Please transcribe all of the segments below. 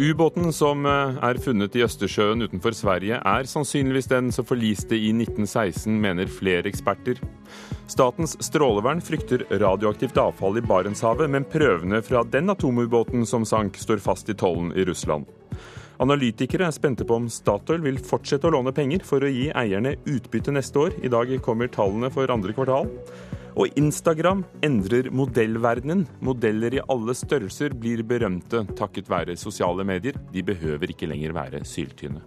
Ubåten som eh, er funnet i Østersjøen utenfor Sverige, er sannsynligvis den som forliste i 1916, mener flere eksperter. Statens strålevern frykter radioaktivt avfall i Barentshavet, men prøvene fra den atomubåten som sank, står fast i tollen i Russland. Analytikere er spente på om Statoil vil fortsette å låne penger for å gi eierne utbytte neste år. I dag kommer tallene for andre kvartal. Og Instagram endrer modellverdenen. Modeller i alle størrelser blir berømte takket være sosiale medier. De behøver ikke lenger være syltynne.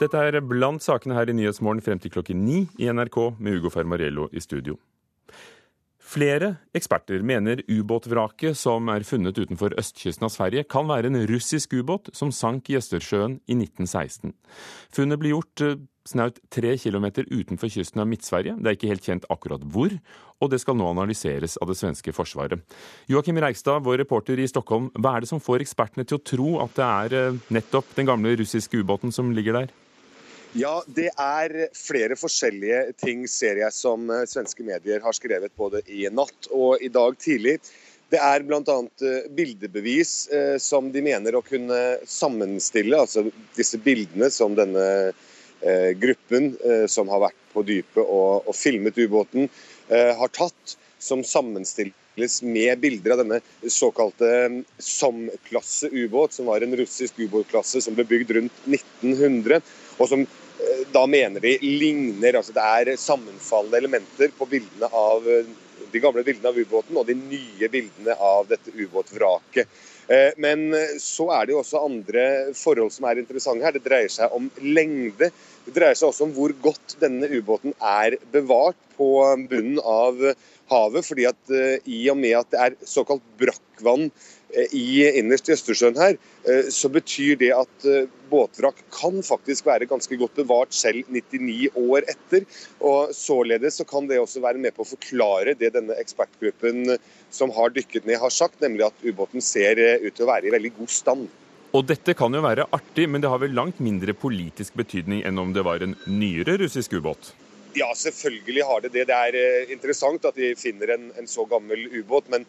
Dette er blant sakene her i Nyhetsmorgen frem til klokken ni i NRK med Ugo Fermariello i studio. Flere eksperter mener ubåtvraket som er funnet utenfor østkysten av Sverige, kan være en russisk ubåt som sank i Østersjøen i 1916. Funnet ble gjort eh, snaut tre kilometer utenfor kysten av Midt-Sverige. Det er ikke helt kjent akkurat hvor, og det skal nå analyseres av det svenske forsvaret. Joakim Reigstad, vår reporter i Stockholm, hva er det som får ekspertene til å tro at det er eh, nettopp den gamle russiske ubåten som ligger der? Ja, det er flere forskjellige ting, ser jeg, som eh, svenske medier har skrevet både i natt og i dag tidlig. Det er bl.a. Eh, bildebevis eh, som de mener å kunne sammenstille, altså disse bildene som denne gruppen som har vært på dypet og, og filmet ubåten, har tatt, som sammenstilles med bilder av denne såkalte SOM-klasse ubåt, som var en russisk ubåtklasse som ble bygd rundt 1900 og som eh, da mener de ligner altså Det er sammenfallende elementer på bildene av eh, de gamle bildene av ubåten og de nye bildene av dette ubåtvraket. Eh, men så er det jo også andre forhold som er interessante her. Det dreier seg om lengde. Det dreier seg også om hvor godt denne ubåten er bevart på bunnen av havet. fordi at i og med at det er såkalt brakkvann Eh, i innerst i Østersjøen her, eh, så betyr det at eh, båtvrak kan faktisk være ganske godt bevart selv 99 år etter. og Således så kan det også være med på å forklare det denne ekspertgruppen som har dykket ned, har sagt, nemlig at ubåten ser ut til å være i veldig god stand. Og dette kan jo være artig, men det har vel langt mindre politisk betydning enn om det var en nyere russisk ubåt? Ja, selvfølgelig har det det. Det er eh, interessant at de finner en, en så gammel ubåt. Men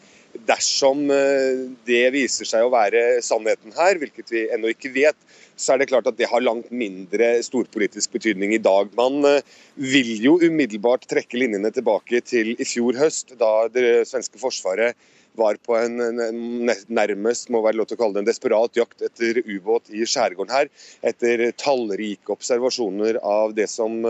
dersom eh, det viser seg å være sannheten her, hvilket vi ennå ikke vet, så er det klart at det har langt mindre storpolitisk betydning i dag. Man eh, vil jo umiddelbart trekke linjene tilbake til i fjor høst, da det svenske forsvaret var på en, nærmest må være lov til å kalle det en desperat jakt etter ubåt i skjærgården her. Etter tallrike observasjoner av det som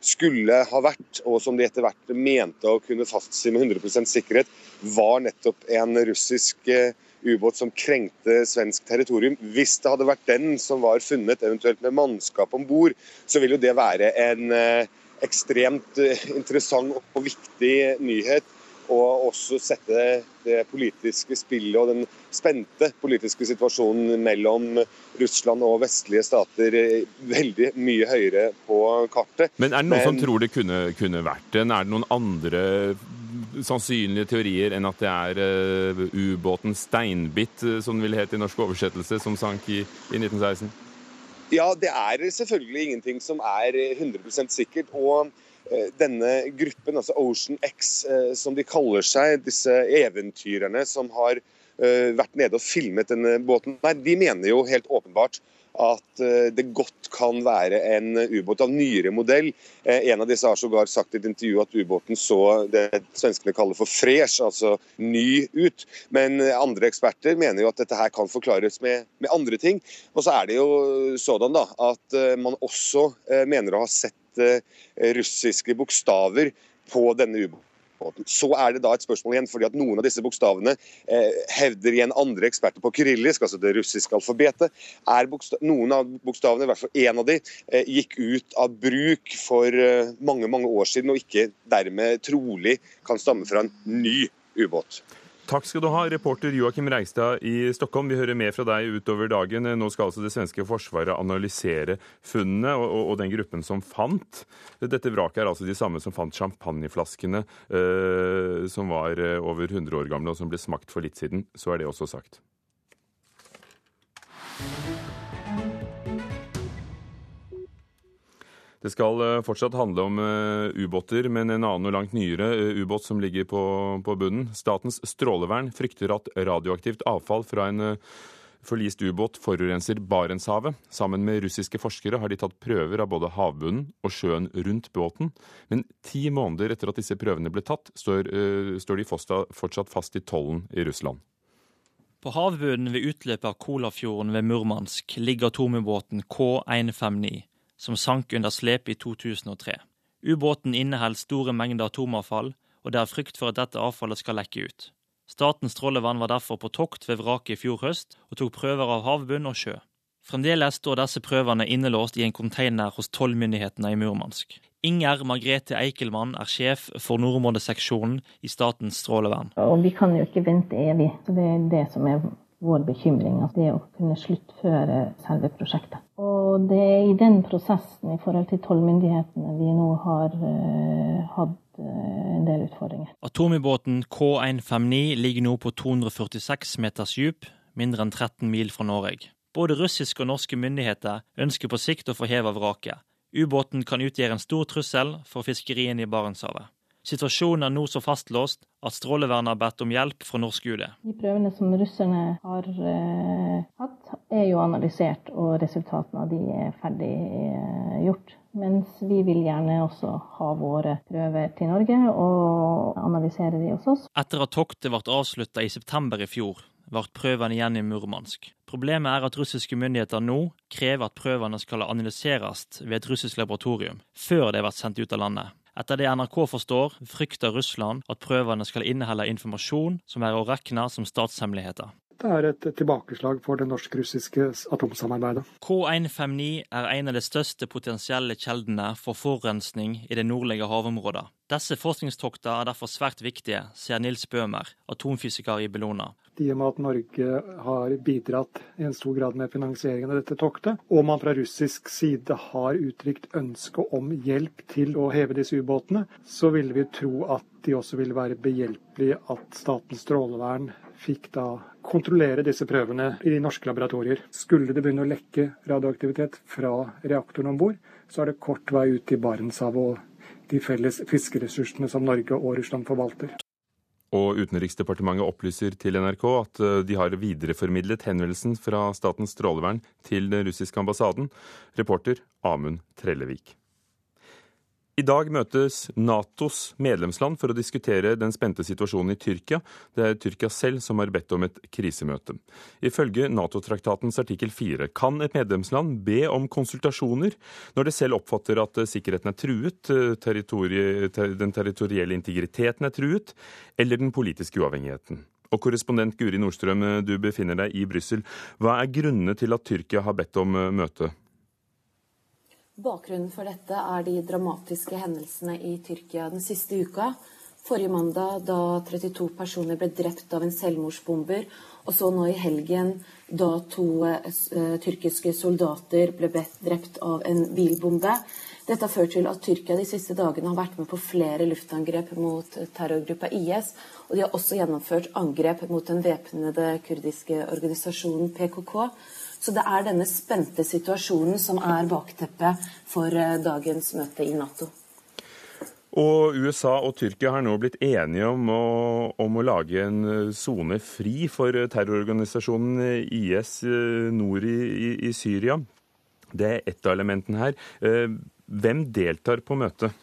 skulle ha vært, og som de etter hvert mente å kunne fastsi med 100% sikkerhet, var nettopp en russisk eh, ubåt som krenkte svensk territorium. Hvis det hadde vært den som var funnet, eventuelt med mannskap om bord, så vil jo det være en eh, ekstremt eh, interessant og viktig nyhet og også sette det politiske spillet og den spente politiske situasjonen mellom Russland og vestlige stater veldig mye høyere på kartet. Men er det noen Men... som tror det kunne, kunne, vært den? Er det noen andre sannsynlige teorier enn at det er uh, ubåten Steinbit, eh, som den ville het i norsk oversettelse, som sank i, i 1916? Ja, det er selvfølgelig ingenting som er 100 sikkert. og Eh, denne gruppen, altså Ocean X, eh, som de kaller seg, disse eventyrerne som har eh, vært nede og filmet denne båten, nei, de mener jo helt åpenbart at det godt kan være en ubåt av nyere modell. En av disse har sågar sagt i et intervju at ubåten så det svenskene kaller for fresh, altså ny ut. Men andre eksperter mener jo at dette her kan forklares med, med andre ting. Og så er det jo sådan da, at man også mener å ha sett Eh, russiske bokstaver på denne ubåten. Så er det da et spørsmål igjen, fordi at noen av disse bokstavene eh, hevder igjen andre eksperter på kyrillisk, altså det russiske alfabetet. er Noen av bokstavene, i hvert fall én av de, eh, gikk ut av bruk for eh, mange mange år siden, og ikke dermed trolig kan stamme fra en ny ubåt. Takk skal du ha, reporter Joakim Reistad i Stockholm. Vi hører mer fra deg utover dagen. Nå skal altså det svenske forsvaret analysere funnene og, og, og den gruppen som fant. Dette vraket er altså de samme som fant champagneflaskene eh, som var eh, over 100 år gamle og som ble smakt for litt siden. Så er det også sagt. Det skal eh, fortsatt handle om uh, ubåter, men en annen og langt nyere uh, ubåt som ligger på, på, bunnen. Statens strålevern frykter at radioaktivt avfall fra en uh, forlist ubåt forurenser Barentshavet. Sammen med russiske forskere har de tatt prøver av både havbunnen og sjøen rundt båten. Men ti måneder etter at disse prøvene ble tatt, står, står de fortsatt fast i tollen i Russland. På havbunnen ved utløpet av Kolafjorden ved Murmansk ligger atomubåten K159 som sank under slep i 2003. Ubåten inneholder store mengder atomavfall, og det er frykt for at dette avfallet skal lekke ut. Statens strålevern var derfor på tokt ved vraket i fjor høst, og tok prøver av havbunn og sjø. Fremdeles står disse prøvene innelåst i en container hos tollmyndighetene i Murmansk. Inger Margrethe Eikelmann er sjef for nordområdeseksjonen i Statens strålevern. Og vi kan jo ikke vente evig. Det er det som er vår bekymring. at det å kunne sluttføre selve prosjektet. Og det er i den prosessen i forhold til tollmyndighetene vi nå har uh, hatt uh, en del utfordringer. Atomubåten K159 ligger nå på 246 meters dyp, mindre enn 13 mil fra Norge. Både russiske og norske myndigheter ønsker på sikt å få heva vraket. Ubåten kan utgjøre en stor trussel for fiskeriene i Barentshavet. Situasjonen er nå så fastlåst at Strålevernet har bedt om hjelp fra norsk UD. De prøvene som russerne har eh, hatt, er jo analysert, og resultatene av de er ferdig eh, gjort. Mens vi vil gjerne også ha våre prøver til Norge og analysere de hos oss. Etter at toktet ble avslutta i september i fjor, ble prøvene igjen i Murmansk. Problemet er at russiske myndigheter nå krever at prøvene skal analyseres ved et russisk laboratorium, før de blir sendt ut av landet. Etter det NRK forstår, frykter Russland at prøvene skal inneholde informasjon som er å regne som statshemmeligheter. Det er et tilbakeslag for det norsk-russiske atomsamarbeidet. K159 er en av de største potensielle kjeldene for forurensning i det nordlige havområdet. Disse forskningstoktene er derfor svært viktige, sier Nils Bøhmer, atomfysiker i Bellona. I og med at Norge har bidratt i en stor grad med finansieringen av dette toktet, og man fra russisk side har uttrykt ønske om hjelp til å heve disse ubåtene, så ville vi tro at de også ville være behjelpelige at Statens strålevern fikk da kontrollere disse prøvene i de norske laboratorier. Skulle det begynne å lekke radioaktivitet fra reaktoren om bord, så er det kort vei ut i Barentshavet og de felles fiskeressursene som Norge og Russland forvalter. Og Utenriksdepartementet opplyser til NRK at eh, de har videreformidlet henvendelsen fra Statens strålevern til den russiske ambassaden. Reporter Amund Trellevik. I dag møtes Natos medlemsland for å diskutere den spente situasjonen i Tyrkia. Det er Tyrkia selv som har bedt om et krisemøte. Ifølge Nato-traktatens artikkel 4 kan et medlemsland be om konsultasjoner når det selv oppfatter at sikkerheten er truet, den territorielle integriteten er truet, eller den politiske uavhengigheten. Og korrespondent Guri Nordstrøm, du befinner deg i Brussel. Hva er grunnene til at Tyrkia har bedt om møte? Bakgrunnen for dette er de dramatiske hendelsene i Tyrkia den siste uka. Forrige mandag da 32 personer ble drept av en selvmordsbomber, og så nå i helgen da to uh, tyrkiske soldater ble drept av en bilbombe. Dette har ført til at Tyrkia de siste dagene har vært med på flere luftangrep mot terrorgruppa IS, og de har også gjennomført angrep mot den væpnede kurdiske organisasjonen PKK. Så det er denne spente situasjonen som er bakteppet for eh, dagens møte i Nato. Og USA og Tyrkia har nå blitt enige om å, om å lage en eh, sone fri for terrororganisasjonen IS eh, nord i, i, i Syria. Det er ett av elementene her. Hvem deltar på møtet?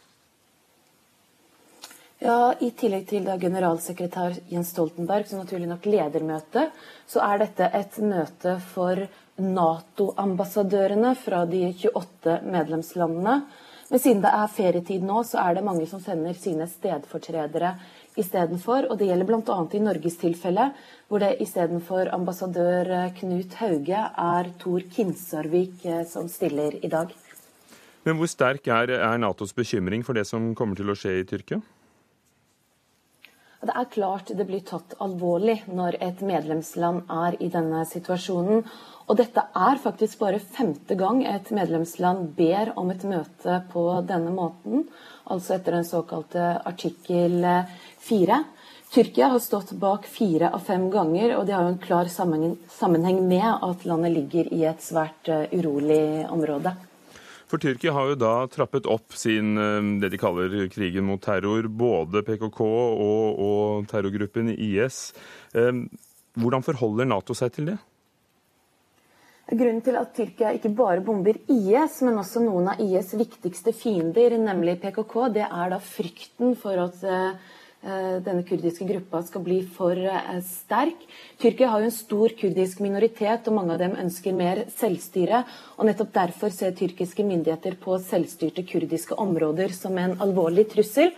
Ja, I tillegg til da generalsekretær Jens Stoltenberg, som naturlig nok leder møtet, så er dette et møte for Nato-ambassadørene fra de 28 medlemslandene. Men siden det er ferietid nå, så er det mange som sender sine stedfortredere istedenfor. Og det gjelder bl.a. i Norges tilfelle, hvor det istedenfor ambassadør Knut Hauge er Tor Kinsarvik eh, som stiller i dag. Men hvor sterk er, er Natos bekymring for det som kommer til å skje i Tyrkia? Det er klart det blir tatt alvorlig når et medlemsland er i denne situasjonen. Og dette er faktisk bare femte gang et medlemsland ber om et møte på denne måten, altså etter den såkalte artikkel fire. Tyrkia har stått bak fire av fem ganger, og det har jo en klar sammenheng med at landet ligger i et svært eh, urolig område. For Tyrkia har jo da trappet opp sin, eh, det de kaller krigen mot terror, både PKK og, og terrorgruppen IS. Eh, hvordan forholder Nato seg til det? Grunnen til at Tyrkia ikke bare bomber IS, men også noen av IS' viktigste fiender, nemlig PKK, det er da frykten for at Eh, denne kurdiske gruppa skal bli for eh, sterk. Tyrkia har jo en stor kurdisk minoritet, og mange av dem ønsker mer selvstyre. og Nettopp derfor ser tyrkiske myndigheter på selvstyrte kurdiske områder som en alvorlig trussel.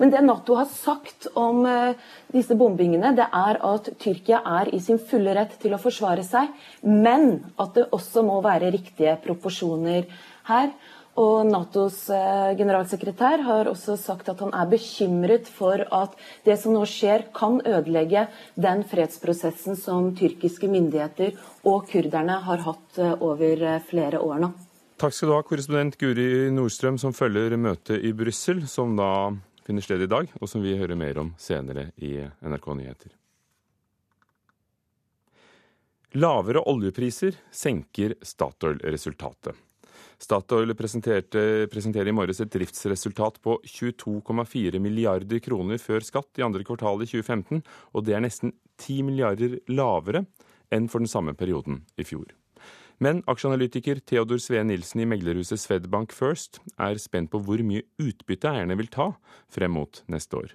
Men det Nato har sagt om eh, disse bombingene, det er at Tyrkia er i sin fulle rett til å forsvare seg, men at det også må være riktige proporsjoner her. Og Natos eh, generalsekretær har også sagt at han er bekymret for at det som nå skjer, kan ødelegge den fredsprosessen som tyrkiske myndigheter og kurderne har hatt eh, over flere år nå. Takk skal du ha, korrespondent Guri Nordstrøm, som følger møtet i Brussel, som da finner sted i dag, og som vi hører mer om senere i NRK Nyheter. Lavere oljepriser senker Statoil-resultatet. Statoil presenterer i morges et driftsresultat på 22,4 milliarder kroner før skatt i andre kvartal i 2015, og det er nesten 10 milliarder lavere enn for den samme perioden i fjor. Men aksjeanalytiker Theodor Sveen Nilsen i meglerhuset Swedbank First er spent på hvor mye utbytte eierne vil ta frem mot neste år.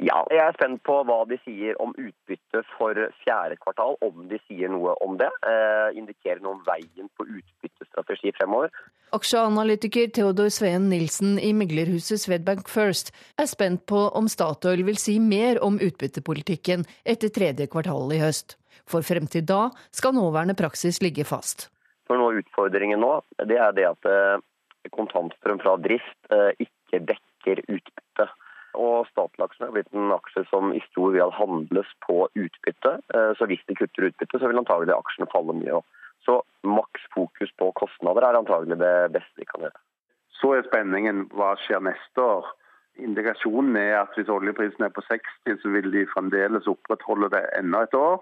Ja, jeg er spent på hva de sier om utbytte for fjerde kvartal, om de sier noe om det. Eh, indikerer noe om veien på utbyttestrategi fremover. Aksjeanalytiker Theodor Sveen Nilsen i meglerhuset Swedbank First er spent på om Statoil vil si mer om utbyttepolitikken etter tredje kvartal i høst. For frem til da skal nåværende praksis ligge fast. For noe av utfordringen nå det er det at eh, kontantstrøm fra drift eh, ikke dekker utbytte. Og Statoil-aksjen er blitt en aksje som i stor grad handles på utbytte. Eh, så hvis de kutter utbytte, så vil antagelig aksjene falle mye. Så maks fokus på kostnader er antagelig det beste vi kan gjøre. Så er spenningen hva skjer neste år. Indikasjonen er at hvis oljeprisen er på 60, så vil de fremdeles opprettholde det enda et år.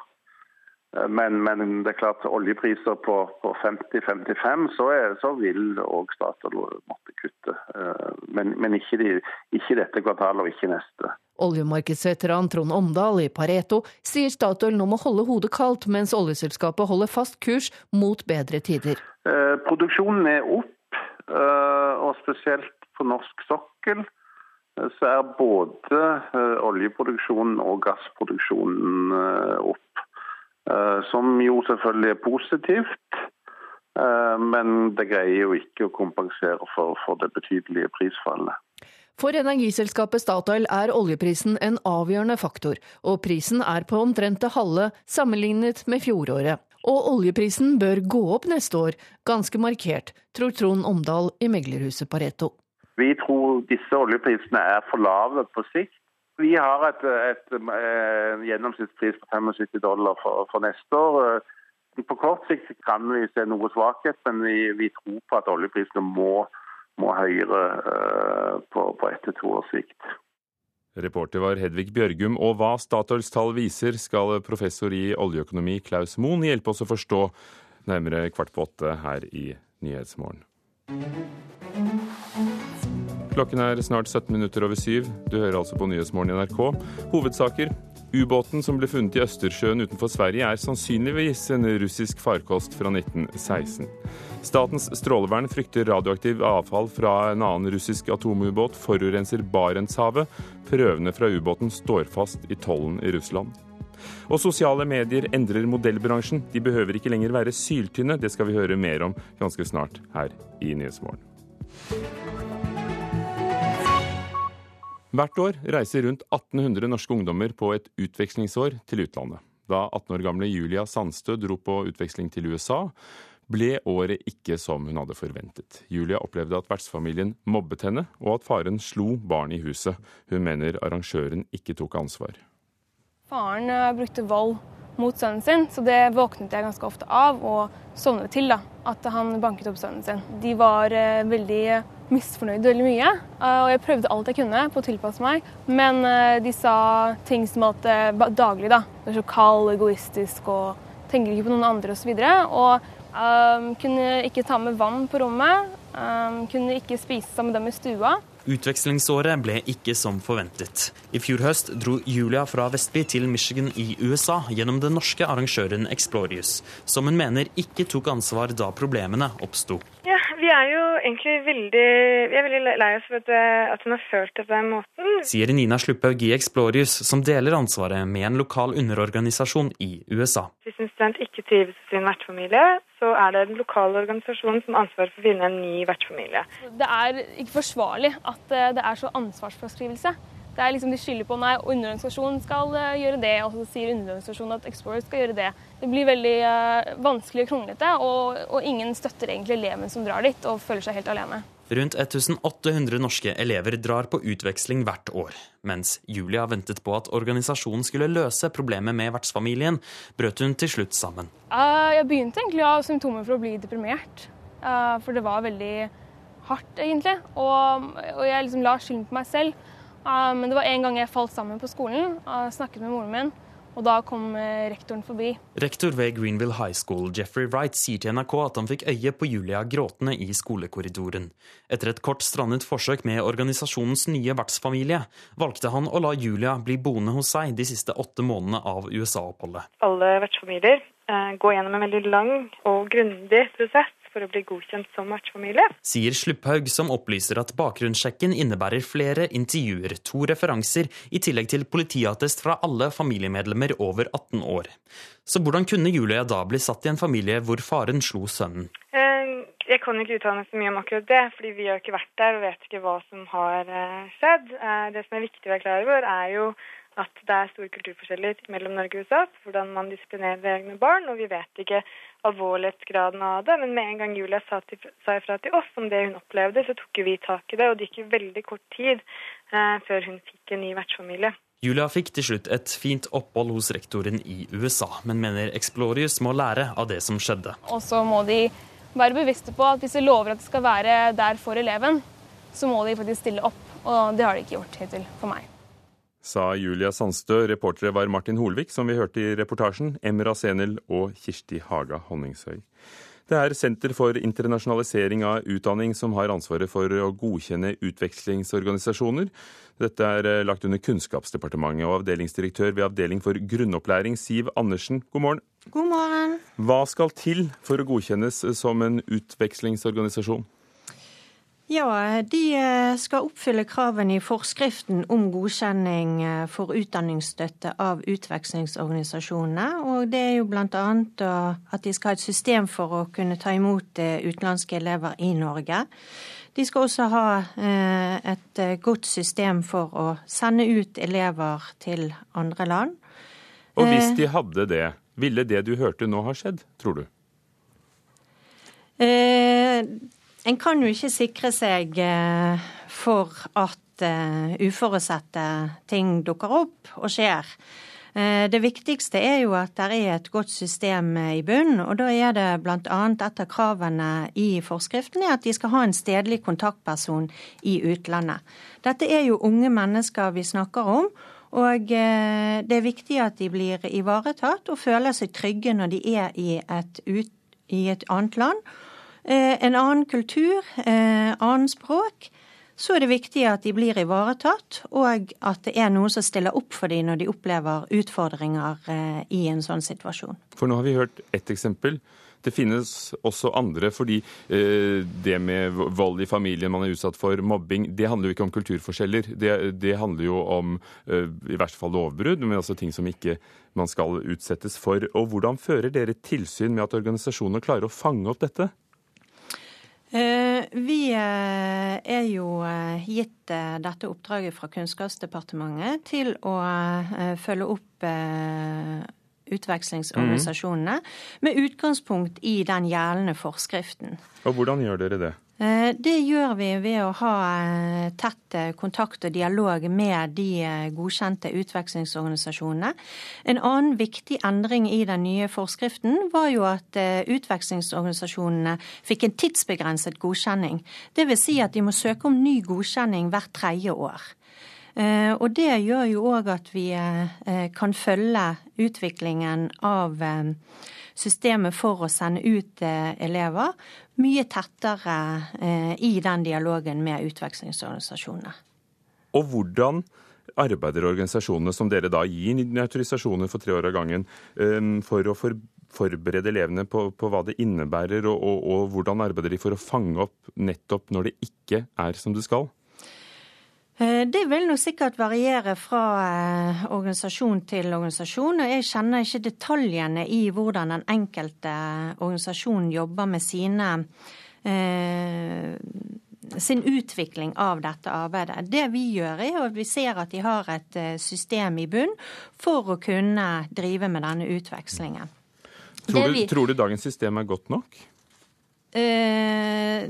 Eh, men, men, det er klart oljepriser på, på 50-55, så, så, vil òg Statoil måtte kutte. Eh, men, men ikke, de, ikke, dette kvartalet og ikke neste. Oljemarkedsveteran Trond Omdal i Pareto sier Statoil nå må holde hodet kaldt, mens oljeselskapet holder fast kurs mot bedre tider. Eh, produksjonen er opp, eh, og spesielt på norsk sokkel eh, så er både oljeproduksjonen og gassproduksjonen opp. Eh, som jo selvfølgelig er positivt. Eh, men det greier jo ikke å kompensere for, for det betydelige prisfallet. For energiselskapet Statoil er oljeprisen en avgjørende faktor, og prisen er på omtrent det halve sammenlignet med fjoråret. Og oljeprisen bør gå opp neste år, ganske markert, tror Trond Omdal i meglerhuset Pareto. Vi tror disse oljeprisene er for lave på sikt. Vi har et, et, et, eh, en gjennomsnittspris på 75 dollar for, for, neste år. På kort sikt kan vi se noe svakhet, men vi, vi tror på at oljeprisene må, må høyere uh, på, på ett til to års sikt. Reporter var Hedvig Bjørgum, og hva Statoils tall viser, skal professor i oljeøkonomi Klaus Moen hjelpe oss å forstå nærmere kvart på åtte her i Nyhetsmorgen. Klokken er snart 17 minutter over syv. Du hører altså på Nyhetsmorgen i NRK. Hovedsaker. Ubåten som ble funnet i Østersjøen utenfor Sverige, er sannsynligvis en russisk farkost fra 1916. Statens strålevern frykter radioaktiv avfall fra en annen russisk atomubåt forurenser Barentshavet. Prøvene fra ubåten står fast i tollen i Russland. Og sosiale medier endrer modellbransjen. De behøver ikke lenger være syltynne. Det skal vi høre mer om ganske snart her i Nyhetsmorgen. Hvert år reiser rundt 1800 norske ungdommer på et utvekslingsår til utlandet. Da 18 år gamle Julia Sandstø dro på utveksling til USA, ble året ikke som hun hadde forventet. Julia opplevde at vertsfamilien mobbet henne, og at faren slo barn i huset. Hun mener arrangøren ikke tok ansvar. Faren eh, brukte vold mot sønnen sin, så det våknet jeg ganske ofte av og sovnet til. da, At han banket opp sønnen sin. De var eh, veldig misfornøyd veldig mye. Eh, og jeg prøvde alt jeg kunne på å tilpasse meg, men eh, de sa ting som at daglig, da. Du er så kald, egoistisk og tenker ikke på noen andre osv. Og, og Um, kunne ikke ta med vann på rommet. Um, kunne ikke spise sammen med dem i stua. Utvekslingsåret ble ikke som forventet. I fjor høst dro Julia fra Vestby til Michigan i USA gjennom den norske arrangøren Explorius, som hun mener ikke tok ansvar da problemene oppsto. Ja, vi er jo egentlig veldig, vi er veldig lei oss for at, at hun har følt det på den måten. Sier Nina Slupphaug i Explorius, som deler ansvaret med en lokal underorganisasjon i USA. Hvis en student ikke trives i sin vertsfamilie, så er det den lokale organisasjonen som har ansvar for å finne en ny vertsfamilie. Det er ikke forsvarlig at eh, det er så ansvarsfraskrivelse. Det er liksom De skylder på nei, underorganisasjonen skal uh, gjøre det, og så sier underorganisasjonen at Explorer skal gjøre det. Det blir veldig uh, vanskelig og kronglete, og, og, ingen støtter egentlig eleven som drar dit og føler seg helt alene. Rundt 1800 norske elever drar på utveksling hvert år. Mens Julia ventet på at organisasjonen skulle løse problemet med vertsfamilien, brøt hun til slutt sammen. Uh, jeg begynte egentlig å ha symptomer for å bli deprimert. for det var veldig hardt, egentlig. Og, jeg liksom la skylden på meg selv. Ah, men det var en gang jeg falt sammen på skolen og snakket med moren min. Og da kom eh, rektoren forbi. Rektor ved Greenville High School, Jeffrey Wright, sier til NRK at han fikk øye på Julia gråtende i skolekorridoren. Etter et kort strandet forsøk med organisasjonens nye vertsfamilie, valgte han å la Julia bli boende hos seg de siste åtte månedene av USA-oppholdet. Alle vertsfamilier eh, går gjennom en veldig lang og grundig prosess for å bli godkjent som vertsfamilie. Sier Slupphaug, som opplyser at bakgrunnssjekken innebærer flere intervjuer, to referanser, i tillegg til politiattest fra alle familiemedlemmer over 18 år. Så hvordan kunne Julia da bli satt i en familie hvor faren slo sønnen? Eh, jeg kan ikke uttale meg så mye om akkurat det, fordi vi har ikke vært der og vet ikke hva som har eh, skjedd. Eh, det som er viktig å være klar over, er jo at det er store kulturforskjeller mellom Norge og USA hvordan man disiplinerer egne barn, og vi vet ikke alvorlighetsgraden av det. Men med en gang Julia sa, til, sa ifra til oss om det hun opplevde, så tok vi tak i det, og det gikk jo veldig kort tid eh, før hun fikk en ny vertsfamilie. Julia fikk til slutt et fint opphold hos rektoren i USA, men mener Explorius må lære av det som skjedde. Og så må de være bevisste på at hvis de lover at de skal være der for eleven, så må de faktisk stille opp. Og det har de ikke gjort hittil for meg sa Julia Sandstø. Reportere var Martin Holvik, som vi hørte i reportasjen, Emra Senel og Kirsti Haga Honningsøy. Det er Senter for internasjonalisering av utdanning som har ansvaret for å godkjenne utvekslingsorganisasjoner. Dette er eh, lagt under Kunnskapsdepartementet, og avdelingsdirektør ved Avdeling for grunnopplæring, Siv Andersen, god morgen. God morgen. Hva skal til for å godkjennes som en utvekslingsorganisasjon? Ja, de eh, skal oppfylle kravene i forskriften om godkjenning eh, for utdanningsstøtte av utvekslingsorganisasjonene. Og det er jo bl.a. at de skal ha et system for å kunne ta imot eh, utenlandske elever i Norge. De skal også ha et godt system for å sende ut elever til andre land. Og hvis de hadde det, ville det du hørte nå ha skjedd, tror du? Eh, en kan jo ikke sikre seg eh, for at eh, uforutsette ting dukker opp og skjer. Eh, det viktigste er jo at det er et godt system i bunn, og da er det bl.a. et av kravene i forskriften at de skal ha en stedlig kontaktperson i utlandet. Dette er jo unge mennesker vi snakker om. Og det er viktig at de blir ivaretatt og føler seg trygge når de er i et, ut, i et annet land. Eh, en annen kultur, eh, annen språk, så er det viktig at de blir ivaretatt, og at det er noen som stiller opp for dem når de opplever utfordringer eh, i en sånn situasjon. For nå har vi hørt ett eksempel. Det finnes også andre, fordi det med vold i familien man er utsatt for, mobbing, det handler jo ikke om kulturforskjeller. Det, det handler jo om i verste fall lovbrudd, men altså ting som ikke man skal utsettes for. Og Hvordan fører dere tilsyn med at organisasjoner klarer å fange opp dette? Eh, vi eh, er jo eh, gitt dette oppdraget fra Kunnskapsdepartementet til å følge opp utvekslingsorganisasjonene mm. med utgangspunkt i den gjeldende forskriften. Og Hvordan gjør dere det? Eh, det gjør vi ved å ha eh, tett eh, kontakt og dialog med de godkjente utvekslingsorganisasjonene. En annen viktig endring i den nye forskriften var jo at utvekslingsorganisasjonene fikk en tidsbegrenset godkjenning. Dvs. Si at de må søke om ny godkjenning hvert tredje år. Og det gjør jo òg at vi kan følge utviklingen av systemet for å sende ut elever mye tettere i den dialogen med utvekslingsorganisasjonene. Og hvordan arbeider organisasjonene som dere da gir autorisasjoner for tre år av gangen, for å forberede elevene på, på hva det innebærer, og, og, og, hvordan arbeider de for å fange opp nettopp når det ikke er som det skal? Eh, det vil nok sikkert variere fra eh, organisasjon til organisasjon. og Jeg kjenner ikke detaljene i hvordan den enkelte organisasjon jobber med sine eh, sin utvikling av dette arbeidet. Det vi gjør, er at vi ser at de har et eh, system i bunn for å kunne drive med denne utvekslingen. Tror du, vi... tror du dagens system er godt nok? Eh,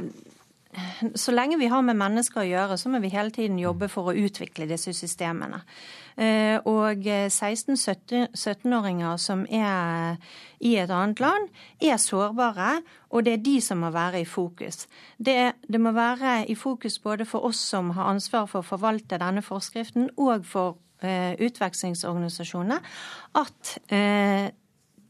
så lenge vi har med mennesker å gjøre, så må vi hele tiden jobbe for å utvikle disse systemene. Eh, og 16-17-åringer som er i et annet land, er sårbare, og det er de som må være i fokus. Det, det må være i fokus både for oss som har ansvar for å forvalte denne forskriften, og for eh, utvekslingsorganisasjonene, at eh,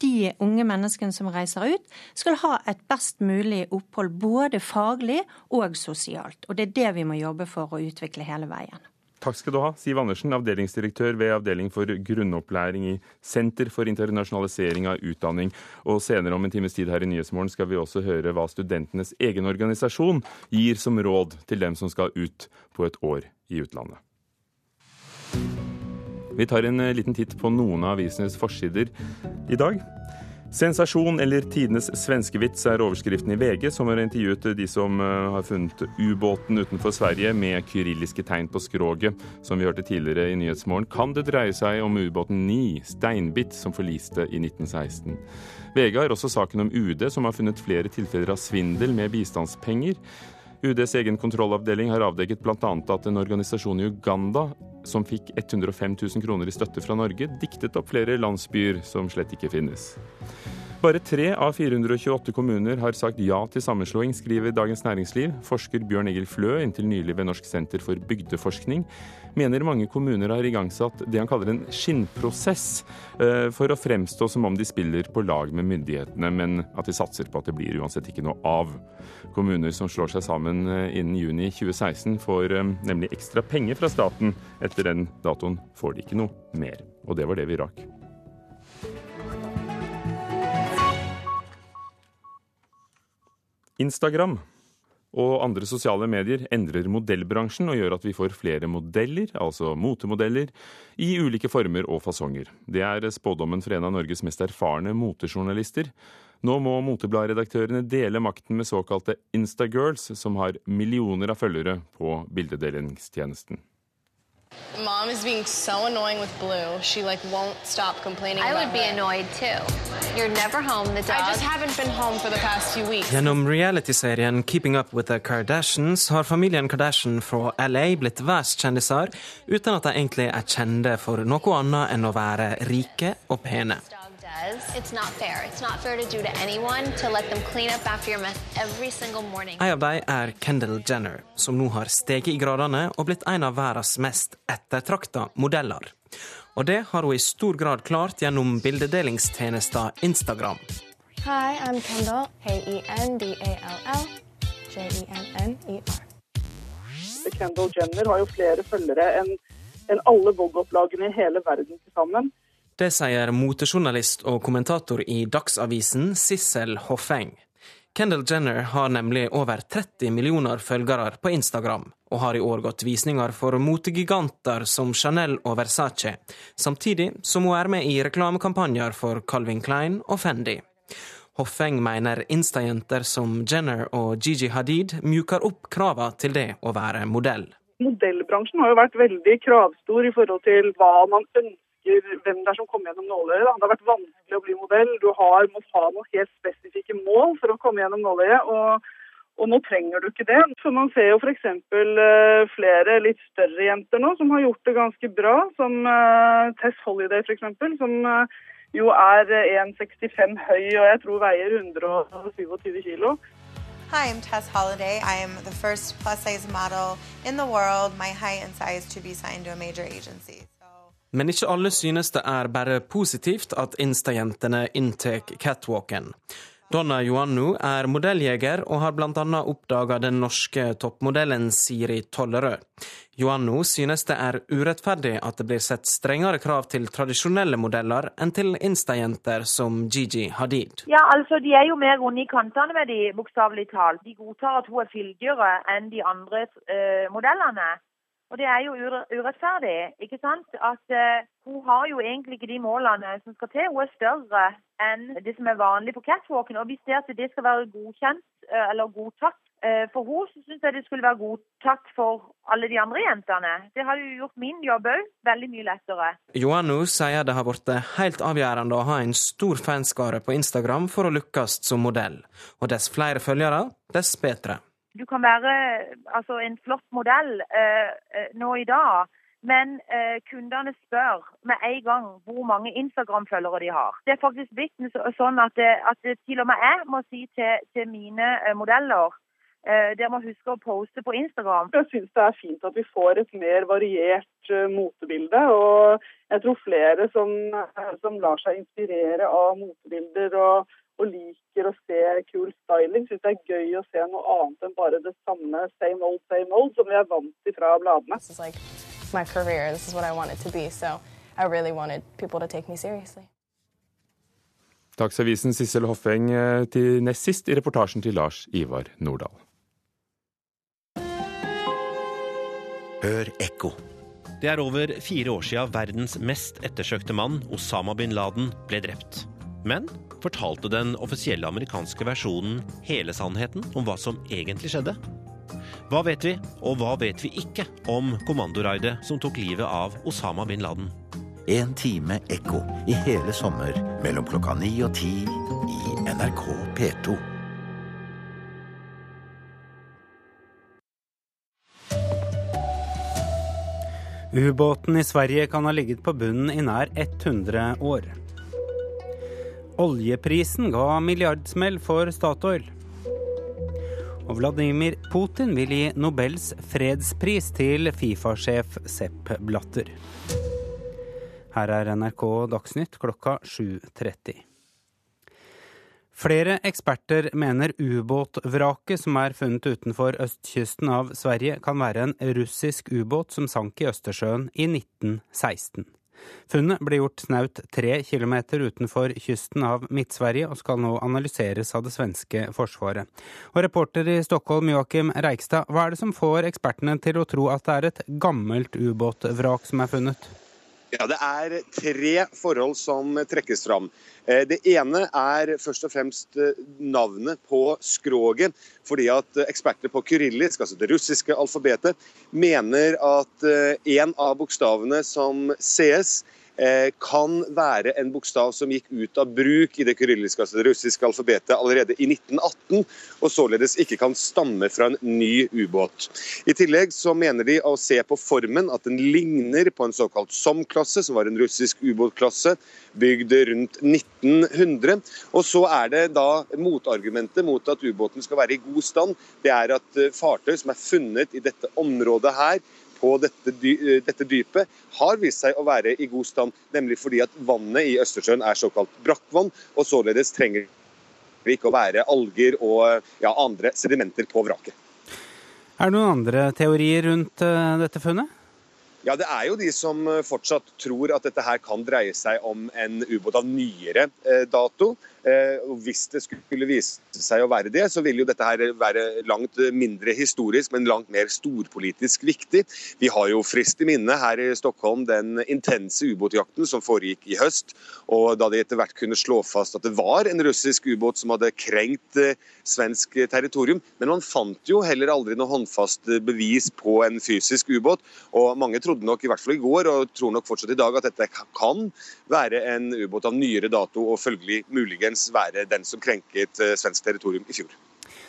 de unge menneskene som reiser ut, skal ha et best mulig opphold både faglig og sosialt. Og det er det vi må jobbe for å utvikle hele veien. Takk skal du ha, Siv Andersen, avdelingsdirektør ved Avdeling for grunnopplæring i Senter for internasjonalisering av utdanning. Og senere om en times tid her i Nyhetsmorgen skal vi også høre hva studentenes egen organisasjon gir som råd til dem som skal ut på et år i utlandet. Vi tar en eh, liten titt på noen av avisenes forsider i dag. Sensasjon eller tidenes svenskevits er overskriften i VG, som har intervjuet de som eh, har funnet ubåten utenfor Sverige med kyrilliske tegn på skroget. Som vi hørte tidligere i Nyhetsmorgen, kan det dreie seg om ubåten Ni, Steinbit, som forliste i 1916. VG har også saken om UD, som har funnet flere tilfeller av svindel med bistandspenger. UDs egen kontrollavdeling har avdekket bl.a. at en organisasjon i Uganda som fikk 105 000 kroner i støtte fra Norge, diktet opp flere landsbyer som slett ikke finnes. Bare tre av 428 kommuner har sagt ja til sammenslåing, skriver Dagens Næringsliv. Forsker Bjørn Egil Flø, inntil nylig ved Norsk senter for bygdeforskning, mener mange kommuner har igangsatt det han kaller en skinnprosess eh, for å fremstå som om de spiller på lag med myndighetene, men at de satser på at det blir uansett ikke noe av. Kommuner som slår seg sammen eh, innen juni 2016, får eh, nemlig ekstra penger fra staten. Etter den datoen får de ikke noe mer. Og det var det vi rakk. Instagram og andre sosiale medier endrer modellbransjen og gjør at vi får flere modeller, altså motemodeller, i ulike former og fasonger. Det er spådommen for en av Norges mest erfarne motejournalister. Nå må motebladredaktørene dele makten med såkalte Instagirls, som har millioner av følgere på bildedelingstjenesten. Mom is being so annoying with Blue. She like won't stop complaining I would be her. annoyed too. You're never home. The dog. I just haven't been home for the past few weeks. Gjennom realityserien Keeping Up With The Kardashians har familien Kardashian fra LA blitt verdenskjendiser uten at de egentlig er kjente for noe annet enn å være rike og pene says it's not fair. It's not fair to do to anyone to let them clean up after your mess every single morning. En av dem er Kendal Jenner, som nå har steget i gradene og blitt en av verdens mest ettertrakta modeller. Og det har hun i stor grad klart gjennom bildedelingstjenesten Instagram. Hi, I'm Kendall. K-e-n-d-a-l-l. J-e-n-n-e-r. Kendall Jenner har jo flere følgere enn en alle Vogue-opplagene i hele verden til sammen. Det sier motejournalist og kommentator i Dagsavisen Sissel Hoffeng. Kendal Jenner har nemlig over 30 millioner følgere på Instagram, og har i år gått visninger for motegiganter som Chanel og Versace, samtidig som hun er med i reklamekampanjer for Calvin Klein og Fendi. Hoffeng mener Insta-jenter som Jenner og Gigi Hadid mjuker opp kravene til det å være modell. Modellbransjen har jo vært veldig kravstor i forhold til hva man ønsker husker hvem det er som kommer gjennom nåløyet. Det har vært vanskelig å bli modell. Du har måttet ha noen helt spesifikke mål for å komme gjennom nåløyet. og og nå trenger du ikke det. Så Man ser jo f.eks. Eh, flere litt større jenter nå som har gjort det ganske bra. Som uh, Tess Holiday f.eks., som uh, jo er 1,65 høy og jeg tror veier 127 kilo. Hi, I'm Tess Holiday. I am the first plus size model in the world, my height and size to be signed to a major agency. Men ikke alle synes det er bare positivt at Insta-jentene inntar catwalken. Donna Joannou er modelljeger og har bl.a. oppdaga den norske toppmodellen Siri Tollerød. Joannou synes det er urettferdig at det blir sett strengere krav til tradisjonelle modeller enn til Insta-jenter som Gigi Hadid. Ja, altså De er jo mer runde i kantene med de, bokstavelig talt. De godtar at hun er fyldigere enn de andre eh, modellene. Og det er jo urettferdig, ikke sant. At uh, hun har jo egentlig ikke de målene som skal til. Hun er større enn det som er vanlig på catwalken. Og hvis det at det skal være godkjent uh, eller godtatt uh, for henne, så syns jeg det skulle være godtatt for alle de andre jentene. Det har jo gjort min jobb òg veldig mye lettere. Joanno sier det har blitt helt avgjørende å ha en stor fanskare på Instagram for å lykkes som modell. Og dess flere følgere, dess bedre. Du kan være altså, en flott modell eh, eh, nå i dag, men eh, kundene spør med en gang hvor mange Instagram-følgere de har. Det er faktisk blitt sånn at, det, at det til og med jeg må si til, til mine eh, modeller eh, dere må huske å poste på Instagram. Jeg syns det er fint at vi får et mer variert uh, motebilde. Og jeg tror flere som, som lar seg inspirere av motebilder og, og liker å se kul styling, syns det er gøy å se noe annet enn bare det samme same old, same old som vi er vant til fra bladene. Like my career, this is what I want to be, so I really wanted people to take me seriously. Dagsavisen Sissel Hoffeng eh, til nest sist i reportasjen til Lars Ivar Nordahl. Hør ekko. Det er over fire år siden verdens mest ettersøkte mann, Osama bin Laden, ble drept. Men fortalte den offisielle amerikanske versjonen hele sannheten om hva som egentlig skjedde? Hva vet vi, og hva vet vi ikke om kommandoraidet som tok livet av Osama bin Laden? En time ekko i hele sommer mellom klokka ni og ti i NRK P2. Ubåten i Sverige kan ha ligget på bunnen i nær 100 år. Oljeprisen ga milliardsmell for Statoil. Og Vladimir Putin vil gi Nobels fredspris til Fifa-sjef Sepp Blatter. Her er NRK Dagsnytt klokka 7.30. Flere eksperter mener ubåtvraket som er funnet utenfor østkysten av Sverige, kan være en russisk ubåt som sank i Østersjøen i 1916. Funnet ble gjort snaut tre kilometer utenfor kysten av Midt-Sverige, og skal nå analyseres av det svenske forsvaret. Og reporter i Stockholm, Joakim Reikstad, hva er det som får ekspertene til å tro at det er et gammelt ubåtvrak som er funnet? Ja, Det er tre forhold som trekkes fram. Eh, det ene er først og fremst eh, navnet på skroget. Fordi at eksperter på kyrillisk, altså det russiske alfabetet, mener at eh, en av bokstavene som sees, kan være en bokstav som gikk ut av bruk i det kyrilliske, altså det russiske alfabetet allerede i 1918, og således ikke kan stamme fra en ny ubåt. I tillegg så mener de å se på formen at den ligner på en såkalt SOM-klasse, som var en russisk ubåtklasse bygd rundt 1900. Og så er det da motargumentet mot at ubåten skal være i god stand, det er at eh, fartøy som er funnet i dette området her, på dette, dy dette, dypet har vist seg å være i god stand, nemlig fordi at vannet i Østersjøen er såkalt brakkvann, og således trenger det ikke å være alger og ja, andre sedimenter på vraket. Er det noen andre teorier rundt uh, dette funnet? Ja, Det er jo de som eh, fortsatt tror at dette her kan dreie seg om en ubåt av nyere eh, dato. Eh, og Hvis det skulle vise seg å være det, så vil jo dette her være langt mindre historisk, men langt mer storpolitisk viktig. Vi har jo frist i minne her i Stockholm den intense ubåtjakten som foregikk i høst. og Da de etter hvert kunne slå fast at det var en russisk ubåt som hadde krenkt eh, svensk territorium. Men man fant jo heller aldri noe håndfast bevis på en fysisk ubåt. og Mange trodde nok i hvert fall i går, og tror nok fortsatt i dag, at dette kan være en ubåt av nyere dato og følgelig muligens muligens være den som krenket eh, svensk territorium i fjor.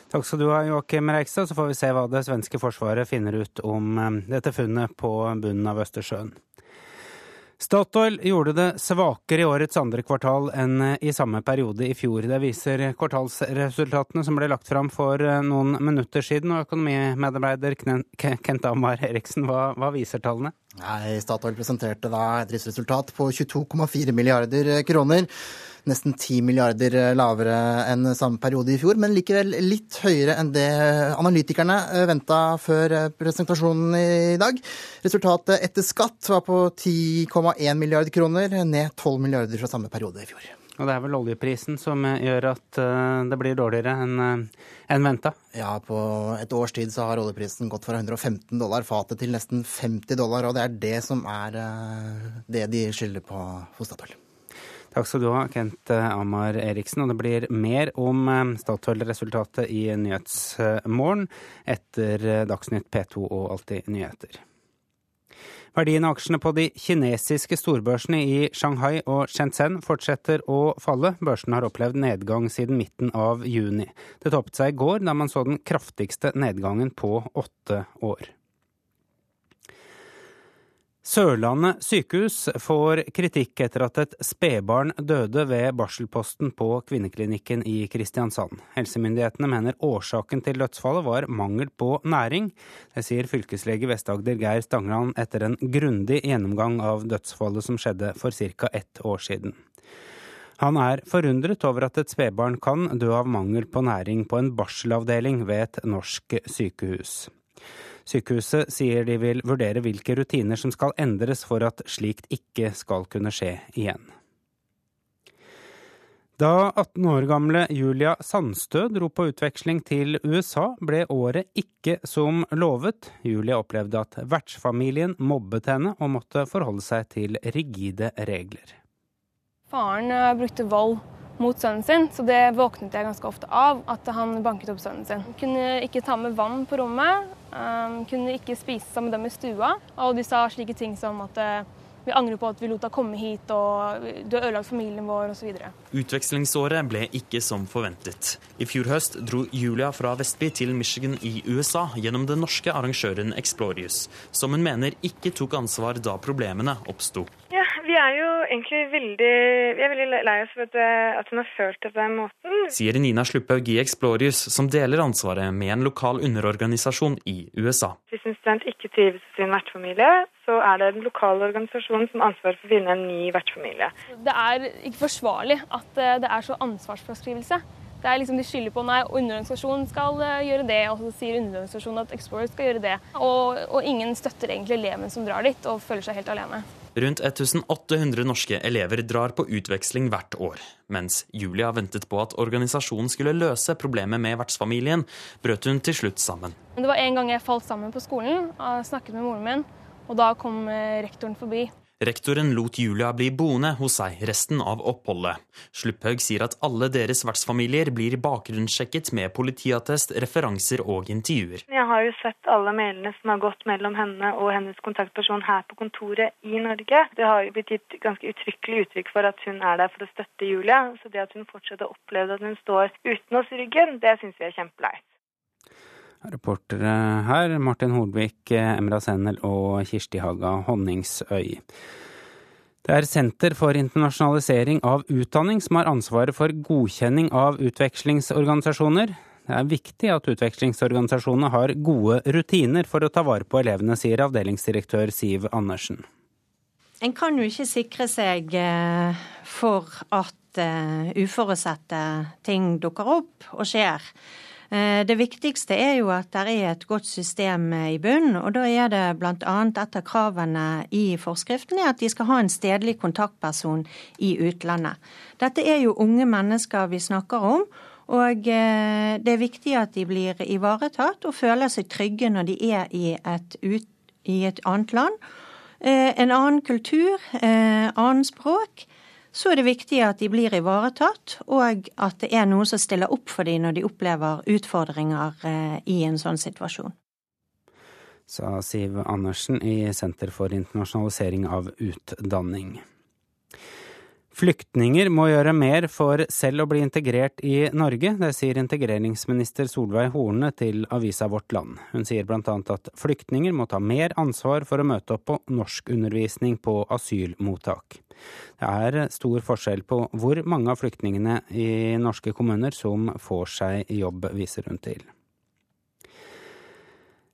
Takk skal du ha, Joakim Reikstad. Så får vi se hva det svenske forsvaret finner ut om eh, dette funnet på bunnen av Østersjøen. Statoil gjorde det svakere i årets andre kvartal enn eh, i samme periode i fjor. Det viser kvartalsresultatene som ble lagt fram for noen minutter siden. Og økonomimedarbeider Kent Amar Eriksen, hva, hva viser tallene? Nei, Statoil presenterte da et driftsresultat på 22,4 milliarder kroner. Nesten 10 milliarder lavere enn samme periode i fjor, men likevel litt høyere enn det analytikerne venta før presentasjonen i dag. Resultatet etter skatt var på 10,1 milliarder kroner, ned 12 milliarder fra samme periode i fjor. Og det er vel oljeprisen som eh, gjør at eh, det blir dårligere enn en eh, venta? Ja, på et års tid så har oljeprisen gått fra 115 dollar fatet til nesten 50 dollar, og det er det som er det de skylder på hos Statoil. Takk skal du ha, Kent Amar Eriksen. Og det blir mer om Statoil-resultatet i Nyhetsmorgen etter Dagsnytt P2 og Alltid nyheter. Verdien av aksjene på de kinesiske storbørsene i Shanghai og Shenzhen fortsetter å falle. Børsene har opplevd nedgang siden midten av juni. Det toppet seg i går, da man så den kraftigste nedgangen på åtte år. Sørlandet sykehus får kritikk etter at et spedbarn døde ved barselposten på kvinneklinikken i Kristiansand. Helsemyndighetene mener årsaken til dødsfallet var mangel på næring. Det sier fylkeslege Vest-Agder Geir Stangeland etter en grundig gjennomgang av dødsfallet som skjedde for ca. ett år siden. Han er forundret over at et spedbarn kan dø av mangel på næring på en barselavdeling ved et norsk sykehus. Sykehuset sier de vil vurdere hvilke rutiner som skal endres for at slikt ikke skal kunne skje igjen. Da 18 år gamle Julia Sandstø dro på utveksling til USA, ble året ikke som lovet. Julia opplevde at vertsfamilien mobbet henne og måtte forholde seg til rigide regler. Faren eh, brukte vold mot sønnen sin, så det våknet jeg ganske ofte av. At han banket opp sønnen sin. Kunne ikke ta med vann på rommet. Um, kunne ikke spise sammen med dem i stua. Og de sa slike ting som at uh, vi angrer på at vi lot deg komme hit, og du har ødelagt familien vår, osv. Utvekslingsåret ble ikke som forventet. I fjor høst dro Julia fra Vestby til Michigan i USA gjennom den norske arrangøren Explorius, som hun mener ikke tok ansvar da problemene oppsto. Ja, vi er jo egentlig veldig Vi er veldig lei oss for at, at hun har følt det på den måten. Sier Nina Slupphaug i Explorius, som deler ansvaret med en lokal underorganisasjon i USA. Hvis en student ikke trives i sin vertsfamilie, så er det den lokale organisasjonen som har ansvaret for å finne en ny vertsfamilie. Det er ikke forsvarlig at eh, det er så ansvarsfraskrivelse. Det er liksom De skylder på nei, underorganisasjonen skal eh, gjøre det, og så sier underorganisasjonen at Explorer skal gjøre det. Og, og ingen støtter egentlig eleven som drar dit, og føler seg helt alene. Rundt 1800 norske elever drar på utveksling hvert år. Mens Julia ventet på at organisasjonen skulle løse problemet med vertsfamilien, brøt hun til slutt sammen. Det var en gang jeg falt sammen på skolen og snakket med moren min, og da kom eh, rektoren forbi. Rektoren lot Julia bli boende hos seg resten av oppholdet. Slupphaug sier at alle deres vertsfamilier blir bakgrunnssjekket med politiattest, referanser og intervjuer. Jeg har jo sett alle mailene som har gått mellom henne og hennes kontaktperson her på kontoret i Norge. Det har jo blitt gitt ganske uttrykkelig uttrykk for at hun er der for å støtte Julia. Så det at hun fortsatt har opplevd at hun står uten oss i ryggen, det syns vi er kjempeleit. Reportere her Martin Holvik, Emra Sennel og Kirsti Haga Honningsøy. Det er Senter for internasjonalisering av utdanning som har ansvaret for godkjenning av utvekslingsorganisasjoner. Det er viktig at utvekslingsorganisasjonene har gode rutiner for å ta vare på elevene, sier avdelingsdirektør Siv Andersen. En kan jo ikke sikre seg eh, for at eh, uforutsette ting dukker opp og skjer. Eh, det viktigste er jo at det er et godt system i bunn, og da er det bl.a. et av kravene i forskriften at de skal ha en stedlig kontaktperson i utlandet. Dette er jo unge mennesker vi snakker om. Og eh, det er viktig at de blir ivaretatt og føler seg trygge når de er i et, ut, i et annet land. Eh, en annen kultur, annen språk så er det viktig at de blir ivaretatt, og at det er noen som stiller opp for dem når de opplever utfordringer eh, i en sånn situasjon. Sa Siv Andersen i Senter for internasjonalisering av utdanning. Flyktninger må gjøre mer for selv å bli integrert i Norge. Det sier integreringsminister Solveig Horne til avisa Vårt Land. Hun sier bl.a. at flyktninger må ta mer ansvar for å møte opp på norskundervisning på asylmottak. Det er stor forskjell på hvor mange av flyktningene i norske kommuner som får seg jobb, viser hun til.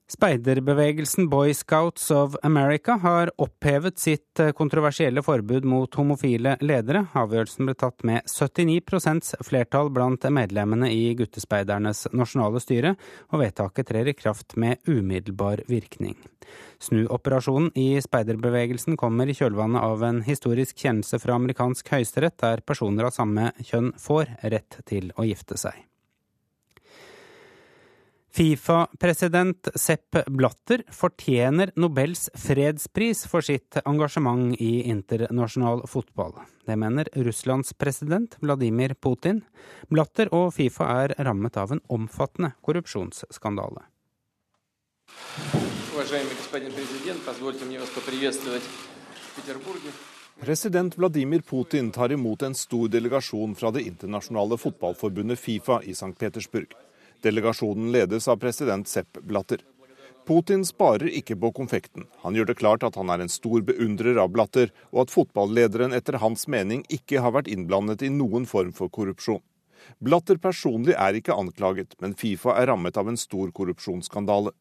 Speiderbevegelsen Boy Scouts of America har opphevet sitt eh, kontroversielle forbud mot homofile ledere. Avgjørelsen ble tatt med 79% flertall blant medlemmene i Guttespeidernes nasjonale styre, og vedtaket trer i kraft med umiddelbar virkning. Snuoperasjonen i speiderbevegelsen kommer i kjølvannet av en historisk kjennelse fra amerikansk høyesterett, der personer av samme kjønn får rett til å gifte seg. Fifa-president Sepp Blatter fortjener Nobels fredspris for sitt engasjement i internasjonal fotball. Det mener Russlands president Vladimir Putin. Blatter og Fifa er rammet av en omfattende korrupsjonsskandale. President Vladimir Putin tar imot en stor delegasjon fra det internasjonale fotballforbundet Fifa i St. Petersburg. Delegasjonen ledes av president Sepp Blatter. Putin sparer ikke på konfekten. Han gjør det klart at han er en stor beundrer av Blatter, og at fotballederen etter hans mening ikke har vært innblandet i noen form for korrupsjon. Blatter personlig er ikke anklaget, men Fifa er rammet av en stor korrupsjonsskandale.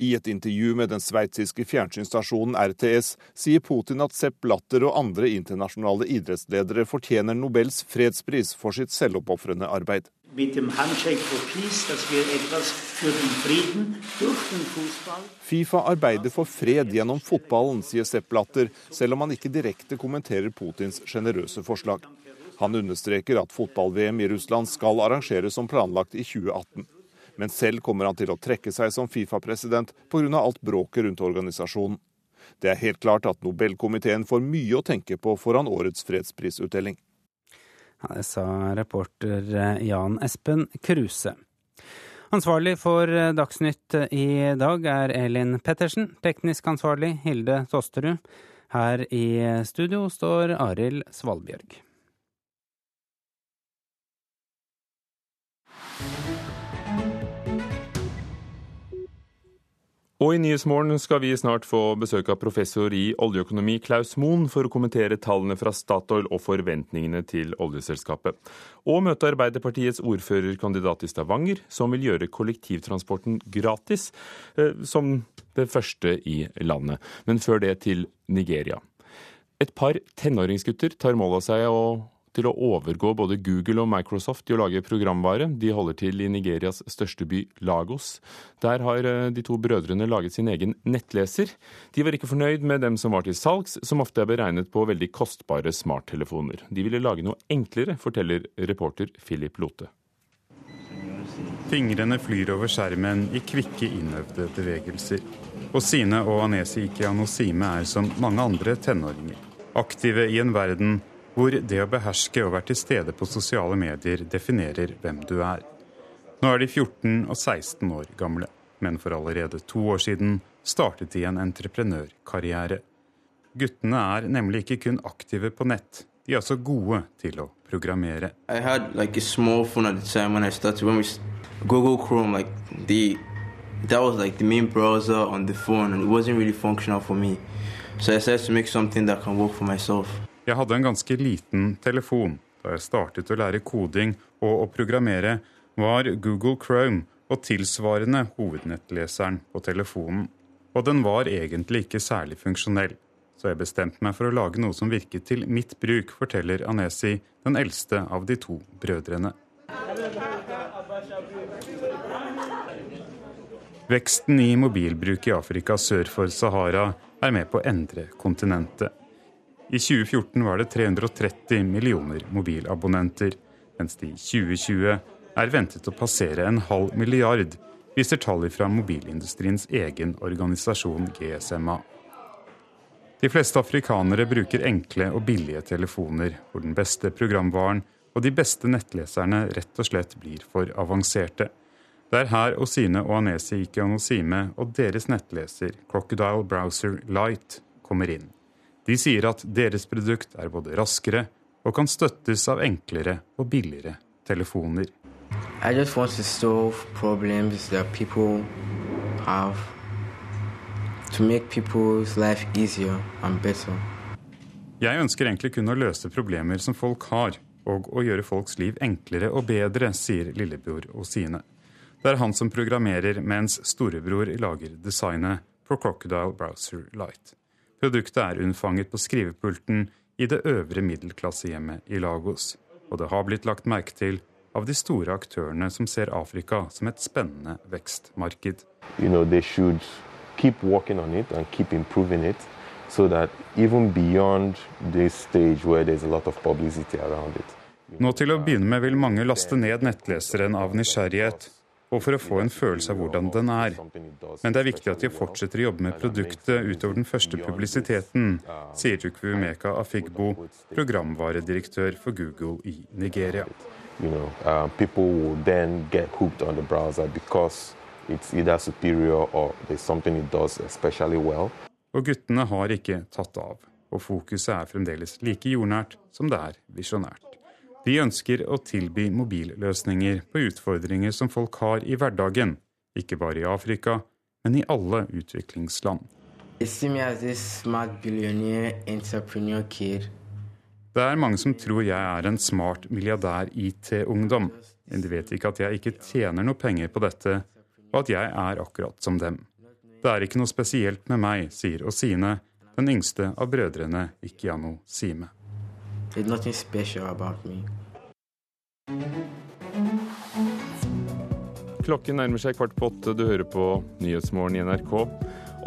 I et intervju med den sveitsiske fjernsynsstasjonen RTS sier Putin at Sepp Blatter og andre internasjonale idrettsledere fortjener Nobels fredspris for sitt selvoppofrende arbeid. Fifa arbeider for fred gjennom fotballen, sier Sepp Blatter, selv om han ikke direkte kommenterer Putins sjenerøse forslag. Han understreker at fotball-VM i Russland skal arrangeres som planlagt i 2018 men selv kommer han til å trekke seg som Fifa-president pga. alt bråket rundt organisasjonen. Det er helt klart at Nobelkomiteen får mye å tenke på foran årets fredsprisutdeling. Ja, det sa reporter eh, Jan Espen Kruse. Ansvarlig for eh, Dagsnytt i dag er Elin Pettersen. Teknisk ansvarlig Hilde Tosterud. Her i studio står Arild Svalbjørg. Og i Nyhetsmorgen skal vi snart få besøk av professor i oljeøkonomi Klaus Moen for å kommentere tallene fra Statoil og forventningene til oljeselskapet. Og møte Arbeiderpartiets ordførerkandidat i Stavanger, som vil gjøre kollektivtransporten gratis, eh, som det første i landet. Men før det til Nigeria. Et par tenåringsgutter tar mål av seg å til å overgå både Google og Microsoft i å lage programvare. De holder til i Nigerias største by, Lagos. Der har eh, de to brødrene laget sin egen nettleser. De var ikke fornøyd med dem som var til salgs, som ofte er beregnet på veldig kostbare smarttelefoner. De ville lage noe enklere, forteller reporter Philip Lote. Fingrene flyr over skjermen i kvikke, innøvde bevegelser. Og Sine og Anesi Ikianosime er som mange andre tenåringer. Aktive i en verden hvor det å beherske og være til stede på sosiale medier definerer hvem du er. Nå er de 14 og 16 år gamle, men for allerede to år siden startet de en entreprenørkarriere. Guttene er nemlig ikke kun aktive på nett, de er også gode til å programmere. I had like a small phone at the time when I Google Chrome, like the that was like the main browser on the phone, and it wasn't really functional for me. So I decided to make something that can work for myself. Jeg hadde en ganske liten telefon. Da jeg startet å lære koding og å programmere, var Google Chrome og tilsvarende hovednettleseren på telefonen. Og den var egentlig ikke særlig funksjonell. Så jeg bestemte meg for å lage noe som virket til mitt bruk, forteller Anesi, den eldste av de to brødrene. Veksten i mobilbruk i Afrika sør for Sahara er med på å endre kontinentet. I 2014 var det 330 millioner mobilabonnenter, mens det i 2020 er ventet å passere en halv milliard, viser tall fra mobilindustriens egen organisasjon GSMA. De fleste afrikanere bruker enkle og billige telefoner, hvor den beste programvaren og de beste nettleserne rett og slett blir for avanserte. Det er her Osine og Anesi Ikeanosime og deres nettleser Crocodile Browser Light kommer inn. De sier at deres produkt er både raskere og kan støttes av enklere og billigere telefoner. I just want to solve problems that people have to make people's life easier and better. Jeg ønsker egentlig kun å løse problemer som folk har, og å gjøre folks liv enklere og bedre, sier lillebror Osine. Det er han som programmerer, mens storebror lager designet på Crocodile Browser Light. Produktet er unnfanget på skrivepulten i det øvre middelklassehjemmet i Lagos, og det har blitt lagt merke til av de store aktørene som ser Afrika som et spennende vekstmarked. You know, they should keep working on it and keep improving it so that even beyond this stage where there's a lot of publicity around it. Nå til å begynne med vil mange laste ned nettleseren av nysgjerrighet, og for å få en følelse av hvordan den er. Men det er viktig at de fortsetter å jobbe med produktet utover den første publisiteten, sier Chukwumeka Afigbo, programvaredirektør for Google i Nigeria. You know, uh, people will then get hooked on the browser because it's either superior or there's something it does especially well. Og guttene har ikke tatt av, og fokuset er fremdeles like jordnært som det er visjonært. De ønsker å tilby mobilløsninger på utfordringer som folk har i hverdagen, ikke bare i Afrika, men i alle utviklingsland. Det er mange som tror jeg er en smart milliardær-IT-ungdom, men de vet ikke at jeg ikke tjener noe penger på dette, og at jeg er akkurat som dem. Det er ikke noe spesielt med meg, sier Osine, den yngste av brødrene Ikiano Sime. There's nothing special about me. Klokken nærmer seg kvart på åtte. Du hører på Nyhetsmorgen i NRK.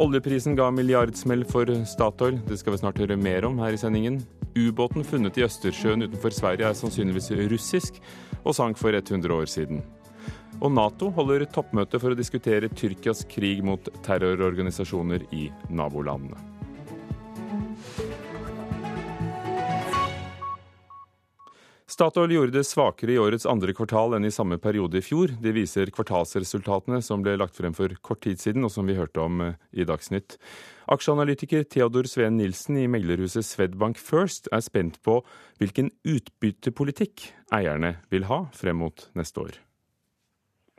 Oljeprisen ga milliardsmell for Statoil. Det skal vi snart høre mer om her i sendingen. Ubåten funnet i Østersjøen utenfor Sverige er sannsynligvis russisk, og sank for 100 år siden. Og Nato holder toppmøte for å diskutere Tyrkias krig mot terrororganisasjoner i nabolandene. Statoil gjorde det svakere i årets andre kvartal enn i samme periode i fjor. Det viser kvartalsresultatene som ble lagt frem for kort tid siden, og som vi hørte om eh, i Dagsnytt. Aksjeanalytiker Theodor Sveen Nilsen i meglerhuset Swedbank First er spent på hvilken utbyttepolitikk eierne vil ha frem mot neste år.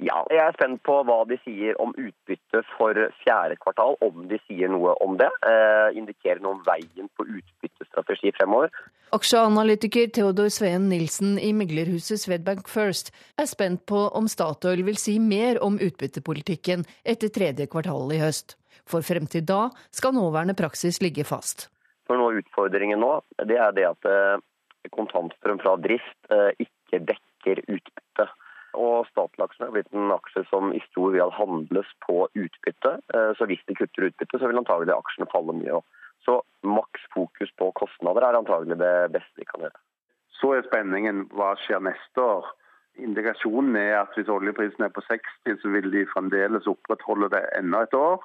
Ja, jeg er spent på hva de sier om utbytte for fjerde kvartal, om de sier noe om det. Eh, indikerer noe om veien på utbyttestrategi fremover. Aksjeanalytiker Theodor Sveen Nilsen i meglerhuset Swedbank First er spent på om Statoil vil si mer om utbyttepolitikken etter tredje kvartal i høst. For frem til da skal nåværende praksis ligge fast. For noe Utfordringen nå det er det at eh, kontantstrøm fra drift eh, ikke dekker utbytte. Og Statoil-aksjen er blitt en aksje som i stor grad handles på utbytte. Eh, så hvis de kutter utbytte, så vil antagelig aksjene falle mye. Så maks fokus på kostnader er antagelig det beste vi kan gjøre. Så er spenningen hva skjer neste år. Indikasjonen er at hvis oljeprisen er på 60, så vil de fremdeles opprettholde det enda et år.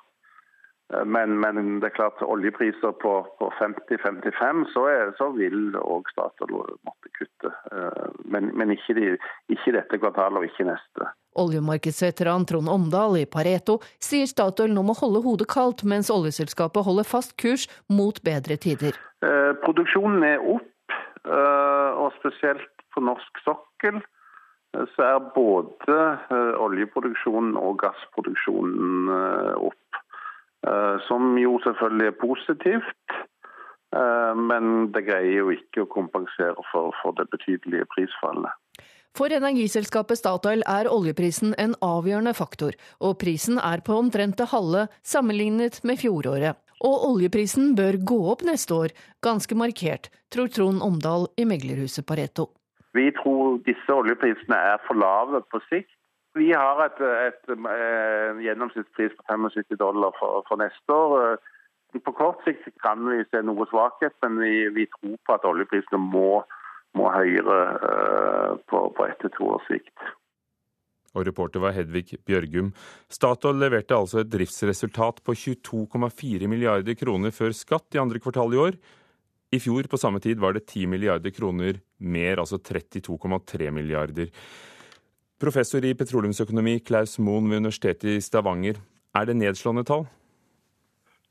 Eh, men, men, det er klart oljepriser på, på 50-55, så, så, vil òg Statoil måtte kutte. Eh, men, men ikke, de, ikke, dette kvartalet og ikke neste. Oljemarkedsveteran Trond Omdal i Pareto sier Statoil nå må holde hodet kaldt, mens oljeselskapet holder fast kurs mot bedre tider. Eh, produksjonen er opp, eh, og spesielt på norsk sokkel eh, så er både eh, oljeproduksjonen og gassproduksjonen opp. Eh, som jo selvfølgelig er positivt. Eh, men det greier jo ikke å kompensere for, for det betydelige prisfallet. For energiselskapet Statoil er oljeprisen en avgjørende faktor, og prisen er på omtrent det halve sammenlignet med fjoråret. Og oljeprisen bør gå opp neste år, ganske markert, tror Trond Omdal i meglerhuset Pareto. Vi tror disse oljeprisene er for lave på sikt. Vi har et, et, et, eh, gjennomsnittspris på 75 dollar for, for, neste år. På kort sikt kan vi se noe svakhet, men vi, vi tror på at oljeprisene må, må høyere uh, på, på ett til to års sikt. Og reporter var Hedvig Bjørgum. Statoil leverte altså et driftsresultat på 22,4 milliarder kroner før skatt i andre kvartal i år. I fjor på samme tid var det 10 milliarder kroner mer, altså 32,3 milliarder. Professor i petroleumsøkonomi Klaus Moen ved Universitetet i Stavanger. Er det nedslående tall?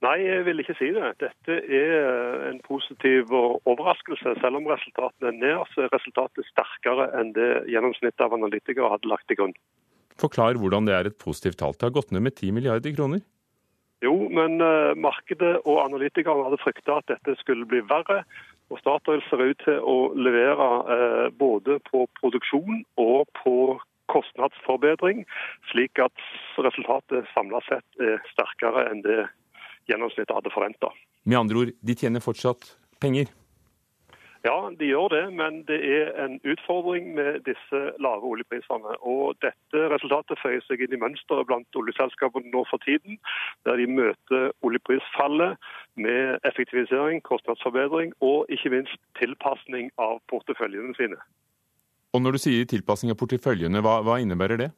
Nei, jeg vil ikke si det. Dette er en positiv overraskelse. Selv om resultatene er ned, så er resultatet sterkere enn det gjennomsnittet av analytikere hadde lagt til grunn. Forklar hvordan det er et positivt tall. Det har gått ned med 10 milliarder kroner. Jo, men uh, markedet og analytikerne hadde frykta at dette skulle bli verre. Og Statoil ser ut til å levere uh, både på produksjon og på kostnadsforbedring, slik at resultatet samla sett er sterkere enn det gjennomsnittet hadde forventa. Med andre ord, de tjener fortsatt penger? Ja, de gjør det, men det er en utfordring med disse lave oljeprisene. Og dette resultatet føyer seg inn i mønsteret blant oljeselskapene nå for tiden, der de møter oljeprisfallet med effektivisering, kostnadsforbedring og ikke minst tilpasning av porteføljene sine. Og når du sier tilpasning av porteføljene, hva, hva innebærer det?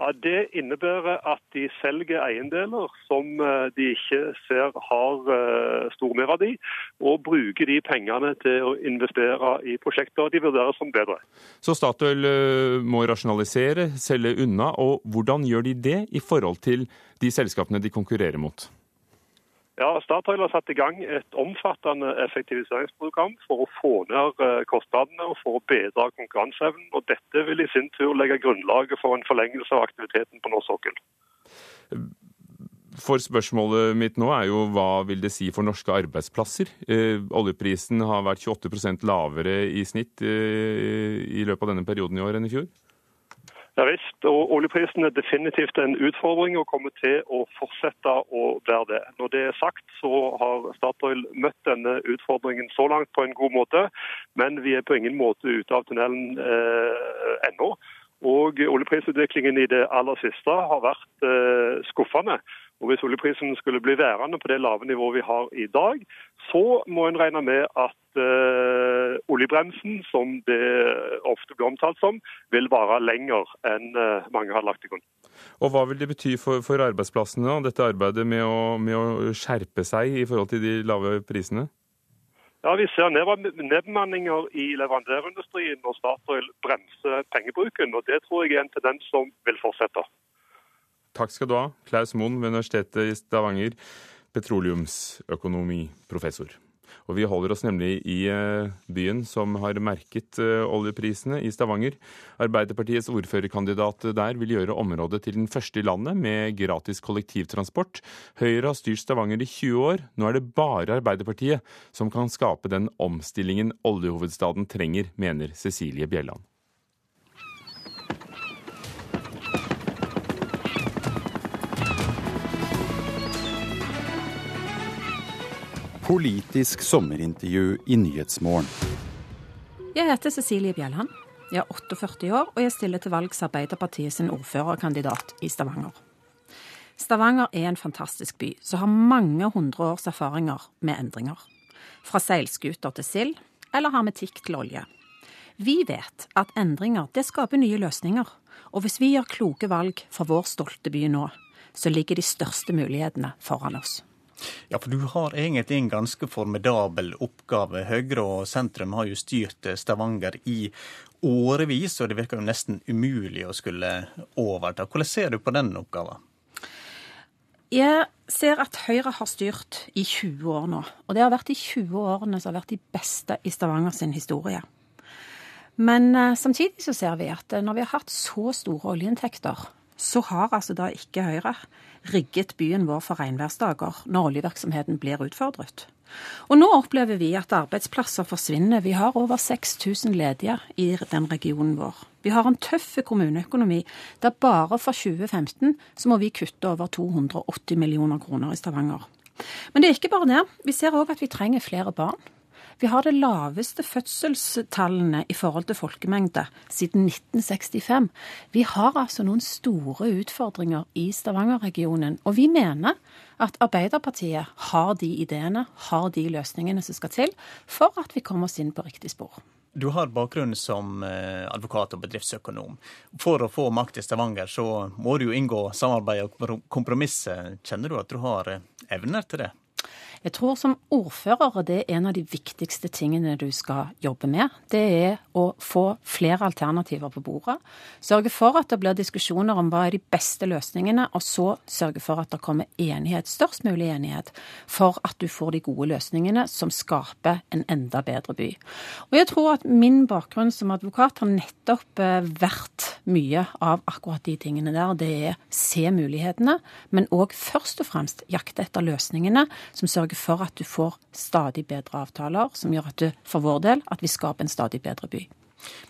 Ja, Det innebærer at de selger eiendeler som eh, de ikke ser har eh, stor merverdi, og bruker de pengene til å investere i prosjekter de vurderer som bedre. Så Statoil eh, må rasjonalisere, selge unna, og hvordan gjør de det i forhold til de selskapene de konkurrerer mot? Ja, Statoil har satt i gang et omfattende effektiviseringsprogram for å få ned eh, kostnadene og for å bedre konkurranseevnen. og Dette vil i sin tur legge grunnlaget for en forlengelse av aktiviteten på norsk sokkel. For spørsmålet mitt nå er jo hva vil det si for norske arbeidsplasser? Eh, oljeprisen har vært 28% lavere i snitt eh, i løpet av denne perioden i år enn i fjor? Ja visst, og oljeprisen er definitivt en utfordring og kommer til å fortsette å være det. Når det er sagt, så har Statoil møtt denne utfordringen så langt på en god måte, men vi er på ingen måte ute av tunnelen eh, ennå. Og oljeprisutviklingen i det aller siste har vært eh, skuffende. Og Hvis oljeprisen skulle bli værende på det lave nivået vi har i dag, så må en regne med at uh, oljebremsen, som det ofte blir omtalt som, vil vare lenger enn uh, mange har lagt til grunn. Og Hva vil det bety for, for arbeidsplassene, dette arbeidet med å, med å, skjerpe seg i forhold til de lave prisene? Ja, Vi ser nedbemanninger i leverandørindustrien når Statoil bremser pengebruken. og Det tror jeg er en tendens som vil fortsette. Takk skal du ha, Klaus Moen ved Universitetet i Stavanger, petroleumsøkonomiprofessor. Og Vi holder oss nemlig i eh, byen som har merket eh, oljeprisene, i Stavanger. Arbeiderpartiets ordførerkandidat der vil gjøre området til den første i landet med gratis kollektivtransport. Høyre har styrt Stavanger i 20 år. Nå er det bare Arbeiderpartiet som kan skape den omstillingen oljehovedstaden trenger, mener Cecilie Bjelland. Politisk sommerintervju i Nyhetsmorgen. Jeg heter Cecilie Bjelland. Jeg er 48 år, og jeg stiller til valgs Arbeiderpartiet sin ordførerkandidat i Stavanger. Stavanger er en fantastisk by som har mange hundre års erfaringer med endringer. Fra seilskuter til sild, eller hermetikk til olje. Vi vet at endringer det skaper nye løsninger, og hvis vi gjør kloke valg for vår stolte by nå, så ligger de største mulighetene foran oss. Ja, for du har egentlig en ganske formidabel oppgave. Høyre og sentrum har jo styrt Stavanger i årevis, og det virker jo nesten umulig å skulle overta. Hvordan ser du på den oppgaven? Jeg ser at Høyre har styrt i 20 år nå. Og det har vært de 20 årene som har vært de beste i Stavanger sin historie. Men uh, samtidig så ser vi at uh, når vi har hatt så store oljeinntekter, så har altså da ikke Høyre rigget byen vår for regnværsdager når oljevirksomheten blir utfordret. Og nå opplever vi at arbeidsplasser forsvinner. Vi har over 6000 ledige i den regionen vår. Vi har en tøff kommuneøkonomi der bare for 2015 så må vi kutte over 280 millioner kroner i Stavanger. Men det er ikke bare det. Vi ser òg at vi trenger flere barn. Vi har det laveste fødselstallene i forhold til folkemengde siden 1965. Vi har altså noen store utfordringer i Stavanger-regionen. Og vi mener at Arbeiderpartiet har de ideene, har de løsningene som skal til for at vi kommer oss inn på riktig spor. Du har bakgrunn som eh, advokat og bedriftsøkonom. For å få makt i Stavanger, så må du jo inngå samarbeid og kompromisser. Kjenner du at du har eh, evner til det? Jeg tror som ordfører det er en av de viktigste tingene du skal jobbe med. Det er å få flere alternativer på bordet. Sørge for at det blir diskusjoner om hva er de beste løsningene, og så sørge for at det kommer enighet, størst mulig enighet, for at du får de gode løsningene som skaper en enda bedre by. Og jeg tror at min bakgrunn som advokat har nettopp eh, vært mye av akkurat de tingene der. Det er se mulighetene, men òg først og fremst jakte etter løsningene som sørger sørge for at du får stadig bedre avtaler, som gjør at du, for vår del, at vi skaper en stadig bedre by.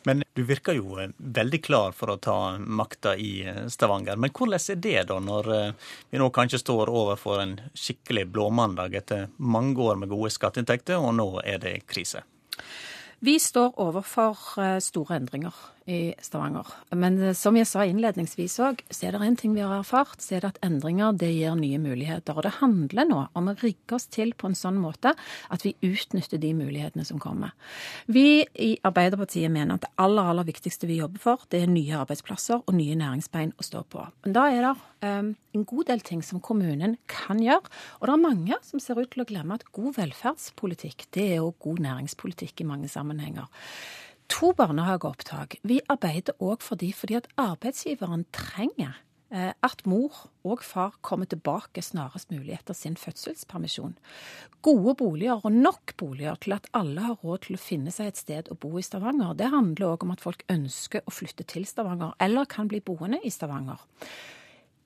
Men du virker jo eh, veldig klar for å ta makta i eh, Stavanger. Men hvordan er det da, når eh, vi nå kanskje står overfor en skikkelig blåmandag etter mange år med gode skatteinntekter, og nå er det krise? Vi står overfor store endringer i Stavanger. Men eh, som jeg sa innledningsvis òg, så er det en ting vi har erfart, så er det at endringer det gir nye muligheter. Og det handler nå om å rigge oss til på en sånn måte at vi utnytter de mulighetene som kommer. Vi i Arbeiderpartiet mener at det aller, aller viktigste vi jobber for, det er nye arbeidsplasser og nye næringsbein å stå på. Men da er det um, en god del ting som kommunen kan gjøre. Og det er mange som ser ut til å glemme at god velferdspolitikk, det er òg god næringspolitikk i mange sammenhenger to barnehageopptak. Vi arbeider òg for de fordi at arbeidsgiveren trenger eh, at mor og far kommer tilbake snarest mulig etter sin fødselspermisjon. Gode boliger og nok boliger til at alle har råd til å finne seg et sted å bo i Stavanger. Det handler òg om at folk ønsker å flytte til Stavanger, eller kan bli boende i Stavanger.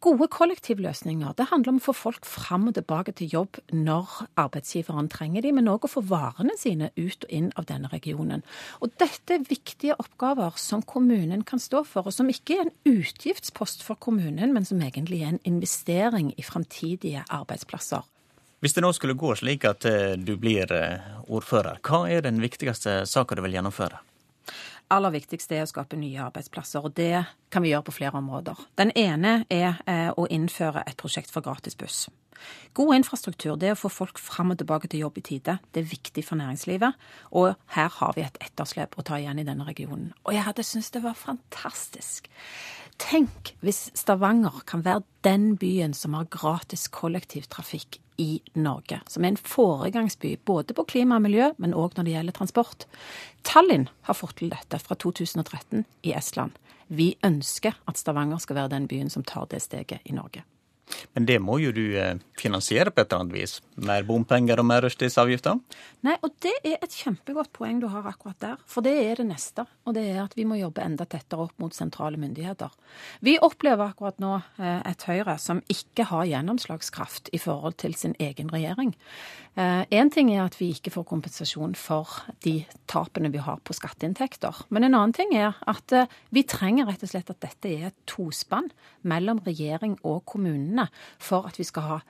Gode kollektivløsninger. Det handler om å få folk fram og tilbake til jobb når arbeidsgiveren trenger dem, men òg å få varene sine ut og inn av denne regionen. Og dette er viktige oppgaver som kommunen kan stå for, og som ikke er en utgiftspost for kommunen, men som egentlig er en investering i framtidige arbeidsplasser. Hvis det nå skulle gå slik at eh, du blir eh, ordfører, hva er den viktigste saka du vil gjennomføre? Aller viktigste er å skape nye arbeidsplasser, og det kan vi gjøre på flere områder. Den ene er eh, å innføre et prosjekt for gratis buss. God infrastruktur, det å få folk fram og tilbake til jobb i tide. Det er viktig for næringslivet, og her har vi et etterslep å ta igjen i denne regionen. Og jeg hadde syntes det var fantastisk. Tenk hvis Stavanger kan være den byen som har gratis kollektivtrafikk i Norge, som er en foregangsby både på klima og miljø, men òg når det gjelder transport. Tallinn har fått til dette fra 2013 i Estland. Vi ønsker at Stavanger skal være den byen som tar det steget i Norge. Men det må jo du eh, finansiere på et eller annet vis? Mer bompenger og mer rushtidsavgifter? Nei, og det er et kjempegodt poeng du har akkurat der. For det er det neste. Og det er at vi må jobbe enda tettere opp mot sentrale myndigheter. Vi opplever akkurat nå eh, et Høyre som ikke har gjennomslagskraft i forhold til sin egen regjering. Eh, ting er at vi ikke får kompensasjon for de tapene vi har på skatteinntekter. Men en annen ting er at vi trenger rett og slett at dette er et tospann mellom regjering og kommunene for at vi skal ha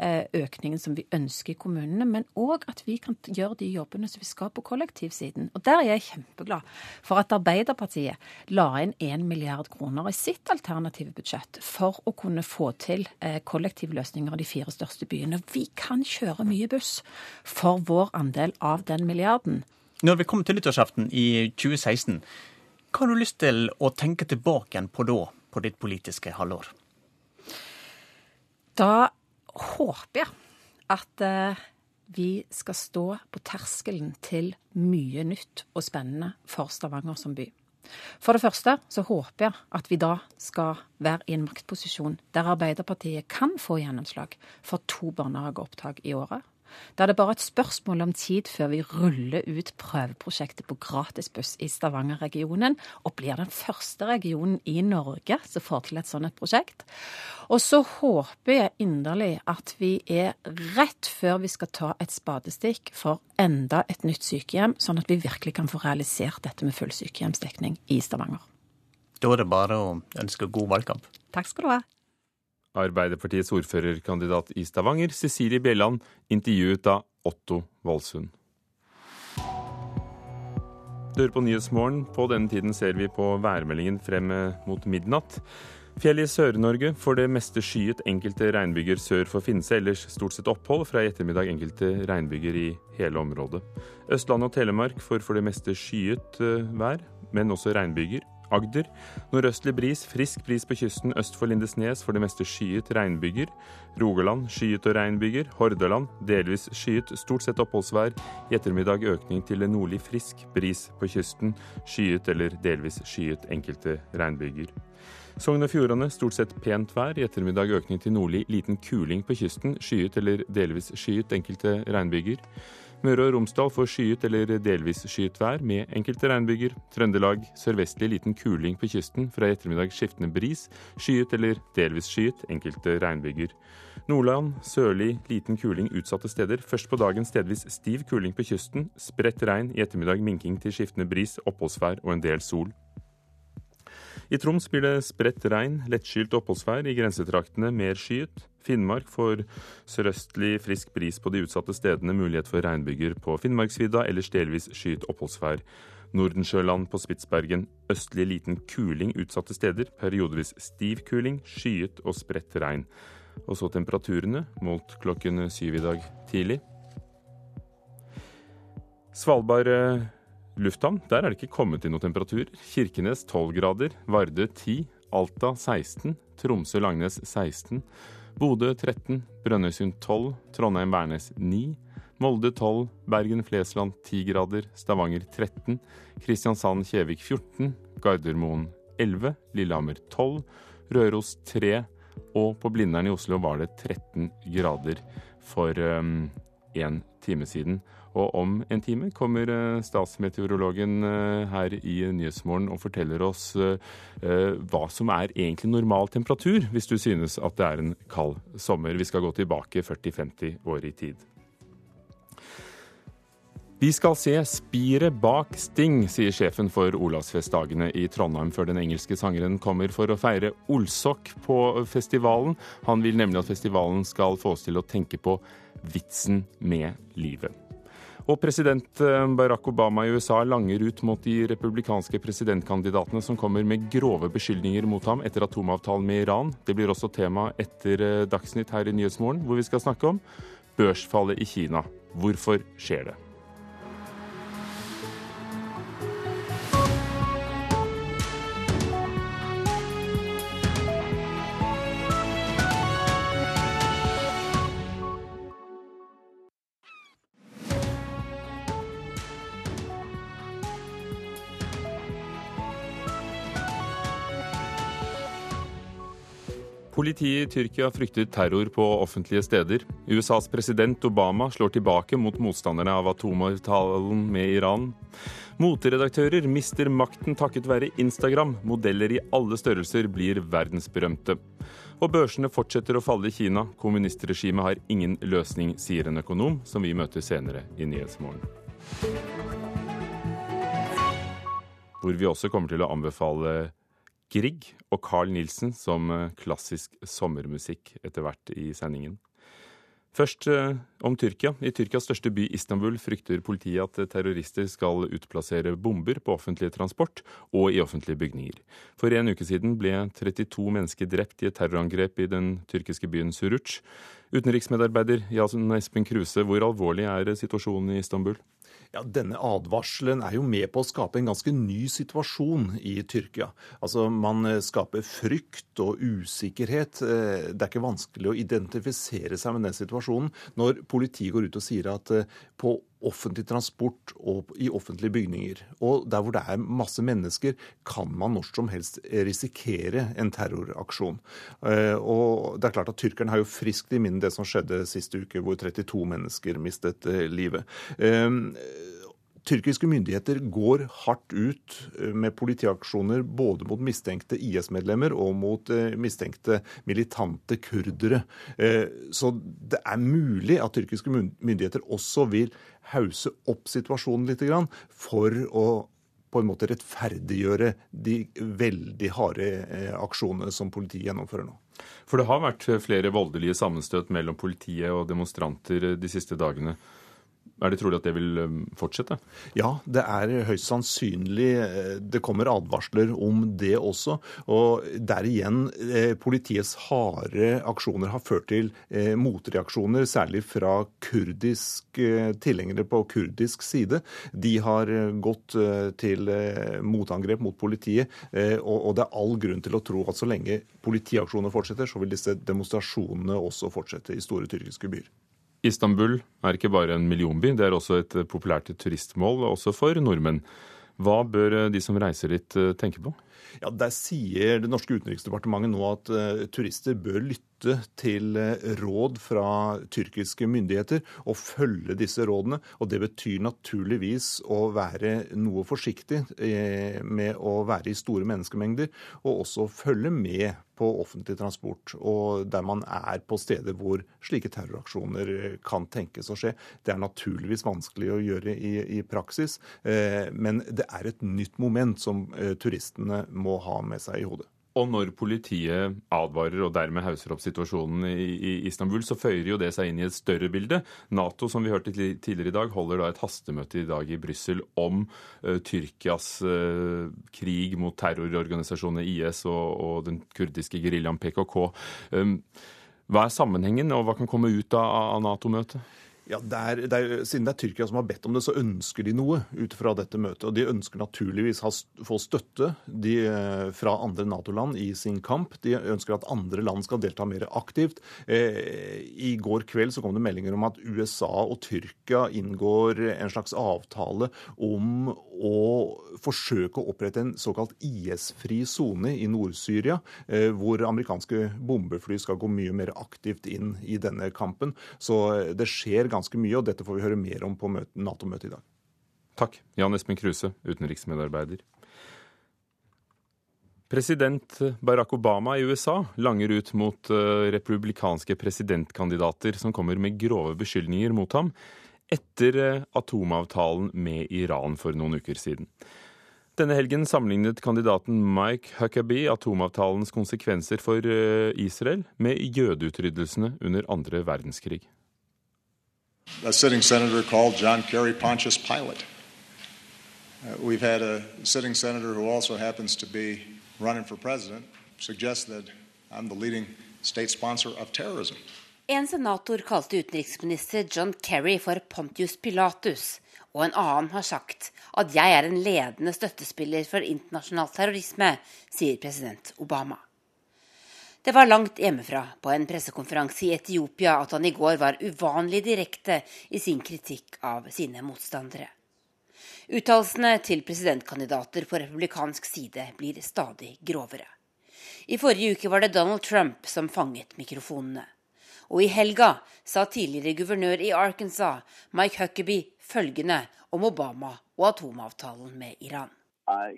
velferdsøkningen som vi ønsker i kommunene, men òg at vi kan gjøre de jobbene som vi skal på kollektivsiden. Og Der er jeg kjempeglad for at Arbeiderpartiet la inn 1 milliard kroner i sitt alternative budsjett for å kunne få til eh, kollektivløsninger i de fire største byene. Vi kan kjøre mye buss for vår andel av den milliarden. Når vi kommer til nyttårsaften i 2016, hva har du lyst til å tenke tilbake igjen på da, på ditt politiske halvår? Da håper jeg at eh, vi skal stå på terskelen til mye nytt og spennende for Stavanger som by. For det første så håper jeg at vi da skal være i en maktposisjon der Arbeiderpartiet kan få gjennomslag for to barnehageopptak i året. Da er det bare et spørsmål om tid før vi ruller ut prøveprosjektet på gratisbuss i Stavanger-regionen, og blir den første regionen i Norge som får til et sånt prosjekt. Og så håper jeg inderlig at vi er rett før vi skal ta et spadestikk for enda et nytt sykehjem, sånn at vi virkelig kan få realisert dette med full sykehjemsdekning i Stavanger. Da er det bare å ønske god valgkamp. Takk skal du ha. Arbeiderpartiets ordførerkandidat i Stavanger, Cecilie Bjelland, intervjuet av Otto Valsund. Du hører på Nyhetsmorgen. På denne tiden ser vi på værmeldingen frem mot midnatt. Fjell i Sør-Norge får det meste skyet, enkelte regnbyger sør for Finse. Ellers stort sett opphold. Fra i ettermiddag enkelte regnbyger i hele området. Østlandet og Telemark får for det meste skyet eh, vær, men også regnbyger. Agder. Nordøstlig bris, frisk bris på kysten øst for Lindesnes, for det meste skyet regnbyger. Rogaland skyet og regnbyger. Hordaland delvis skyet, stort sett oppholdsvær. I ettermiddag økning til nordlig frisk bris på kysten. Skyet eller delvis skyet enkelte regnbyger. Sogn og Fjordane stort sett pent vær. I ettermiddag økning til nordlig liten kuling på kysten. Skyet eller delvis skyet enkelte regnbyger. Møre og Romsdal får skyet eller delvis skyet vær med enkelte regnbyger. Trøndelag sørvestlig liten kuling på kysten. Fra i ettermiddag skiftende bris. Skyet eller delvis skyet, enkelte regnbyger. Nordland sørlig liten kuling utsatte steder. Først på dagen stedvis stiv kuling på kysten. Spredt regn. I ettermiddag minking til skiftende bris, oppholdsvær og en del sol. I Troms blir det spredt regn, lettskylt oppholdsvær. I grensetraktene mer skyet. Finnmark får sørøstlig frisk bris på de utsatte stedene. Mulighet for regnbyger på Finnmarksvidda, ellers delvis skyet oppholdsvær. Nordensjøland på Spitsbergen østlig liten kuling utsatte steder. Periodevis stiv kuling, skyet og spredt regn. Og så temperaturene, målt klokken syv i dag tidlig. Svalbard eh, lufthavn, der er det ikke kommet til noen temperatur. Kirkenes 12 grader, Varde 10, Alta 16, Tromsø-Langnes 16, Bodø 13, Brønnøysund 12, Trondheim-Værnes 9, Molde 12, Bergen-Flesland 10 grader, Stavanger 13, Kristiansand-Kjevik 14, Gardermoen 11, Lillehammer 12, Røros 3, og på Blindern i Oslo var det 13 grader for um, en time siden. Og om en time kommer eh, statsmeteorologen eh, her i Nyhetsmorgen og forteller oss eh, hva som er egentlig normal temperatur, hvis du synes at det er en kald sommer. Vi skal gå tilbake 40-50 år i tid. Vi skal se spiret bak Sting, sier sjefen for Olavsfestdagene i Trondheim før den engelske sangeren kommer for å feire Olsok på festivalen. Han vil nemlig at festivalen skal få oss til å tenke på vitsen med livet. Og president eh, Barack Obama i USA langer ut mot de republikanske presidentkandidatene som kommer med grove beskyldninger mot ham etter atomavtalen med Iran. Det blir også tema etter eh, Dagsnytt her i Nyhetsmorgen, hvor vi skal snakke om børsfallet i Kina. Hvorfor skjer det? Politiet i Tyrkia frykter terror på offentlige steder. USAs president Obama slår tilbake mot motstanderne av atomavtalen med Iran. Moteredaktører mister makten takket være Instagram. Modeller i alle størrelser blir verdensberømte. Og børsene fortsetter å falle i Kina. Kommunistregimet har ingen løsning, sier en økonom, som vi møter senere i Nyhetsmorgen. Hvor vi også kommer til å anbefale Grieg og Carl Nielsen som eh, klassisk sommermusikk etter hvert i sendingen. Først eh, om Tyrkia. I Tyrkias største by Istanbul frykter politiet at terrorister skal utplassere bomber på offentlig transport og i offentlige bygninger. For en uke siden ble 32 mennesker drept i et terrorangrep i den tyrkiske byen Suruc. Utenriksmedarbeider Jasun Espen Kruse, hvor alvorlig er situasjonen i Istanbul? Ja, Denne advarselen er jo med på å skape en ganske ny situasjon i Tyrkia. Altså, Man eh, skaper frykt og usikkerhet. Eh, det er ikke vanskelig å identifisere seg med den situasjonen når politiet går ut og sier at eh, på offentlig transport og i offentlige bygninger. Og der hvor det er masse mennesker, kan man når som helst risikere en terroraksjon. Og det er klart at Tyrkerne har jo friskt i minne det som skjedde siste uke, hvor 32 mennesker mistet livet. Tyrkiske myndigheter går hardt ut eh, med politiaksjoner både mot mistenkte IS-medlemmer og mot eh, mistenkte militante kurdere. Eh, så det er mulig at tyrkiske myndigheter også vil hause opp situasjonen litt for å på en måte rettferdiggjøre de veldig harde aksjonene som politiet gjennomfører nå. For det har vært flere voldelige sammenstøt mellom politiet og demonstranter de siste dagene. Er det trolig at det vil um, fortsette? Ja, det er høyst sannsynlig. Eh, det kommer advarsler om det også. Og der igjen, eh, politiets harde aksjoner har ført til eh, motreaksjoner, særlig fra kurdisk tilhengere på kurdisk side. De har gått til motangrep mot politiet, og det er all grunn til å tro at så lenge politiaksjoner fortsetter, så vil disse demonstrasjonene også fortsette i store tyrkiske byer. Istanbul er ikke bare en millionby, det er også et populært turistmål, også for nordmenn. Hva bør de som reiser dit tenke på? Ja, Der sier det norske utenriksdepartementet nå at uh, turister bør lytte til råd fra tyrkiske myndigheter og følge disse rådene. Og det betyr naturligvis å være noe forsiktig med å være i store menneskemengder, og også følge med på offentlig transport, og der man er på steder hvor slike terroraksjoner kan tenkes å skje. Det er naturligvis vanskelig å gjøre i, i praksis, eh, men det er et nytt moment som eh, turistene må ha med seg i hodet. Og når politiet advarer og dermed hauser opp situasjonen i, Istanbul, så føyer jo det seg inn i et større bilde. Nato, som vi hørte tidligere i dag, holder da et hastemøte i dag i Brussel om uh, Tyrkias uh, krig mot terrororganisasjonene IS og, den kurdiske geriljaen PKK. Um, hva er sammenhengen, og hva kan komme ut av Nato-møtet? Ja, det er, det er, Siden det er Tyrkia som har bedt om det, så ønsker de noe ut fra dette møtet. Og de ønsker naturligvis å få støtte de, eh, fra andre Nato-land i sin kamp. De ønsker at andre land skal delta mer aktivt. Eh, I går kveld så kom det meldinger om at USA og Tyrkia inngår en slags avtale om å forsøke å opprette en såkalt IS-fri sone i Nord-Syria, eh, hvor amerikanske bombefly skal gå mye mer aktivt inn i denne kampen. Så eh, det skjer ganske mye, og dette får vi høre mer om på Nato-møtet i dag. Takk, Jan Espen Kruse, utenriksmedarbeider. President Barack Obama i USA langer ut mot eh, republikanske presidentkandidater som kommer med grove beskyldninger mot ham etter eh, atomavtalen med Iran for noen uker siden. Denne helgen sammenlignet kandidaten Mike Huckabee atomavtalens konsekvenser for eh, Israel med jødeutryddelsene under andre verdenskrig a sitting senator called John Kerry Pontius Pilate. Uh, we've had a sitting senator who also happens to be running for president suggest that I'm the leading state sponsor of terrorism. En senator kalte utenriksminister John Kerry for Pontius Pilatus, og en annen har sagt at jeg er en ledende støttespiller for internasjonal terrorisme, sier president Obama. Det var langt hjemmefra på en pressekonferanse i Etiopia at han i går var uvanlig direkte i sin kritikk av sine motstandere. Uttalelsene til presidentkandidater på republikansk side blir stadig grovere. I forrige uke var det Donald Trump som fanget mikrofonene. Og i helga sa tidligere guvernør i Arkansas, Mike Huckabee, følgende om Obama og atomavtalen med Iran. Uh,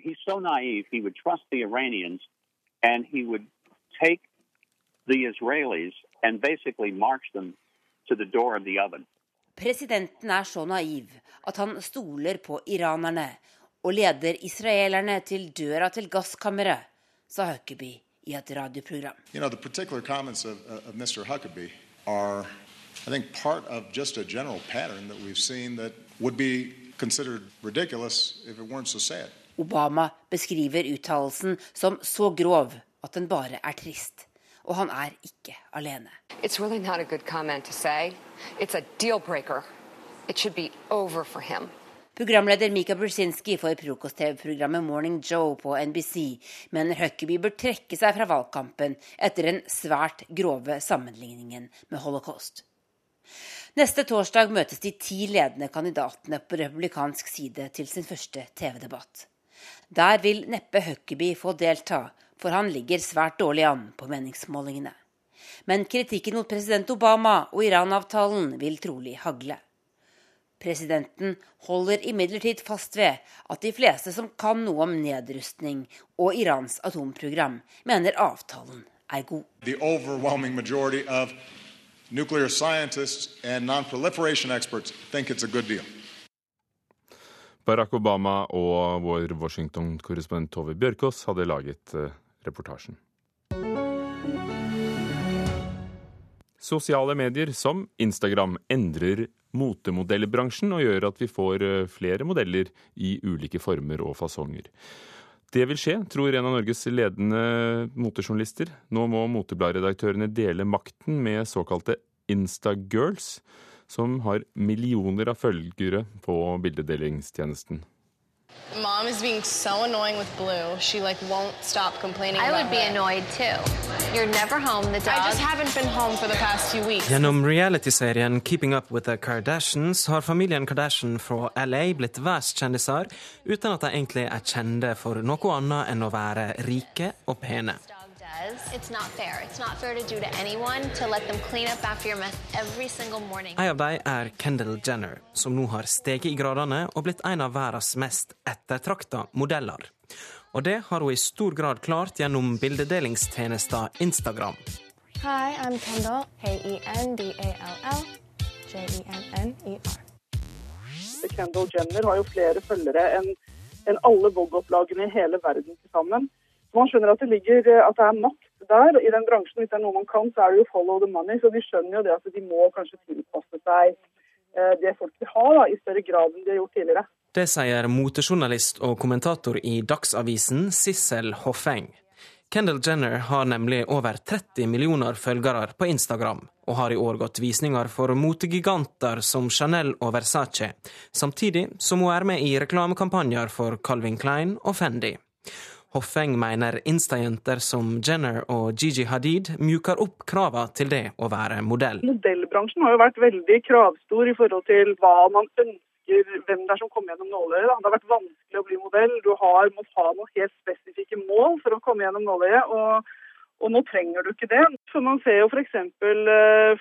the Israelis and basically marched them to the door of the oven. Presidenten er så naiv at han stoler på iranerne og leder israelerne til døra til gasskammeret, sa Huckabee i et radioprogram. You know, the particular comments of, of Mr. Huckabee are, I think, part of just a general pattern that we've seen that would be considered ridiculous if it weren't so sad. Obama beskriver uttalelsen som så grov at den bare er trist og han er ikke alene. Really Programleder Mika Brzezinski for frokost-TV-programmet Morning Joe på NBC mener Huckabee bør trekke seg fra valgkampen etter den svært grove sammenligningen med holocaust. Neste torsdag møtes de ti ledende kandidatene på republikansk side til sin første TV-debatt. Der vil neppe Huckabee få delta, for han ligger svært dårlig an på meningsmålingene. Men kritikken mot president Obama og Iran-avtalen vil trolig hagle. Presidenten holder imidlertid fast ved at de fleste som kan noe om nedrustning og Irans atomprogram, mener avtalen er god. The overwhelming majority of nuclear scientists and non-proliferation experts think it's a good deal. Barack Obama og vår Washington-korrespondent Tove Bjørkås hadde laget eh, reportasjen. Sosiale medier som Instagram endrer motemodellbransjen og gjør at vi får eh, flere modeller i ulike former og fasonger. Det vil skje, tror en av Norges ledende motejournalister. Nå må motebladredaktørene dele makten med såkalte Instagirls, som har millioner av følgere på bildedelingstjenesten. Mom is being so annoying with Blue. She like won't stop complaining I about would be her. annoyed too. You're never home. The dog. I just haven't been home for the past few weeks. Gjennom realityserien Keeping Up With The Kardashians har familien Kardashian fra LA blitt verdenskjendiser uten at de egentlig er kjente for noe annet enn å være rike og pene. Does. It's not fair. It's not fair to do to anyone to let them clean up after your mess every single morning. En av dem er Kendal Jenner, som nå har steget i gradene og blitt en av verdens mest ettertrakta modeller. Og det har hun i stor grad klart gjennom bildedelingstjenesten Instagram. Hi, I'm Kendall. K-E-N-D-A-L-L. J-E-N-N-E-R. Kendall Jenner har jo flere følgere enn en alle Vogue-opplagene i hele verden til sammen. Man skjønner at det ligger, eh, at det er makt der. I den bransjen, hvis det er noe man kan, så er det jo follow the money. Så de skjønner jo det at de må kanskje tilpasse seg eh, det folk vil ha, da, i større grad enn de har gjort tidligere. Det sier motejournalist og kommentator i Dagsavisen Sissel Hoffeng. Kendal Jenner har nemlig over 30 millioner følgere på Instagram, og har i år gått visninger for motegiganter som Chanel og Versace, samtidig som hun er med i reklamekampanjer for Calvin Klein og Fendi. Hoffeng mener Insta-jenter som Jenner og Gigi Hadid mjuker opp kravene til det å være modell. Modellbransjen har jo vært veldig kravstor i forhold til hva man ønsker, hvem det er som kommer gjennom nåløyet. Det har vært vanskelig å bli modell. Du har måttet ha noen helt spesifikke mål for å komme gjennom nåløyet. og og nå trenger du ikke det. For Man ser jo f.eks.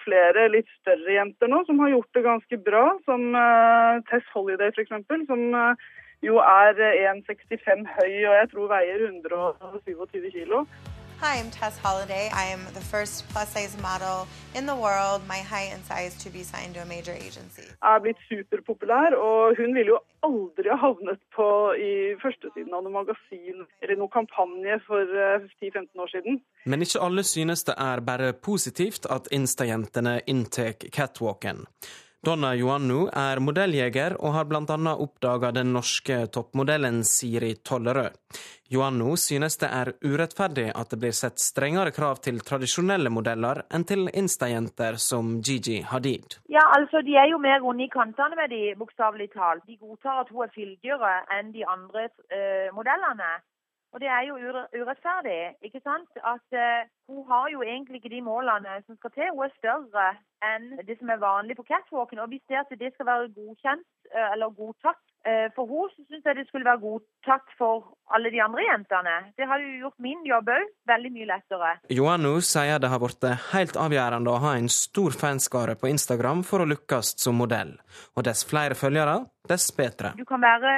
flere litt større jenter nå som har gjort det ganske bra. Som eh, Tess Holiday f.eks. Som eh, jo er 1,65 høy og jeg tror veier 127 kilo. Hi, I'm Tess Holiday. I am the first plus size model in the world, my height and size, to be signed to a major agency. Er blitt superpopulær, og hun ville jo aldri ha havnet på i førstesiden av noe magasin eller noen kampanje for eh, 10-15 år siden. Men ikke alle synes det er bare positivt at Insta-jentene inntar catwalken. Donna Joannou er modelljeger og har bl.a. oppdaga den norske toppmodellen Siri Tollerød. Joannou synes det er urettferdig at det blir sett strengere krav til tradisjonelle modeller enn til Insta-jenter som Gigi Hadid. Ja, altså De er jo mer runde i kantene med de, bokstavelig talt. De godtar at hun er fyldigere enn de andre eh, modellene. Og det er jo urettferdig, ikke sant? At uh, hun har jo egentlig ikke de målene som skal til. Hun er større enn det som er vanlig på catwalken. Og hvis det at det skal være godkjent uh, eller godtatt for henne, syns jeg det skulle være godtatt for alle de andre jentene. Det hadde jo gjort min jobb òg veldig mye lettere. Joannou sier det har blitt helt avgjørende å ha en stor fanskare på Instagram for å lykkes som modell. Og dess flere følgere, dess bedre. Du kan være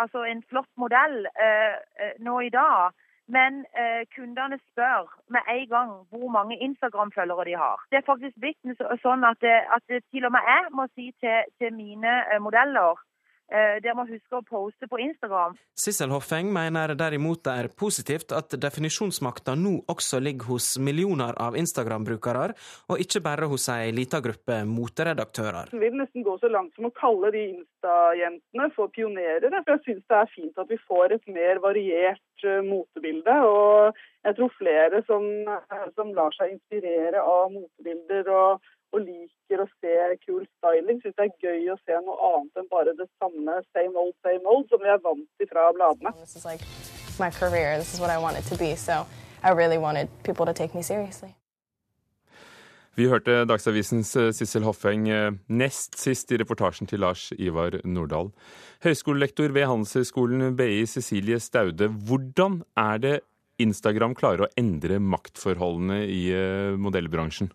altså, en flott modell eh, eh, nå i dag, men eh, kundene spør med en gang hvor mange Instagram-følgere de har. Det er faktisk blitt sånn at, det, at det, til og med jeg må si til, til mine eh, modeller eh, dere må huske å poste på Instagram. Sissel Hoffeng mener derimot det er positivt at definisjonsmakta nå også ligger hos millioner av Instagram-brukere, og ikke bare hos ei lita gruppe moteredaktører. Jeg vil nesten gå så langt som å kalle de Insta-jentene for pionerer. For jeg syns det er fint at vi får et mer variert eh, motebilde. Og jeg tror flere som, eh, som lar seg inspirere av motebilder og, og liker å se kul styling, syns det er gøy å se noe annet enn bare det samme same old, same old som vi er vant til fra bladene. This is like my career. This is what I want it to be. So I really wanted people to take. Vi hørte Dagsavisens eh, Sissel Hoffeng eh, nest sist i reportasjen til Lars Ivar Nordahl. Høyskolelektor ved Handelshøyskolen BI Cecilie Staude, hvordan er det Instagram klarer å endre maktforholdene i eh, modellbransjen?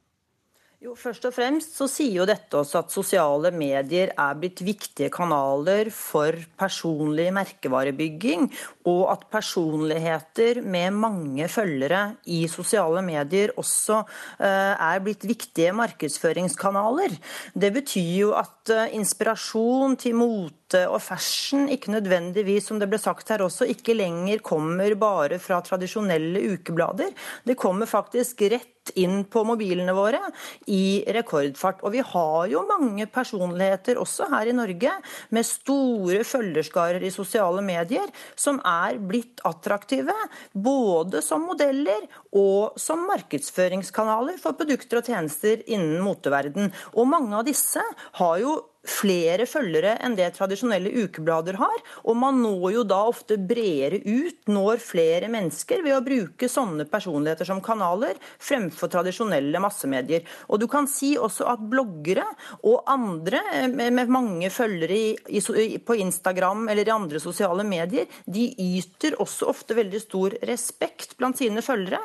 Jo, Først og fremst så sier jo dette oss at sosiale medier er blitt viktige kanaler for personlig merkevarebygging, og at personligheter med mange følgere i sosiale medier også eh, er blitt viktige markedsføringskanaler. Det betyr jo at eh, inspirasjon til mote og fashion ikke nødvendigvis, som det ble sagt her også, ikke lenger kommer bare fra tradisjonelle ukeblader. Det kommer faktisk rett inn på mobilene våre i rekordfart. Og vi har jo mange personligheter også her i Norge med store følgerskarer i sosiale medier som er blitt attraktive både som modeller og som markedsføringskanaler for produkter og tjenester innen moteverden. Og mange av disse har jo flere følgere enn det tradisjonelle ukeblader har. Og man når jo da ofte bredere ut, når flere mennesker, ved å bruke sånne personligheter som kanaler, fremfor tradisjonelle massemedier. Og du kan si også at bloggere og andre med mange følgere på Instagram eller i andre sosiale medier, de yter også ofte veldig stor respekt blant sine følgere.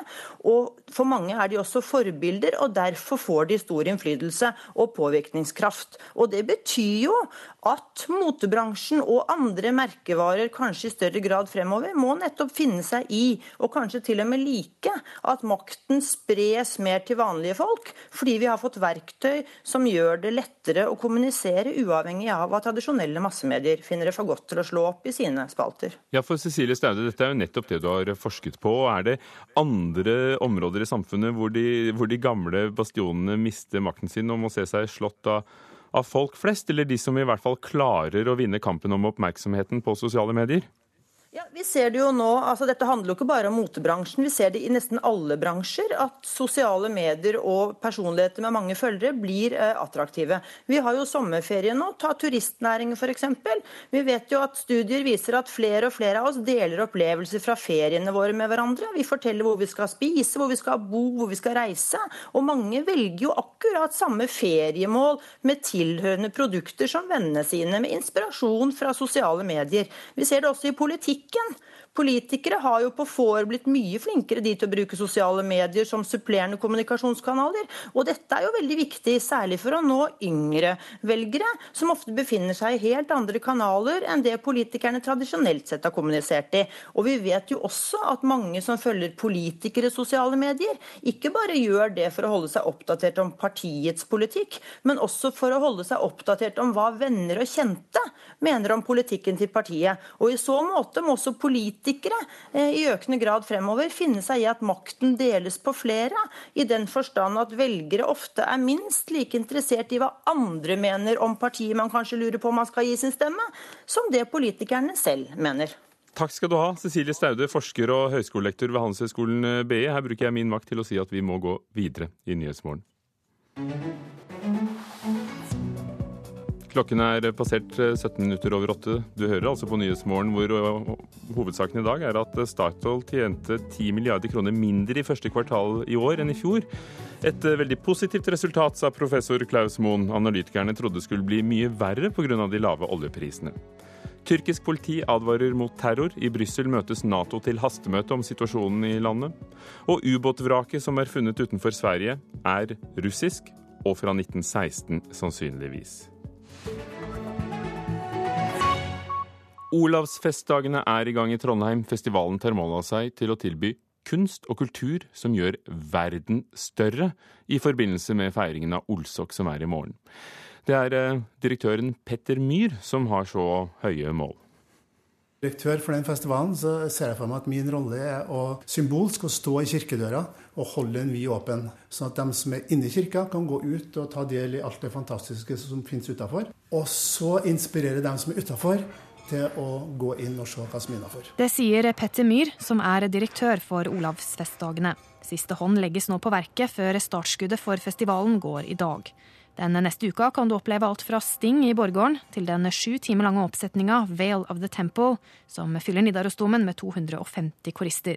Og for mange er de også forbilder, og derfor får de stor innflytelse og påvirkningskraft. Og det betyr jo at motebransjen og andre merkevarer kanskje i større grad fremover må nettopp finne seg i, og kanskje til og med like, at makten spres mer til vanlige folk, fordi vi har fått verktøy som gjør det lettere å kommunisere, uavhengig av hva tradisjonelle massemedier finner det for godt til å slå opp i sine spalter. Ja, for Cecilie Staude, dette er jo nettopp det du har forsket på. Er det andre områder i samfunnet hvor de, hvor de gamle bastionene mister makten sin og må se seg slått av av folk flest, eller de som i hvert fall klarer å vinne kampen om oppmerksomheten på sosiale medier? Ja, vi ser det jo nå, altså Dette handler jo ikke bare om motebransjen. Vi ser det i nesten alle bransjer at sosiale medier og personligheter med mange følgere blir eh, attraktive. Vi har jo sommerferie nå. Ta turistnæringen f.eks. Vi vet jo at studier viser at flere og flere av oss deler opplevelser fra feriene våre med hverandre. Vi forteller hvor vi skal spise, hvor vi skal bo, hvor vi skal reise. Og mange velger jo akkurat samme feriemål med tilhørende produkter som vennene sine, med inspirasjon fra sosiale medier. Vi ser det også i politikk politikken. Politikere har jo på få år blitt mye flinkere de til å bruke sosiale medier som supplerende kommunikasjonskanaler. Og dette er jo veldig viktig, særlig for å nå yngre velgere, som ofte befinner seg i helt andre kanaler enn det politikerne tradisjonelt sett har kommunisert i. Og vi vet jo også at mange som følger politikere i sosiale medier, ikke bare gjør det for å holde seg oppdatert om partiets politikk, men også for å holde seg oppdatert om hva venner og kjente mener om politikken til partiet. Og i så måte må også politikere eh, i økende grad fremover finne seg i at makten deles på flere, i den forstand at velgere ofte er minst like interessert i hva andre mener om partiet man kanskje lurer på om man skal gi sin stemme, som det politikerne selv mener. Takk skal du ha, Cecilie Staude, forsker og høyskolelektor ved Handelshøyskolen BI. Her bruker jeg min makt til å si at vi må gå videre i Nyhetsmorgen. Klokken er passert 17 eh, minutter over åtte. Du hører altså på Nyhetsmorgen hvor eh, hovedsaken i dag er at Statoil tjente 10 milliarder kroner mindre i første kvartal i år enn i fjor. Et eh, veldig positivt resultat, sa professor Klaus Moen. Analytikerne trodde skulle bli mye verre pga. de lave oljeprisene. Tyrkisk politi advarer mot terror. I Brussel møtes Nato til hastemøte om situasjonen i landet. Og ubåtvraket som er funnet utenfor Sverige, er russisk, og fra 1916 sannsynligvis. Olavsfestdagene er i gang i Trondheim. Festivalen tar mål av seg til å tilby kunst og kultur som gjør verden større, i forbindelse med feiringen av Olsok som er i morgen. Det er eh, direktøren Petter Myhr som har så høye mål direktør for den festivalen, så ser jeg for meg at min rolle er å symbolsk å stå i kirkedøra og holde den vid åpen. Sånn at de som er inne i kirka, kan gå ut og ta del i alt det fantastiske som finnes utafor. Og så inspirere dem som er utafor, til å gå inn og se hva som er innafor. Det sier Petter Myhr, som er direktør for Olavsfestdagene. Siste hånd legges nå på verket før startskuddet for festivalen går i dag. Den neste uka kan du oppleve alt fra Sting i Borggården til den sju timer lange oppsetninga Vale of the Temple, som fyller Nidarosdomen med 250 korister.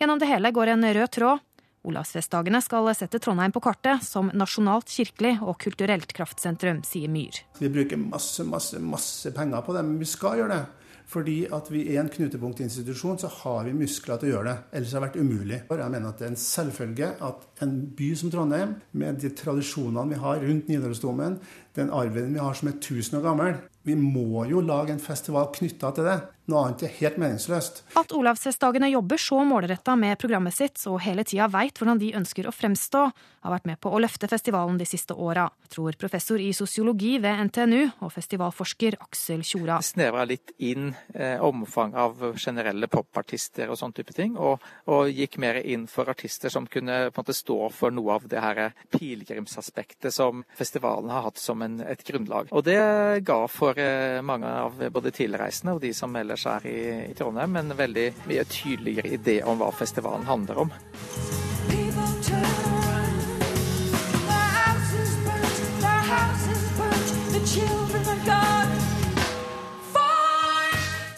Gjennom det hele går en rød tråd. Olavsfestdagene skal sette Trondheim på kartet som nasjonalt kirkelig og kulturelt kraftsentrum, sier Myhr. Vi bruker masse, masse, masse penger på det, men vi skal gjøre det. Fordi at vi er en knutepunktinstitusjon, så har vi muskler til å gjøre det. Ellers har det vært umulig. Jeg mener at det er en selvfølge at en by som Trondheim, med de tradisjonene vi har rundt Nidarosdomen, den arven vi har som er tusen år gammel, vi må jo lage en festival knytta til det. Noe annet er helt meningsløst. At Olavsfestdagene jobber så målretta med programmet sitt og hele tida veit hvordan de ønsker å fremstå, har vært med på å løfte festivalen de siste åra, tror professor i sosiologi ved NTNU og festivalforsker Aksel Tjora. Snevra litt inn eh, omfang av generelle popartister og sånn type ting, og, og, gikk mer inn for artister som kunne på en måte stå for noe av det her pilegrimsaspektet som festivalen har hatt som en, et grunnlag. Og det ga for eh, mange av både tilreisende og de som ellers ellers her i, i Trondheim, men veldig mye tydeligere idé om hva festivalen handler om.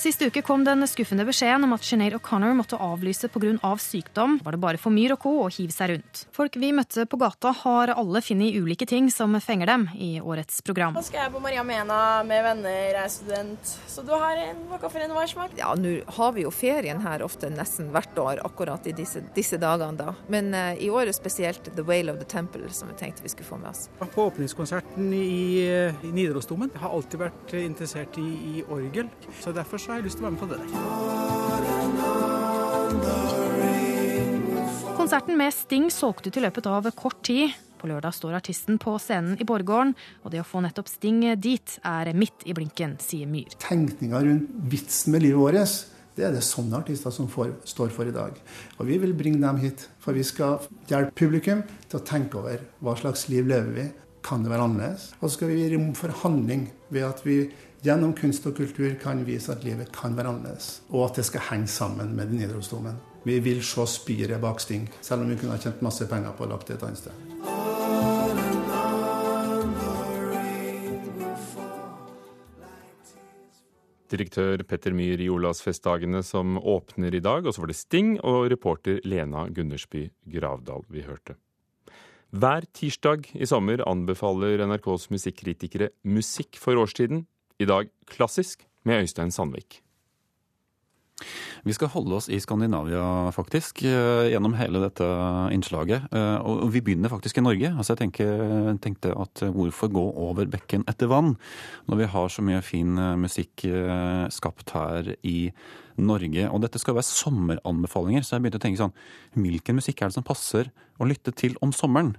Sist uke kom den skuffende beskjeden om at Sinead O'Connor måtte avlyse pga. Av sykdom. Var det bare for myr og ko å hive seg rundt. Folk vi møtte på gata, har alle funnet ulike ting som fenger dem i årets program. Nå skal jeg på Maria Mena med venner, jeg er student. Så du har noe for en varsmak? Ja, nå har vi jo ferien her ofte nesten hvert år, akkurat i disse, disse dagene da. Men uh, i år er spesielt The Whale of the Temple som vi tenkte vi skulle få med oss. På åpningskonserten i, i Nidarosdomen har alltid vært interessert i, i orgel, så derfor så har jeg lyst til å være med på det der. Konserten med Sting solgte ut i løpet av kort tid. På lørdag står artisten på scenen i Borggården, og det å få nettopp Sting dit er midt i blinken, sier Myhr. Tenkninga rundt vitsen med livet vårt, det er det sånne artister som får, står for i dag. Og vi vil bringe dem hit, for vi skal hjelpe publikum til å tenke over hva slags liv lever vi Kan det være annerledes? Og så skal vi gi rom for handling ved at vi gjennom kunst og kultur kan vise at livet kan være annerledes, og at det skal henge sammen med den idrettsdommen. Vi vil se spiret bak Sting, selv om vi kunne ha tjent masse penger på å lagt det et annet sted. Direktør Petter Myhr i Olavsfestdagene som åpner i dag, og så var det Sting og reporter Lena Gundersby Gravdal vi hørte. Hver tirsdag i sommer anbefaler NRKs musikkritikere musikk for årstiden. I dag klassisk med Øystein Sandvik. Vi skal holde oss i Skandinavia, faktisk, eh, gjennom hele dette innslaget. Eh, og vi begynner faktisk i Norge. Altså jeg tenker, tenkte at hvorfor gå over bekken etter vann, når vi har så mye fin eh, musikk skapt her i Norge. Og dette skal være sommeranbefalinger, så jeg begynte å tenke sånn Hvilken musikk er det som passer å lytte til om sommeren?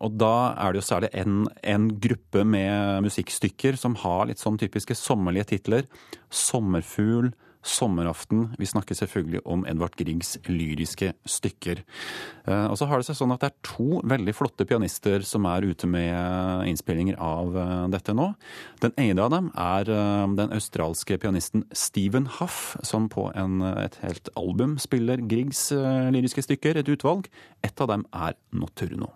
Og da er det jo særlig en, en gruppe med musikkstykker som har litt sånn typiske sommerlige titler. 'Sommerfugl', sommeraften. Vi snakker selvfølgelig om Edvard Griegs lyriske stykker. Eh, og så har det seg sånn at det er to veldig flotte pianister som er ute med innspillinger av eh, dette nå. Den ene av dem er eh, den australske pianisten Stephen Huff, som på en, et helt album spiller Griegs lyriske stykker, et utvalg. Et av dem er Notturno.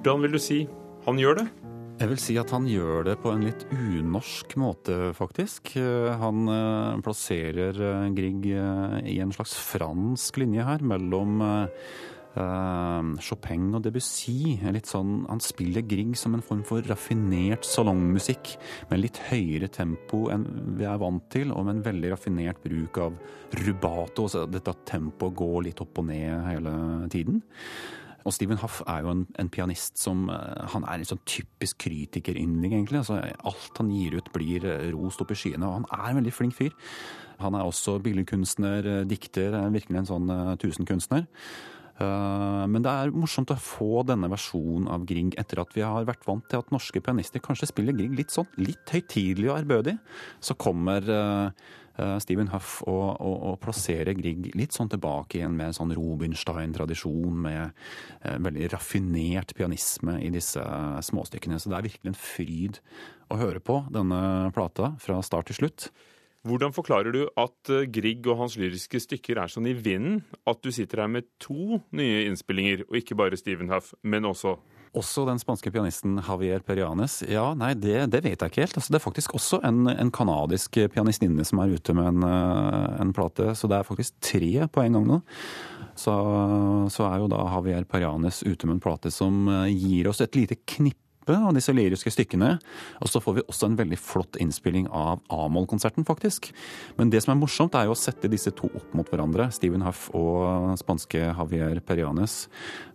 Hvordan vil du si han gjør det? Jeg vil si at han gjør det på en litt unorsk måte, faktisk. Han eh, plasserer eh, Grieg eh, i en slags fransk linje her, mellom Chopin og Debussy. Litt sånn, han spiller Grieg som en form for raffinert salongmusikk, med litt høyere tempo enn vi er vant til, og med en veldig raffinert bruk av rubato. Så dette tempoet går litt opp og ned hele tiden. Og Stephen Huff er jo en, en pianist som eh, Han er en sånn typisk kritikerinndling, egentlig. Altså, alt han gir ut, blir eh, rost opp i skyene. Og han er en veldig flink fyr. Han er også billedkunstner, dikter, dikter, virkelig en sånn tusenkunstner. Men det er morsomt å få denne versjonen av Grieg etter at vi har vært vant til at norske pianister kanskje spiller Grieg litt sånn litt høytidelig og ærbødig. Så kommer Eh, Stephen Huff og, å, å, plassere Grieg litt sånn tilbake igjen med en sånn Robinstein-tradisjon med eh, veldig raffinert pianisme i disse småstykkene. Så det er virkelig en fryd å høre på denne plata fra start til slutt. Hvordan forklarer du at eh, Grieg og hans lyriske stykker er sånn i vinden at du sitter her med to nye innspillinger, og ikke bare Stephen Huff, men også også den spanske pianisten Javier Perianes. Ja, nei, det, det vet jeg ikke helt. Altså, det er faktisk også en, en kanadisk pianistinne som er ute med en, eh, en, plate. Så det er faktisk tre på en gang nå. Så, så er jo da Javier Perianes ute med en plate som eh, gir oss et lite knipp knippe av disse lyriske stykkene. Og så får vi også en veldig flott innspilling av A-moll-konserten, faktisk. Men det som er morsomt, er jo å sette disse to opp mot hverandre. Stephen Huff og spanske Javier Perianes.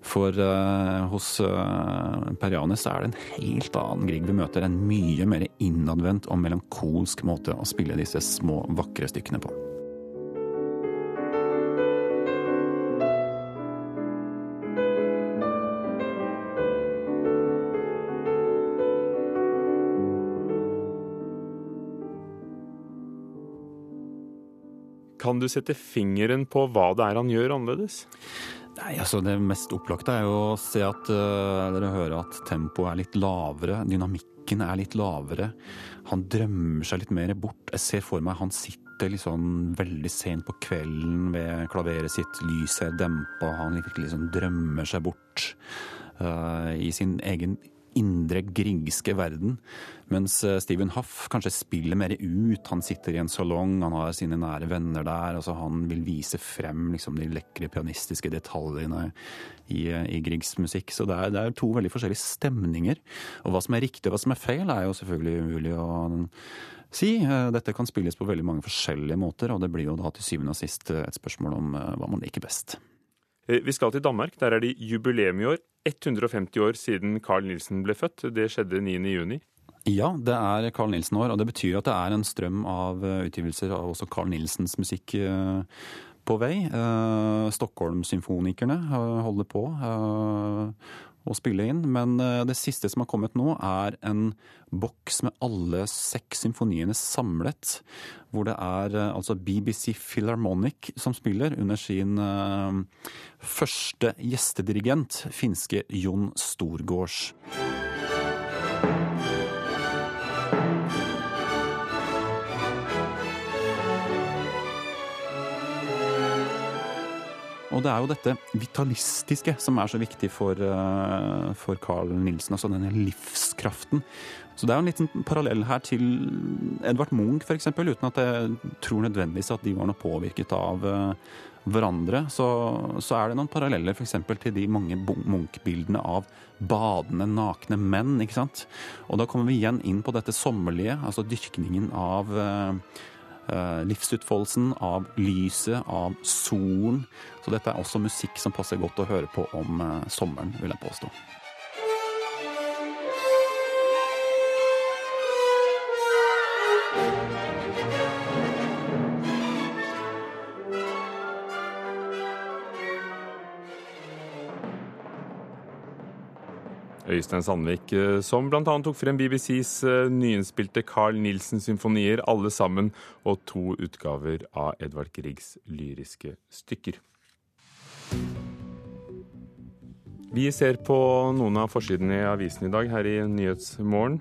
For uh, hos uh, Perianes er det en helt annen Grieg vi møter. En mye mer innadvendt og melankolsk måte å spille disse små, vakre stykkene på. Kan du sette fingeren på hva det er han gjør annerledes? Nei, altså Det mest opplagte er jo å se at, uh, eller høre at tempoet er litt lavere. Dynamikken er litt lavere. Han drømmer seg litt mer bort. Jeg ser for meg han sitter sånn veldig sent på kvelden ved klaveret sitt, lyset er dempa, han virkelig liksom drømmer seg bort uh, i sin egen indre griegske verden. Mens Steven Stephen Huff kanskje spiller mer ut. Han sitter i en salong, han har sine nære venner der. altså Han vil vise frem liksom, de lekre pianistiske detaljene i, i Griegs musikk. Så det er, det er, to veldig forskjellige stemninger. Og hva som er riktig og hva som er feil, er jo selvfølgelig umulig å si. Eh, dette kan spilles på veldig mange forskjellige måter, og det blir jo da til syvende og sist et spørsmål om eh, hva man liker best. Eh, vi skal til Danmark. Der er det jubileum i år. 150 år siden Carl Nielsen ble født. Det skjedde 9.6. Ja, det er Carl Nielsen-år, og det betyr at det er en strøm av eh, utgivelser av også Carl Nielsens musikk eh, på vei. Stockholm-symfonikerne holder på å spille inn. Men eh, det siste som har kommet nå, er en boks med alle seks symfoniene samlet. Hvor det er eh, altså BBC Philharmonic som spiller under sin uh, første gjestedirigent, finske Jon Storgårds. Og det er jo dette vitalistiske som er så viktig for, uh, for Carl Nilsen. Altså denne livskraften. Så det er jo en liten parallell her til Edvard Munch f.eks., uten at jeg tror nødvendigvis at de var noe påvirket av uh, hverandre. Så, så, er det noen paralleller f.eks. til de mange Munch-bildene av badende, nakne menn. ikke sant? Og da kommer vi igjen inn på dette sommerlige, altså dyrkningen av Eh, livsutfoldelsen, av lyset, av solen. Så dette er også musikk som passer godt å høre på om eh, sommeren, vil jeg påstå. Øystein Sandvik, eh, som bl.a. tok frem BBCs eh, nyinnspilte Carl Nielsen-symfonier, alle sammen, og to utgaver av Edvard Griegs lyriske stykker. Vi ser på noen av forsidene i avisen i dag her i Nyhetsmorgen.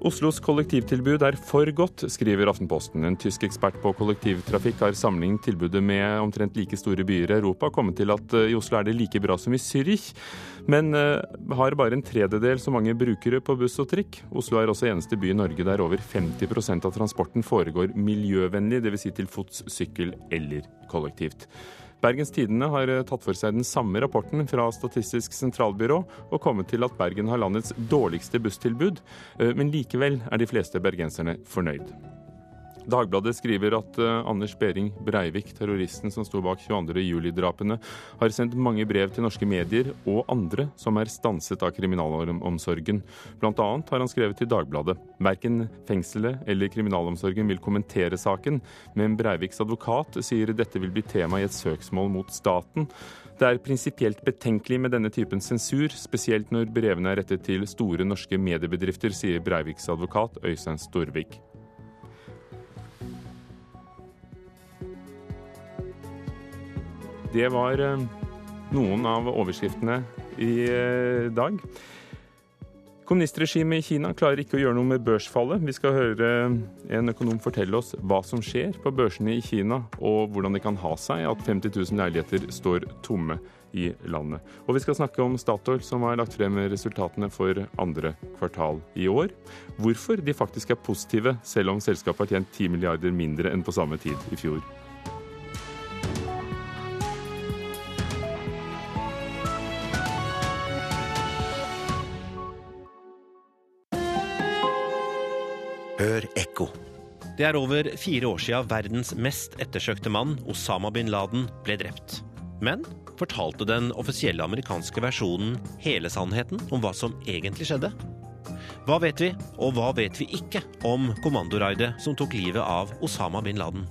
Oslos kollektivtilbud er for godt, skriver Aftenposten. En tysk ekspert på kollektivtrafikk har sammenlignet tilbudet med omtrent like store byer i Europa, kommet til at eh, i Oslo er det like bra som i Zürich, men uh, har bare en tredjedel så mange brukere på buss og trikk. Oslo er også eneste by i Norge der over 50% av transporten foregår miljøvennlig, dvs. Si til fots, sykkel eller kollektivt. Bergens Tidende har eh, tatt for seg den samme rapporten fra Statistisk sentralbyrå, og kommet til at Bergen har landets dårligste busstilbud, eh, men likevel er de fleste bergenserne fornøyd. Dagbladet skriver at uh, Anders Behring Breivik, terroristen som sto bak 22. juli-drapene, har sendt mange brev til norske medier og andre som er stanset av kriminalomsorgen. Blant annet har han skrevet til Dagbladet. Verken fengselet eller kriminalomsorgen vil kommentere saken, men Breiviks advokat sier dette vil bli tema i et søksmål mot staten. Det er prinsipielt betenkelig med denne typen sensur, spesielt når brevene er rettet til store norske mediebedrifter, sier Breiviks advokat Øystein Storvik. Det var eh, noen av overskriftene i eh, dag. Kommunistregimet i Kina klarer ikke å gjøre noe med børsfallet. Vi skal høre en økonom fortelle oss hva som skjer på børsene i Kina, og hvordan det kan ha seg at 50 000 leiligheter står tomme i landet. Og vi skal snakke om Statoil, som har lagt frem resultatene for andre kvartal i år. Hvorfor de faktisk er positive, selv om selskapet har tjent 10 milliarder mindre enn på samme tid i fjor. Hør ekko. Det er over fire år siden verdens mest ettersøkte mann, Osama bin Laden, ble drept. Men fortalte den offisielle amerikanske versjonen hele sannheten om hva som egentlig skjedde? Hva vet vi, og hva vet vi ikke om kommandoraidet som tok livet av Osama bin Laden?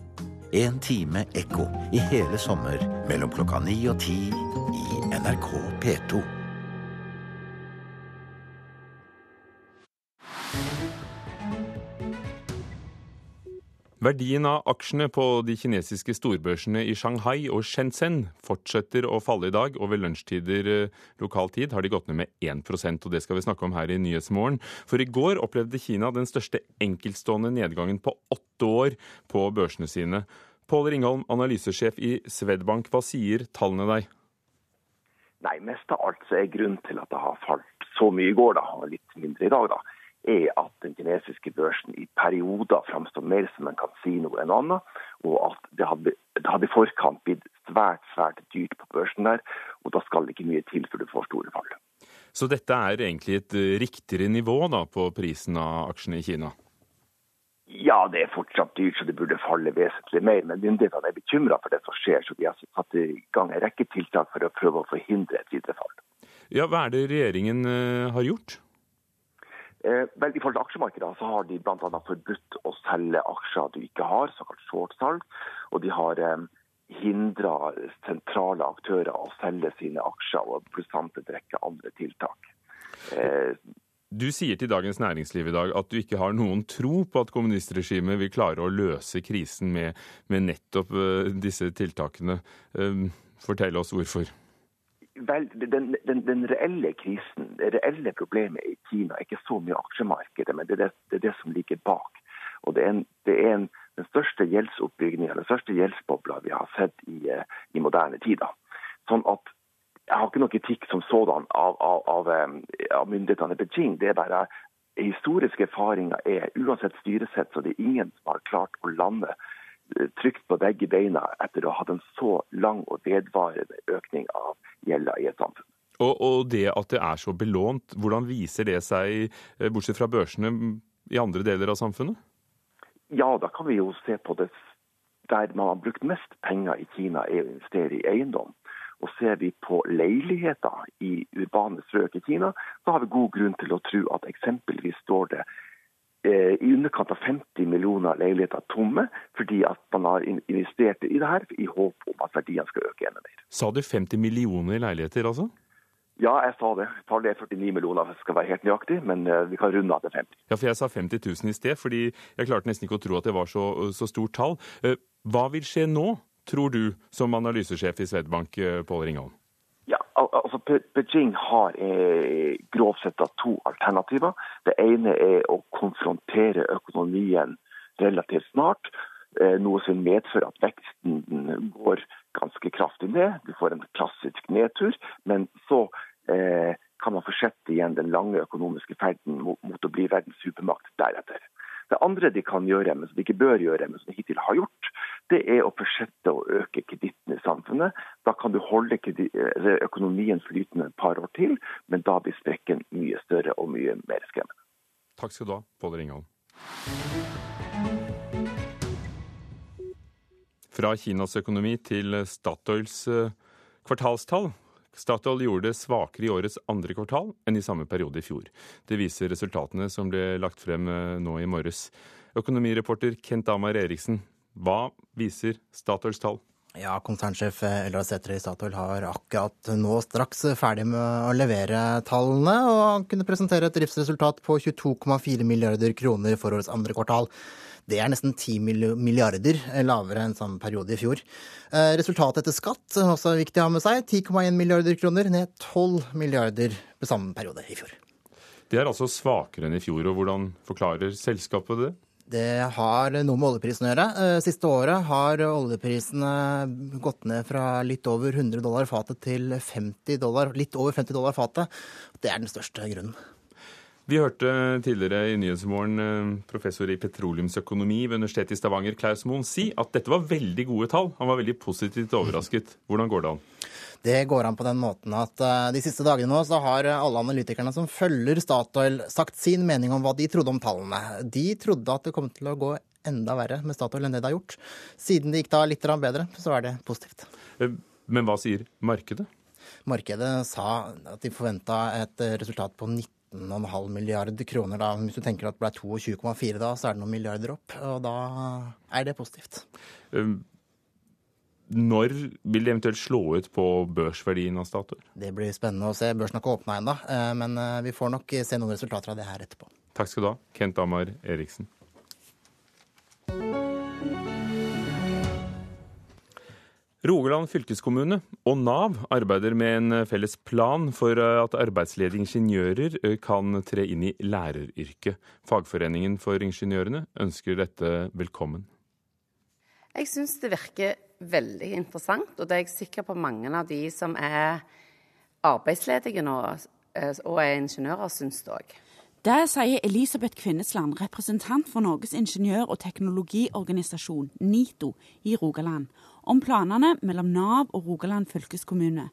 En time ekko i hele sommer mellom klokka ni og ti i NRK P2. Verdien av aksjene på de kinesiske storbørsene i Shanghai og Shenzhen fortsetter å falle i dag, og ved lunsjtider eh, lokal tid har de gått ned med 1% og det skal vi snakke om her i Nyhetsmorgen. For i går opplevde Kina den største enkeltstående nedgangen på åtte år på børsene sine. Pål Ringholm, analysesjef i Swedbank, hva sier tallene deg? Nei, mest av alt så er grunnen til at det har falt så mye i går, da, og litt mindre i dag, da, er at den kinesiske børsen i perioder framstår mer som en kasino enn annet, og at det hadde, det hadde i forkant blitt svært svært dyrt på børsen der, og da skal det ikke mye til før du får store fall. Så dette er egentlig et eh, riktigere nivå da, på prisen av aksjene i Kina? Ja, det er fortsatt dyrt, så det burde falle vesentlig mer. Men myndighetene er bekymra for det som skjer, så de har satt i gang en rekke tiltak for å prøve å forhindre et videre fall. Ja, Hva er det regjeringen uh, har gjort? Eh, vel, I forhold til aksjemarkedet så har de bl.a. forbudt å selge aksjer du ikke har, såkalt shortsalg. Og de har eh, hindra sentrale aktører å selge sine aksjer, og pluss en rekke andre tiltak. Eh, du sier til Dagens Næringsliv i dag at du ikke har noen tro på at kommunistregimet vil klare å løse krisen med, med nettopp disse tiltakene. Fortell oss hvorfor. Vel, den, den, den, reelle krisen, det reelle problemet i Kina er ikke så mye aksjemarkedet, men det er det, det, er det som ligger bak. Og Det er, en, det er en, den største gjeldsoppbyggingen, den største gjeldsbobla vi har sett i, eh, i, moderne tider. Sånn at Jeg har ikke noe kritikk som sådan av, av, av, eh, av myndighetene i Beijing. Det er bare historiske erfaringer er uansett styresett, så det er ingen som har klart å lande trygt på begge beina etter å ha hatt en så lang og vedvarende økning av gjelda i et samfunn. Og, og, det at det er så belånt, hvordan viser det seg, eh, bortsett fra børsene, i andre deler av samfunnet? Ja, da kan vi jo se på det der man har brukt mest penger i Kina, er å investere i eiendom. Og Ser vi på leiligheter i urbane strøk i Kina, så har vi god grunn til å tro at eksempelvis står det i underkant av 50 millioner leiligheter tomme, fordi at man har investert i det her i håp om at verdiene skal øke enda mer. Sa du 50 millioner leiligheter, altså? Ja, jeg sa det. Tallet er 49 millioner, skal være helt nøyaktig, men eh, vi kan runde av til 50. Ja, for Jeg sa 50 000 i sted, fordi jeg klarte nesten ikke å tro at det var så, så stort tall. Eh, hva vil skje nå, tror du, som analysesjef i Swedbank, Pål Ringholm? Altså Beijing har eh, grovt sett to alternativer. Det ene er å konfrontere økonomien relativt snart. Eh, noe som medfører at veksten går ganske kraftig ned. Du får en klassisk nedtur. Men så eh, kan man fortsette igjen den lange økonomiske ferden mot, mot å bli verdens supermakt deretter. Det andre de kan gjøre, men som de ikke bør gjøre, men som de hittil har gjort, det er å fortsette å øke kreditten i samfunnet. Da kan du holde økonomien flytende et par år til, men da blir sprekken mye større og mye mer skremmende. Takk skal du ha, Pål Ringholm. Fra Kinas økonomi til Statoils eh, kvartalstall. Statoil gjorde det svakere i årets andre kvartal enn i samme periode i fjor. Det viser resultatene som ble lagt frem eh, nå i morges. Økonomireporter Kent Amar Eriksen, hva viser Statoils tall? Ja, Konsernsjef Eldar Sætre i Statoil har akkurat nå straks ferdig med å levere tallene, og han kunne presentere et driftsresultat på 22,4 milliarder kroner for årets andre kvartal. Det er nesten 10 milliarder lavere enn samme periode i fjor. Eh, resultatet etter skatt, også viktig å ha med seg, 10,1 milliarder kroner, ned 12 milliarder på samme periode i fjor. Det er altså svakere enn i fjor, og hvordan forklarer selskapet det? Det har noe med oljeprisen å gjøre. Eh, siste året har oljeprisene gått ned fra litt over 100 dollar fatet til 50 dollar, litt over 50 dollar fatet. Det er den største grunnen. Vi hørte tidligere i Nyhetsmorgen eh, professor i petroleumsøkonomi ved Universitetet i Stavanger, Klaus Moen, si at dette var veldig gode tall. Han var veldig positivt overrasket. Hvordan går det an? Det går an på den måten at eh, de siste dagene nå så har alle analytikerne som følger Statoil, sagt sin mening om hva de trodde om tallene. De trodde at det kom til å gå enda verre med Statoil enn det det har gjort. Siden det gikk da litt bedre, så er det positivt. Eh, men hva sier markedet? Markedet sa at de forventa et resultat på 19 13,5 milliarder kroner. Da. Hvis du tenker at det ble 22,4 da, så er det noen milliarder opp. Og da er det positivt. Um, når vil det eventuelt slå ut på børsverdien av Statoil? Det blir spennende å se. Børsen har ikke åpna ennå, eh, men eh, vi får nok se noen resultater av det her etterpå. Takk skal du ha, Kent Amar Eriksen. Rogaland fylkeskommune og Nav arbeider med en felles plan for at arbeidsledige ingeniører kan tre inn i læreryrket. Fagforeningen for ingeniørene ønsker dette velkommen. Jeg syns det virker veldig interessant, og det er jeg sikker på mange av de som er arbeidsledige nå og er ingeniører, syns det òg. Det sier Elisabeth Kvinnesland, representant for Norges ingeniør- og teknologiorganisasjon, NITO, i Rogaland om planene mellom Nav og Rogaland fylkeskommune.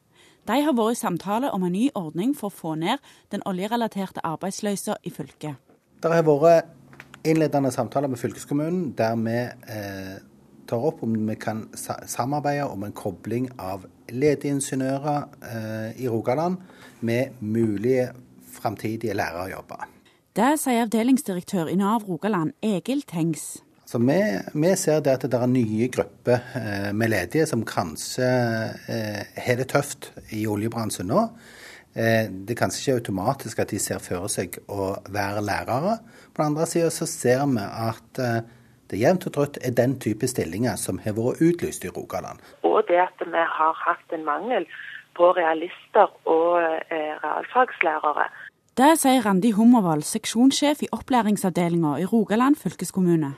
De har vært i samtale om en ny ordning for å få ned den oljerelaterte arbeidsløsa i fylket. Det har vært innledende samtaler med fylkeskommunen der vi eh, tar opp om vi kan samarbeide om en kobling av ledige ingeniører eh, i Rogaland med mulige framtidige lærerjobber. Det sier avdelingsdirektør i Nav Rogaland, Egil Tengs. Så vi, vi, ser det at det er nye grupper eh, med ledige som kanskje eh, har det tøft i oljebransjen nå. Eh, det er kanskje ikke automatisk at de ser for seg å være lærere. På den andre sida så ser vi at eh, det jevnt og trutt er den type stillinger som har vært utlyst i Rogaland. Og det at vi har hatt en mangel på realister og realfagslærere. Det sier Randi Hummervoll, seksjonssjef i opplæringsavdelinga i Rogaland fylkeskommune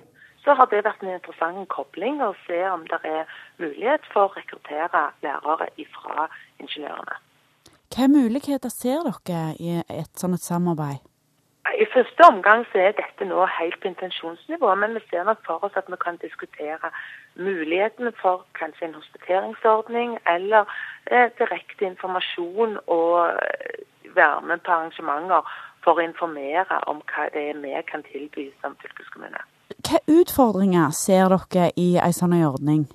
så har det vært en interessant kobling å se om det er mulighet for å rekruttere lærere fra ingeniørene. Hvilke muligheter ser dere i et sånt samarbeid? I første omgang så er dette nå helt på intensjonsnivå, men vi ser nok for oss at vi kan diskutere mulighetene for kanskje en hospiteringsordning eller eh, direkte informasjon og eh, være med på arrangementer for å informere om hva det er vi kan tilby som fylkeskommune. Hvilke utfordringer ser dere i en sånn ordning?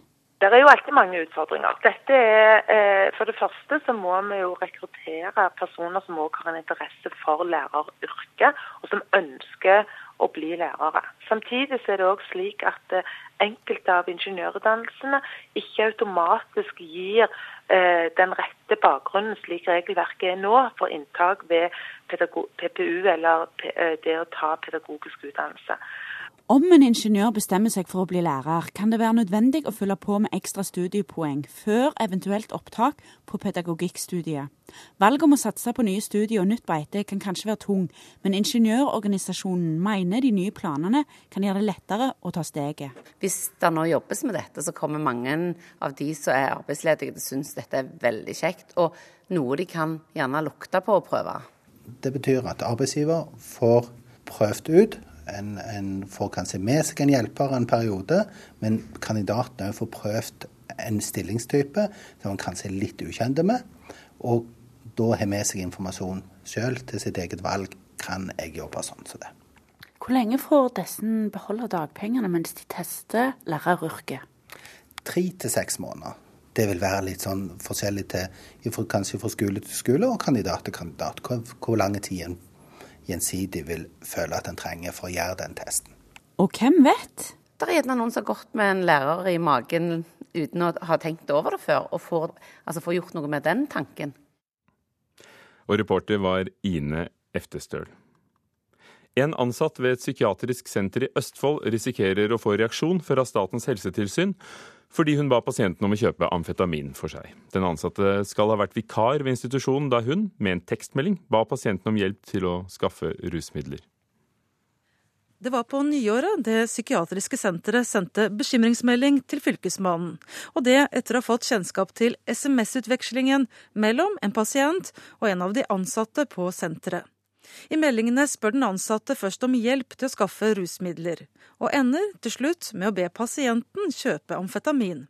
Det er jo alltid mange utfordringer. Dette er, eh, For det første så må vi jo rekruttere personer som også har en interesse for læreryrket, og som ønsker å bli lærere. Samtidig så er det òg slik at eh, enkelte av ingeniørutdannelsene ikke automatisk gir eh, den rette bakgrunnen, slik regelverket er nå, for inntak ved PPU eller det å ta pedagogisk utdannelse. Om en ingeniør bestemmer seg for å bli lærer, kan det være nødvendig å fylle på med ekstra studiepoeng før eventuelt opptak på pedagogikkstudiet. Valget om å satse på nye studier og nytt beite kan kanskje være tung, men ingeniørorganisasjonen mener de nye planene kan gjøre det lettere å ta steget. Hvis det nå jobbes med dette, så kommer mange av de som er arbeidsledige til å synes dette er veldig kjekt, og noe de kan gjerne lukte på å prøve. Det betyr at arbeidsgiver får prøvd ut en, en får kanskje med seg en hjelper en periode, men kandidaten òg får prøvd en stillingstype som han kanskje er litt ukjent med. Og da har med seg informasjon sjøl til sitt eget valg. Kan jeg jobbe sånn som det? Hvor lenge får disse beholde dagpengene mens de tester læreryrket? Tre til seks måneder. Det vil være litt sånn forskjellig til kanskje fra skole til skole og kandidat til kandidat. Hvor, hvor lang tid en gjensidig vil føle at en trenger for å gjøre den testen. Og hvem vet? Det er gjerne noen som har gått med en lærer i magen uten å ha tenkt over det før, og får, altså får gjort noe med den tanken. Og reporter var Ine Eftestøl. En ansatt ved et psykiatrisk senter i Østfold risikerer å få reaksjon fra Statens helsetilsyn fordi hun ba pasienten om å kjøpe amfetamin for seg. Den ansatte skal ha vært vikar ved institusjonen da hun, med en tekstmelding, ba pasienten om hjelp til å skaffe rusmidler. Det var på nyåret det psykiatriske senteret sendte bekymringsmelding til Fylkesmannen, og det etter å ha fått kjennskap til SMS-utvekslingen mellom en pasient og en av de ansatte på senteret. I meldingene spør den ansatte først om hjelp til å skaffe rusmidler, og ender til slutt med å be pasienten kjøpe amfetamin.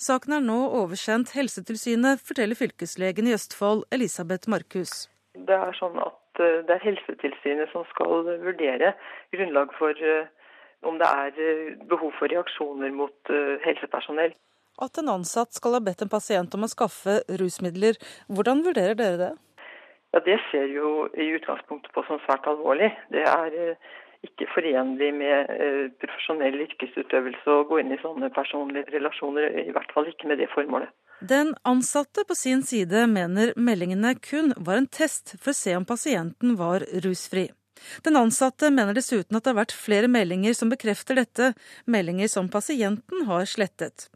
Saken er nå oversendt Helsetilsynet, forteller fylkeslegen i Østfold, Elisabeth Markus. Det er sånn at eh, det er Helsetilsynet som skal vurdere grunnlag for eh, om det er eh, behov for reaksjoner mot helsepersonell. At en ansatt skal ha bedt en pasient om å skaffe rusmidler, hvordan vurderer dere det? Ja, Det ser jo i utgangspunktet på som svært alvorlig. Det er eh, ikke forenlig med eh, profesjonell yrkesutøvelse å gå inn i sånne personlige relasjoner, i hvert fall ikke med det formålet. Den ansatte på sin side mener meldingene kun var en test for å se om pasienten var rusfri. Den ansatte mener dessuten at det har vært flere meldinger som bekrefter dette, meldinger som pasienten har slettet.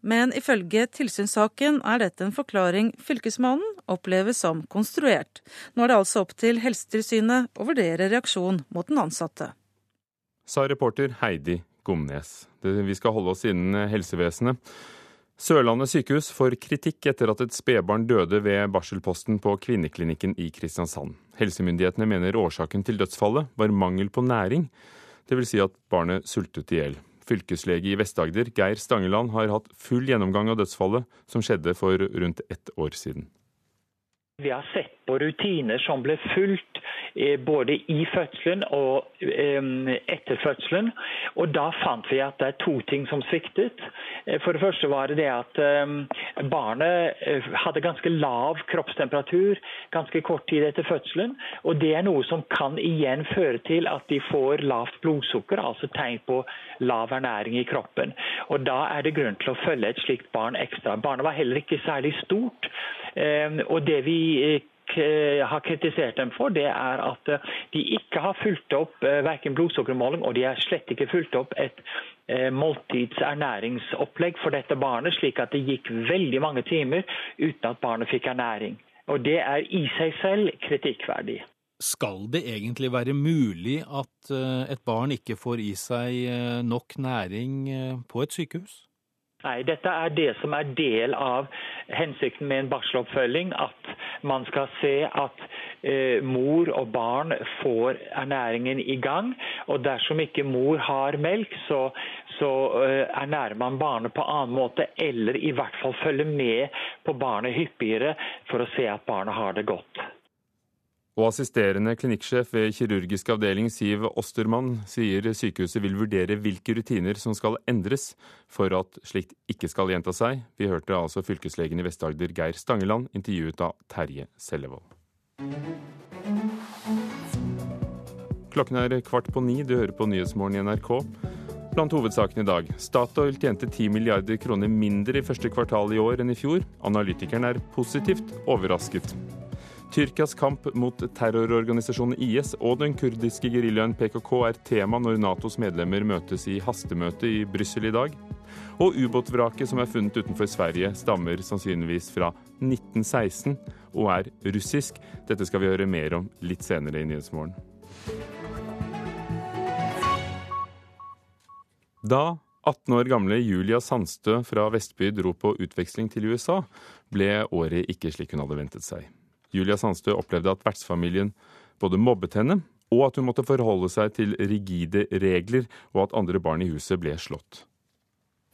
Men ifølge tilsynssaken er dette en forklaring fylkesmannen opplever som konstruert. Nå er det altså opp til Helsetilsynet å vurdere reaksjon mot den ansatte. Sa reporter Heidi Gomnes. Vi skal holde oss innen helsevesenet. Sørlandet sykehus får kritikk etter at et spedbarn døde ved barselposten på kvinneklinikken i Kristiansand. Helsemyndighetene mener årsaken til dødsfallet var mangel på næring, dvs. Si at barnet sultet i hjel. Fylkeslege i Vest-Agder, Geir Stangeland, har hatt full gjennomgang av dødsfallet, som skjedde for rundt ett år siden. Vi har sett på rutiner som ble fulgt eh, både i fødselen og etter fødselen. Og da fant vi at det er to ting som sviktet. Eh, for det første var det det at barnet eh, hadde ganske lav kroppstemperatur ganske kort tid etter fødselen. Og det er noe som kan igjen føre til at de får lavt blodsukker, altså tegn på lav ernæring i kroppen. Og da er det grunn til å følge et slikt barn ekstra. Barnet var heller ikke særlig stort. Og det vi har kritisert dem for, det er at eh, de ikke har fulgt opp eh, verken blodsukkermåling, og de har slett ikke fulgt opp et eh, måltidsernæringsopplegg for dette barnet, slik at det gikk veldig mange timer uten at barnet fikk ernæring. Og Det er i seg selv kritikkverdig. Skal det egentlig være mulig at et barn ikke får i seg nok næring på et sykehus? Nei, dette er det som er del av hensikten med en barseloppfølging. At man skal se at eh, mor og barn får ernæringen i gang. Og dersom ikke mor har melk, så, så eh, ernærer man barnet på annen måte. Eller i hvert fall følger med på barnet hyppigere for å se at barnet har det godt. Og assisterende klinikksjef ved kirurgisk avdeling Siv Ostermann sier sykehuset vil vurdere hvilke rutiner som skal endres for at slikt ikke skal gjenta seg. Vi hørte altså fylkeslegen i Vest-Agder Geir Stangeland, intervjuet av Terje Sellevold. Klokken er kvart på ni, du hører på Nyhetsmorgen i NRK. Blant hovedsakene i dag. Statoil tjente 10 milliarder kroner mindre i første kvartal i år enn i fjor. Analytikeren er positivt overrasket. Tyrkias kamp mot terrororganisasjonen IS og den kurdiske geriljaen PKK er tema når Natos medlemmer møtes i hastemøte i Brussel i dag. Og ubåtvraket som er funnet utenfor Sverige, stammer sannsynligvis fra 1916 og er russisk. Dette skal vi høre mer om litt senere i Nyhetsmorgen. Da 18 år gamle Julia Sandstø fra Vestby dro på utveksling til USA, ble året ikke slik hun hadde ventet seg. Julia Sandstø opplevde at vertsfamilien både mobbet henne, og at hun måtte forholde seg til rigide regler, og at andre barn i huset ble slått.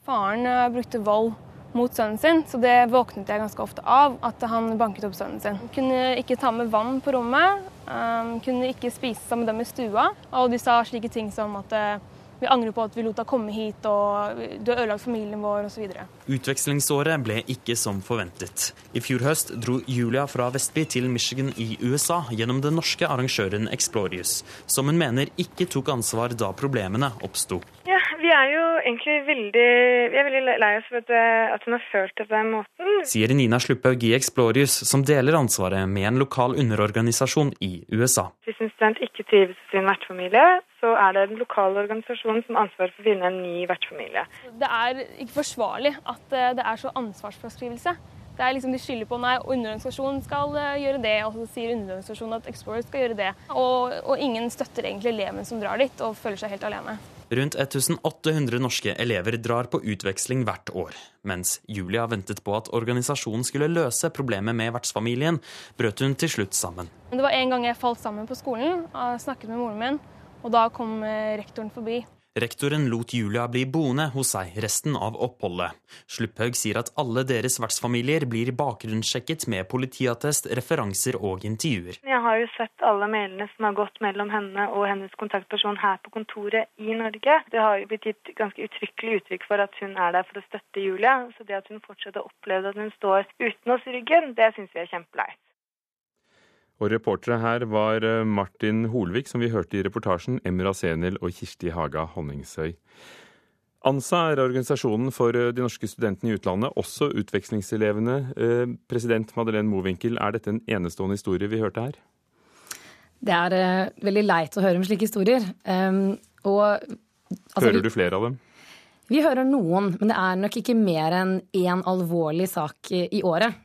Faren eh, brukte vold mot sønnen sin, så det våknet jeg ganske ofte av. At han banket opp sønnen sin. Kunne ikke ta med vann på rommet, um, kunne ikke spise sammen med dem i stua. Og de sa slike ting som at uh, vi angrer på at vi lot deg komme hit, og du har ødelagt familien vår, osv. Utvekslingsåret ble ikke som forventet. I fjor høst dro Julia fra Vestby til Michigan i USA gjennom den norske arrangøren Explorius, som hun mener ikke tok ansvar da problemene oppsto. Ja, vi er jo egentlig veldig Vi er veldig lei oss for at, at hun har følt det på den måten. Sier Nina Slupphaug i Explorius, som deler ansvaret med en lokal underorganisasjon i USA. Hvis en student ikke trives i sin vertsfamilie, så er det den lokale organisasjonen som har ansvaret for å finne en ny vertsfamilie. Det er ikke forsvarlig at eh, det er så ansvarsfraskrivelse. Det er liksom De skylder på nei, underorganisasjonen skal eh, gjøre det, og så sier underorganisasjonen at Explorer skal gjøre det. Og, og ingen støtter egentlig eleven som drar dit, og føler seg helt alene. Rundt 1800 norske elever drar på utveksling hvert år. Mens Julia ventet på at organisasjonen skulle løse problemet med vertsfamilien, brøt hun til slutt sammen. Det var en gang jeg falt sammen på skolen og snakket med moren min. Og da kom eh, rektoren forbi. Rektoren lot Julia bli boende hos seg resten av oppholdet. Slupphaug sier at alle deres vertsfamilier blir bakgrunnssjekket med politiattest, referanser og intervjuer. Jeg har jo sett alle mailene som har gått mellom henne og hennes kontaktperson her på kontoret i Norge. Det har jo blitt gitt ganske uttrykkelig uttrykk for at hun er der for å støtte Julia. Så det at hun fortsetter å oppleve at hun står uten oss i ryggen, det syns vi er kjempeleit. Og reportere her var eh, Martin Holvik, som vi hørte i reportasjen, Emra Senel og Kirsti Haga Honningsøy. ANSA er organisasjonen for eh, de norske studentene i utlandet, også utvekslingselevene. Eh, president Madeleine Mowinckel, er dette en enestående historie vi hørte her? Det er veldig leit å høre om slike historier. Um, og, altså, Hører du flere av dem? Vi hører noen, men det er nok ikke mer enn én alvorlig sak i året.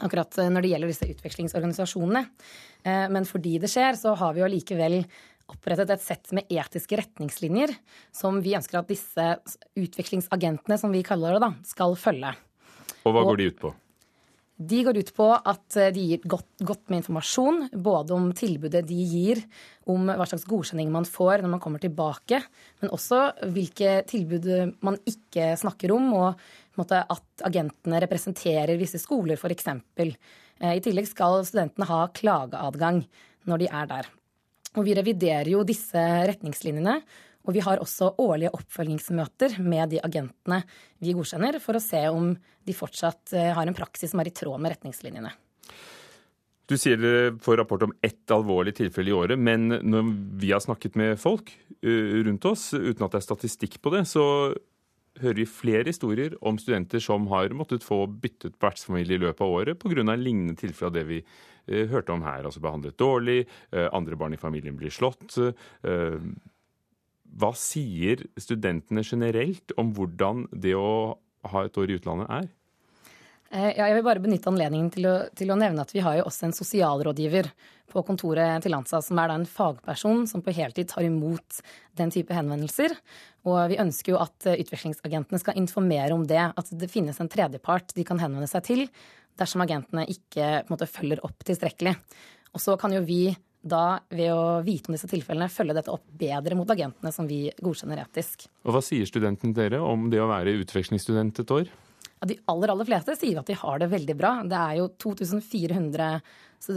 Akkurat når det gjelder disse utvekslingsorganisasjonene. Eh, men fordi det skjer, så har vi jo likevel opprettet et sett med etiske retningslinjer som vi ønsker at disse utvekslingsagentene, som vi kaller det, da, skal følge. Og hva går de ut på? De går ut på at eh, de gir godt, godt, med informasjon, både om tilbudet de gir, om hva slags godkjenning man får når man kommer tilbake, men også hvilke tilbud man ikke snakker om, og måte, at agentene representerer visse skoler, f.eks. Eh, I tillegg skal studentene ha klageadgang når de er der. Og vi reviderer jo disse retningslinjene. Og vi har også årlige oppfølgingsmøter med de agentene vi godkjenner, for å se om de fortsatt eh, har en praksis som er i tråd med retningslinjene. Du sier dere får rapport om ett alvorlig tilfelle i året, men når vi har snakket med folk eh, rundt oss, uten at det er statistikk på det, så hører vi flere historier om studenter som har måttet få byttet vertsfamilie i løpet av året pga. lignende tilfeller av det vi eh, hørte om her. Altså behandlet dårlig, andre barn i familien blir slått. Hva sier studentene generelt om hvordan det å ha et år i utlandet er? Eh, ja, jeg vil bare benytte anledningen til å, til å, nevne at vi har jo også en sosialrådgiver på kontoret til Lanza, som er da en fagperson som på heltid tar imot den type henvendelser. Og vi ønsker jo at eh, utvekslingsagentene skal informere om det, at det finnes en tredjepart de kan henvende seg til dersom agentene ikke måte, følger opp tilstrekkelig. Og så kan jo vi da, ved å vite om disse tilfellene, følge dette opp bedre mot agentene som vi godkjenner etisk. Og Hva sier studentene dere om det å være utvekslingsstudent et år? Ja, de aller aller fleste sier at de har det veldig bra. Det er jo 2400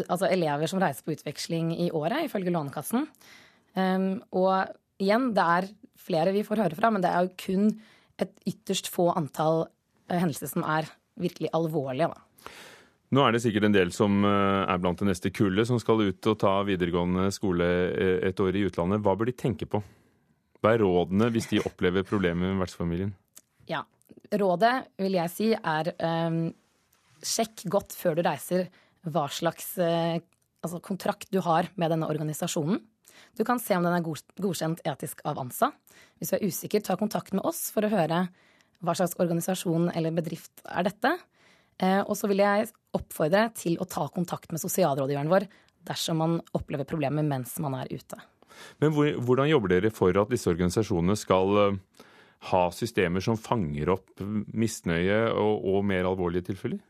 altså elever som reiser på utveksling i året, ifølge Lånekassen. Um, og igjen, det er flere vi får høre fra, men det er jo kun et ytterst få antall uh, hendelser som er virkelig alvorlige. da. Nå er det sikkert en del som eh, er blant det neste kullet som skal ut og ta videregående skole eh, et år i utlandet. Hva bør de tenke på? Hva er rådene hvis de opplever problemer med vertsfamilien? Ja, Rådet vil jeg si er um, sjekk godt før du reiser hva slags uh, altså kontrakt du har med denne organisasjonen. Du kan se om den er godkjent etisk av ANSA. Hvis du er usikker, ta kontakt med oss for å høre hva slags organisasjon eller bedrift er dette. Eh, og så vil jeg oppfordre til å ta kontakt med sosialrådgiveren vår dersom man opplever problemer mens man er ute. Men hvordan jobber dere for at disse organisasjonene skal eh, ha systemer som fanger opp misnøye og, og mer alvorlige tilfeller?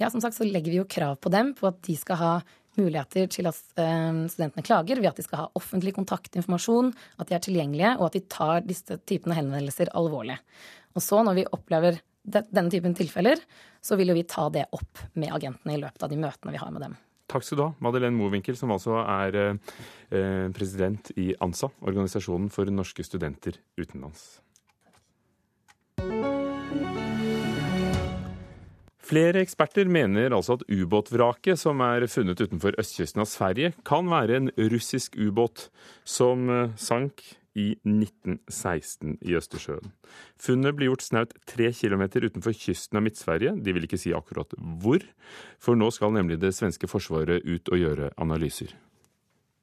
Ja, som sagt så legger vi jo krav på dem på at de skal ha muligheter til at eh, studentene klager ved at de skal ha offentlig kontaktinformasjon, at de er tilgjengelige, og at de tar disse typene henvendelser alvorlig. Og så, når vi opplever denne typen tilfeller, så vil jo vi ta det opp med agentene i løpet av de møtene vi har med dem. Takk skal du ha, Madeleine Mowinckel, som altså er eh, president i ANSA, Organisasjonen for norske studenter utenlands. Flere eksperter mener altså at ubåtvraket som er funnet utenfor østkysten av Sverige, kan være en russisk ubåt som eh, sank i 1916 i Østersjøen. Funnet ble gjort snaut tre kilometer utenfor kysten av Midt-Sverige. De vil ikke si akkurat hvor, for nå skal nemlig det svenske forsvaret ut og gjøre analyser.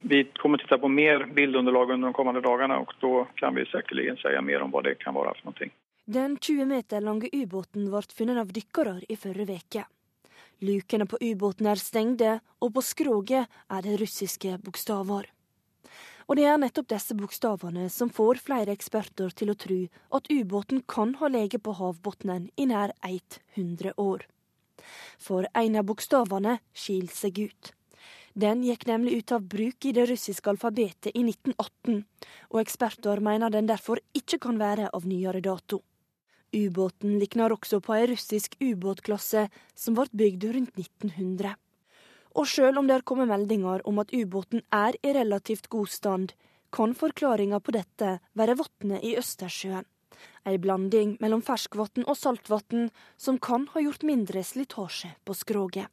Vi kommer til å se på mer bildeunderlag under de kommende dagene, og da kan vi sikkert si mer om hva det kan være for noe. Den 20 meter lange ubåten ble funnet av dykkere i forrige uke. Lukene på ubåten er stengte, og på skroget er det russiske bokstaver. Og det er nettopp disse bokstavene som får flere eksperter til å tro at ubåten kan ha ligget på havbunnen i nær 100 år. For en av bokstavene skiller seg ut. Den gikk nemlig ut av bruk i det russiske alfabetet i 1918, og eksperter mener den derfor ikke kan være av nyere dato. Ubåten likner også på ei russisk ubåtklasse som ble bygd rundt 1900. Og sjøl om det har kommet meldinger om at ubåten er i relativt god stand, kan forklaringa på dette være vannet i Østersjøen. Ei blanding mellom ferskvann og saltvann som kan ha gjort mindre slitasje på skroget.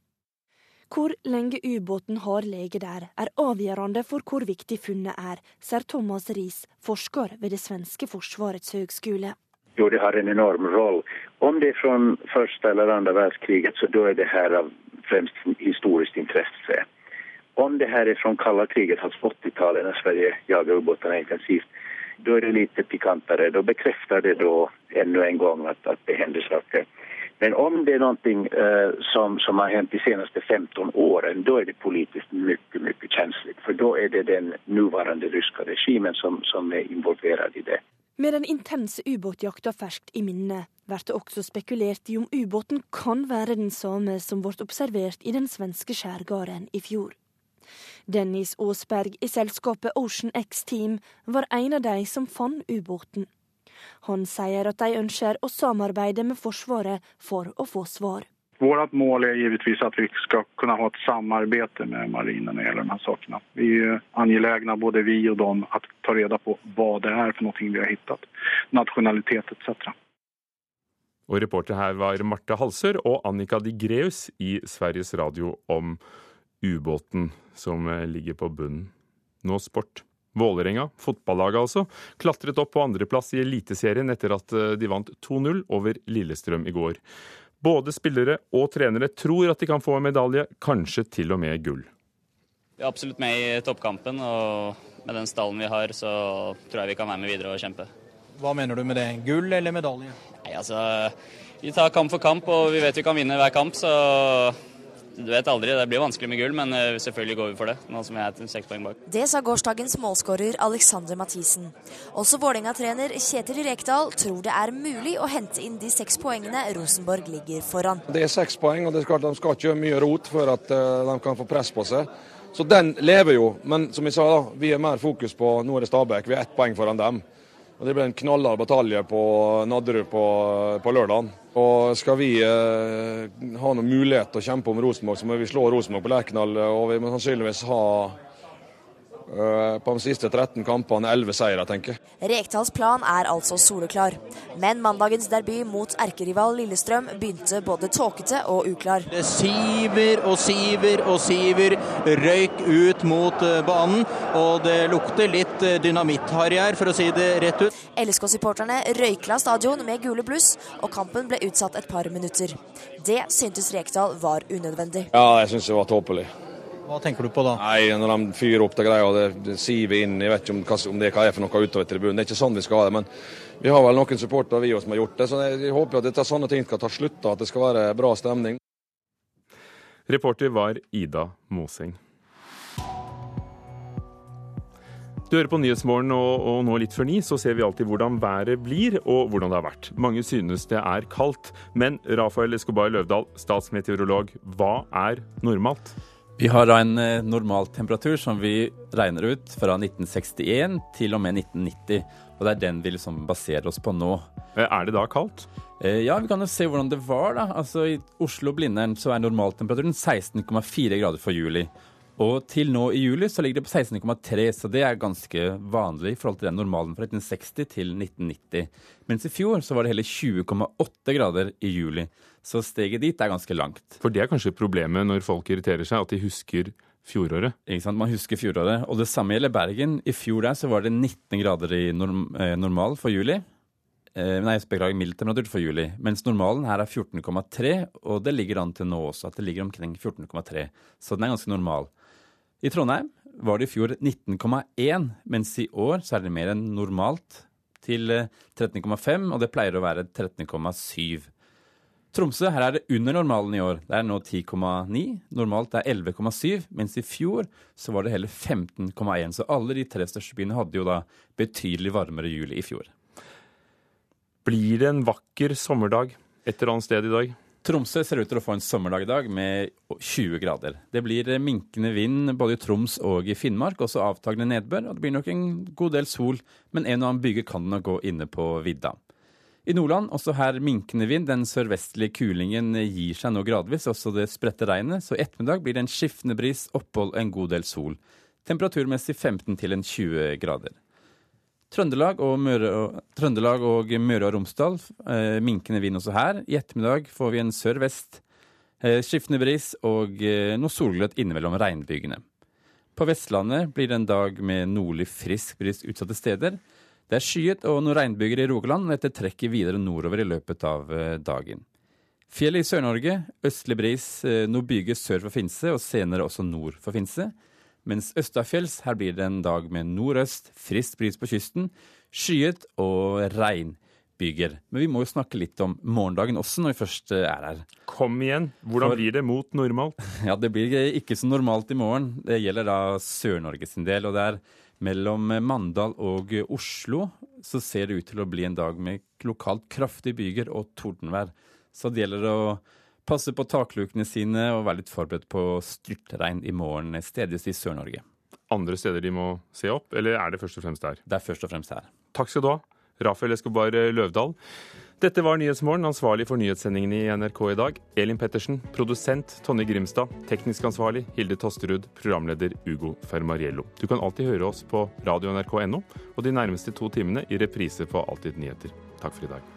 Hvor lenge ubåten har ligget der, er avgjørende for hvor viktig funnet er, sier Thomas Riis, forsker ved det svenske forsvarets høgskole. Jo, det har en enorm roll. Om det er fra første eller andre verdenskriget, så da er det her av fremst historisk intresse. Om det her er fra kalde kriget, alltså 80-talet när Sverige jager ubåtene intensivt, då er det litt pikantere. Da bekrefter det da enda en gang at, at det hender saker. Men om det er noe uh, som, som har hendt de seneste 15 årene, då er det politisk mye mye känsligt. For da er det den nåværende ryska regimen som, som er involvert i det. Med den intense ubåtjakta ferskt i minne, blir det også spekulert i om ubåten kan være den samme som ble observert i den svenske skjærgården i fjor. Dennis Aasberg i selskapet Ocean X Team var en av de som fant ubåten. Han sier at de ønsker å samarbeide med Forsvaret for å få svar. Vårt mål er givetvis at vi skal kunne ha et samarbeid med marinen når det gjelder disse sakene. Vi er angelägna, både vi og dem, å ta reda på hva det er for noe vi har funnet. Nasjonalitet etc. Og reporter her var Marte Halsør og Annika Digreus i Sveriges Radio om ubåten som ligger på bunnen. Nå sport. Vålerenga, fotballaget altså, klatret opp på andreplass i Eliteserien etter at de vant 2-0 over Lillestrøm i går. Både spillere og trenere tror at de kan få en medalje, kanskje til og med gull. Vi er absolutt med i toppkampen, og med den stallen vi har, så tror jeg vi kan være med videre og kjempe. Hva mener du med det? Gull eller medalje? Nei, altså, Vi tar kamp for kamp, og vi vet vi kan vinne hver kamp, så du vet aldri. Det blir vanskelig med gull, men selvfølgelig går vi for det. nå som jeg er seks poeng bak. Det sa gårsdagens målskårer Alexander Mathisen. Også Vålerenga-trener Kjetil Rekdal tror det er mulig å hente inn de seks poengene Rosenborg ligger foran. Det er seks poeng, og det er klart de skal ikke gjøre mye rot for at de kan få press på seg. Så den lever jo, men som jeg sa, da, vi er mer fokus på nå er det Stabæk. Vi er ett poeng foran dem. Og Det blir en knallhard batalje på Nadderud på, på lørdag. Og skal vi eh, ha noen mulighet til å kjempe om Rosenborg, så må vi slå Rosenborg på Lerkendal. Og vi må sannsynligvis ha eh, på de siste 13 kampene 11 seire, tenker jeg. Rekdals plan er altså soleklar. Men mandagens derby mot erkerival Lillestrøm begynte både tåkete og uklar. Det siver og siver og siver røyk ut mot eh, banen, og det lukter litt eh, dynamitt-harry her, for å si det rett ut. LSK-supporterne røykla stadion med gule bluss, og kampen ble utsatt et par minutter. Det syntes Rekdal var unødvendig. Ja, jeg syns det var tåpelig. Hva tenker du på da? Nei, Når de fyrer opp det greia det, det siver inn Jeg vet ikke om, hva, om det hva er for noe utover tribunen. Det er ikke sånn vi skal ha det. Men vi har vel noen supportere vi som har gjort det. Så jeg, jeg håper at dette, sånne ting skal ta slutt, at det skal være bra stemning. Reporter var Ida Moseng. Du hører på Nyhetsmorgen, og, og nå litt før ni så ser vi alltid hvordan været blir og hvordan det har vært. Mange synes det er kaldt, men Rafael Escobar Løvdahl, statsmeteorolog, hva er normalt? Vi har en normaltemperatur som vi regner ut fra 1961 til og med 1990. Og det er den vi liksom baserer oss på nå. Er det da kaldt? Ja, vi kan jo se hvordan det var. da. Altså I Oslo-Blindern så er normaltemperaturen 16,4 grader for juli. Og til nå i juli så ligger det på 16,3, så det er ganske vanlig i forhold til den normalen fra 1960 til 1990. Mens i fjor så var det hele 20,8 grader i juli. Så steget dit er ganske langt. For det er kanskje problemet når folk irriterer seg, at de husker fjoråret? Ikke sant, man husker fjoråret. Og det samme gjelder Bergen. I fjor der så var det 19 grader i norm eh, normal for juli. Eh, nei, beklager, mild temperatur for juli. Mens normalen her er 14,3, og det ligger an til nå også at det ligger omkring 14,3. Så den er ganske normal. I Trondheim var det i fjor 19,1, mens i år så er det mer enn normalt til 13,5, og det pleier å være 13,7. Tromsø, her er det under normalen i år. Det er nå 10,9. Normalt er 11,7, mens i fjor så var det hele 15,1. Så alle de tre største byene hadde jo da betydelig varmere juli i fjor. Blir det en vakker sommerdag et eller annet sted i dag? Tromsø ser ut til å få en sommerdag i dag med 20 grader. Det blir minkende vind både i Troms og i Finnmark, også avtagende nedbør. og Det blir nok en god del sol, men en og annen byge kan nok gå inne på vidda. I Nordland, også her minkende vind. Den sørvestlige kulingen gir seg nå gradvis, også det spredte regnet. Så i ettermiddag blir det en skiftende bris, opphold en god del sol. Temperaturmessig 15 til en 20 grader. Trøndelag og Møre og, Trøndelag og, Møre og Romsdal, eh, minkende vind også her. I ettermiddag får vi en sør-vest, eh, skiftende bris og eh, noe solgløtt innimellom regnbygene. På Vestlandet blir det en dag med nordlig frisk bris utsatte steder. Det er skyet og noen regnbyger i Rogaland, og dette trekker videre nordover i løpet av dagen. Fjellet i Sør-Norge, østlig bris, noe byger sør for Finse, og senere også nord for Finse. Mens østafjells her blir det en dag med nordøst, frisk bris på kysten. skyet og regnbyger. Men vi må jo snakke litt om morgendagen også, når vi først er her. Kom igjen, hvordan For- blir det mot normalt? Ja, det blir ikke så normalt i morgen. Det gjelder da Sør-Norge sin del. Og det er mellom Mandal og Oslo så ser det ut til å bli en dag med lokalt kraftige byger og tordenvær. Så det gjelder å passe på taklukene sine og være litt forberedt på styrtregn i morgen stedvis i Sør-Norge. Andre steder de må se opp, eller er det først og fremst der? Det er først og fremst her. Takk skal du ha, Rafael Escobar Løvdahl. Dette var Nyhetsmorgen, ansvarlig for nyhetssendingene i NRK i dag. Elin Pettersen, produsent Tonje Grimstad, teknisk ansvarlig Hilde Tosterud, programleder Ugo Fermariello. Du kan alltid høre oss på radio.nrk.no, og de nærmeste to timene i reprise på Alltid nyheter. Takk for i dag.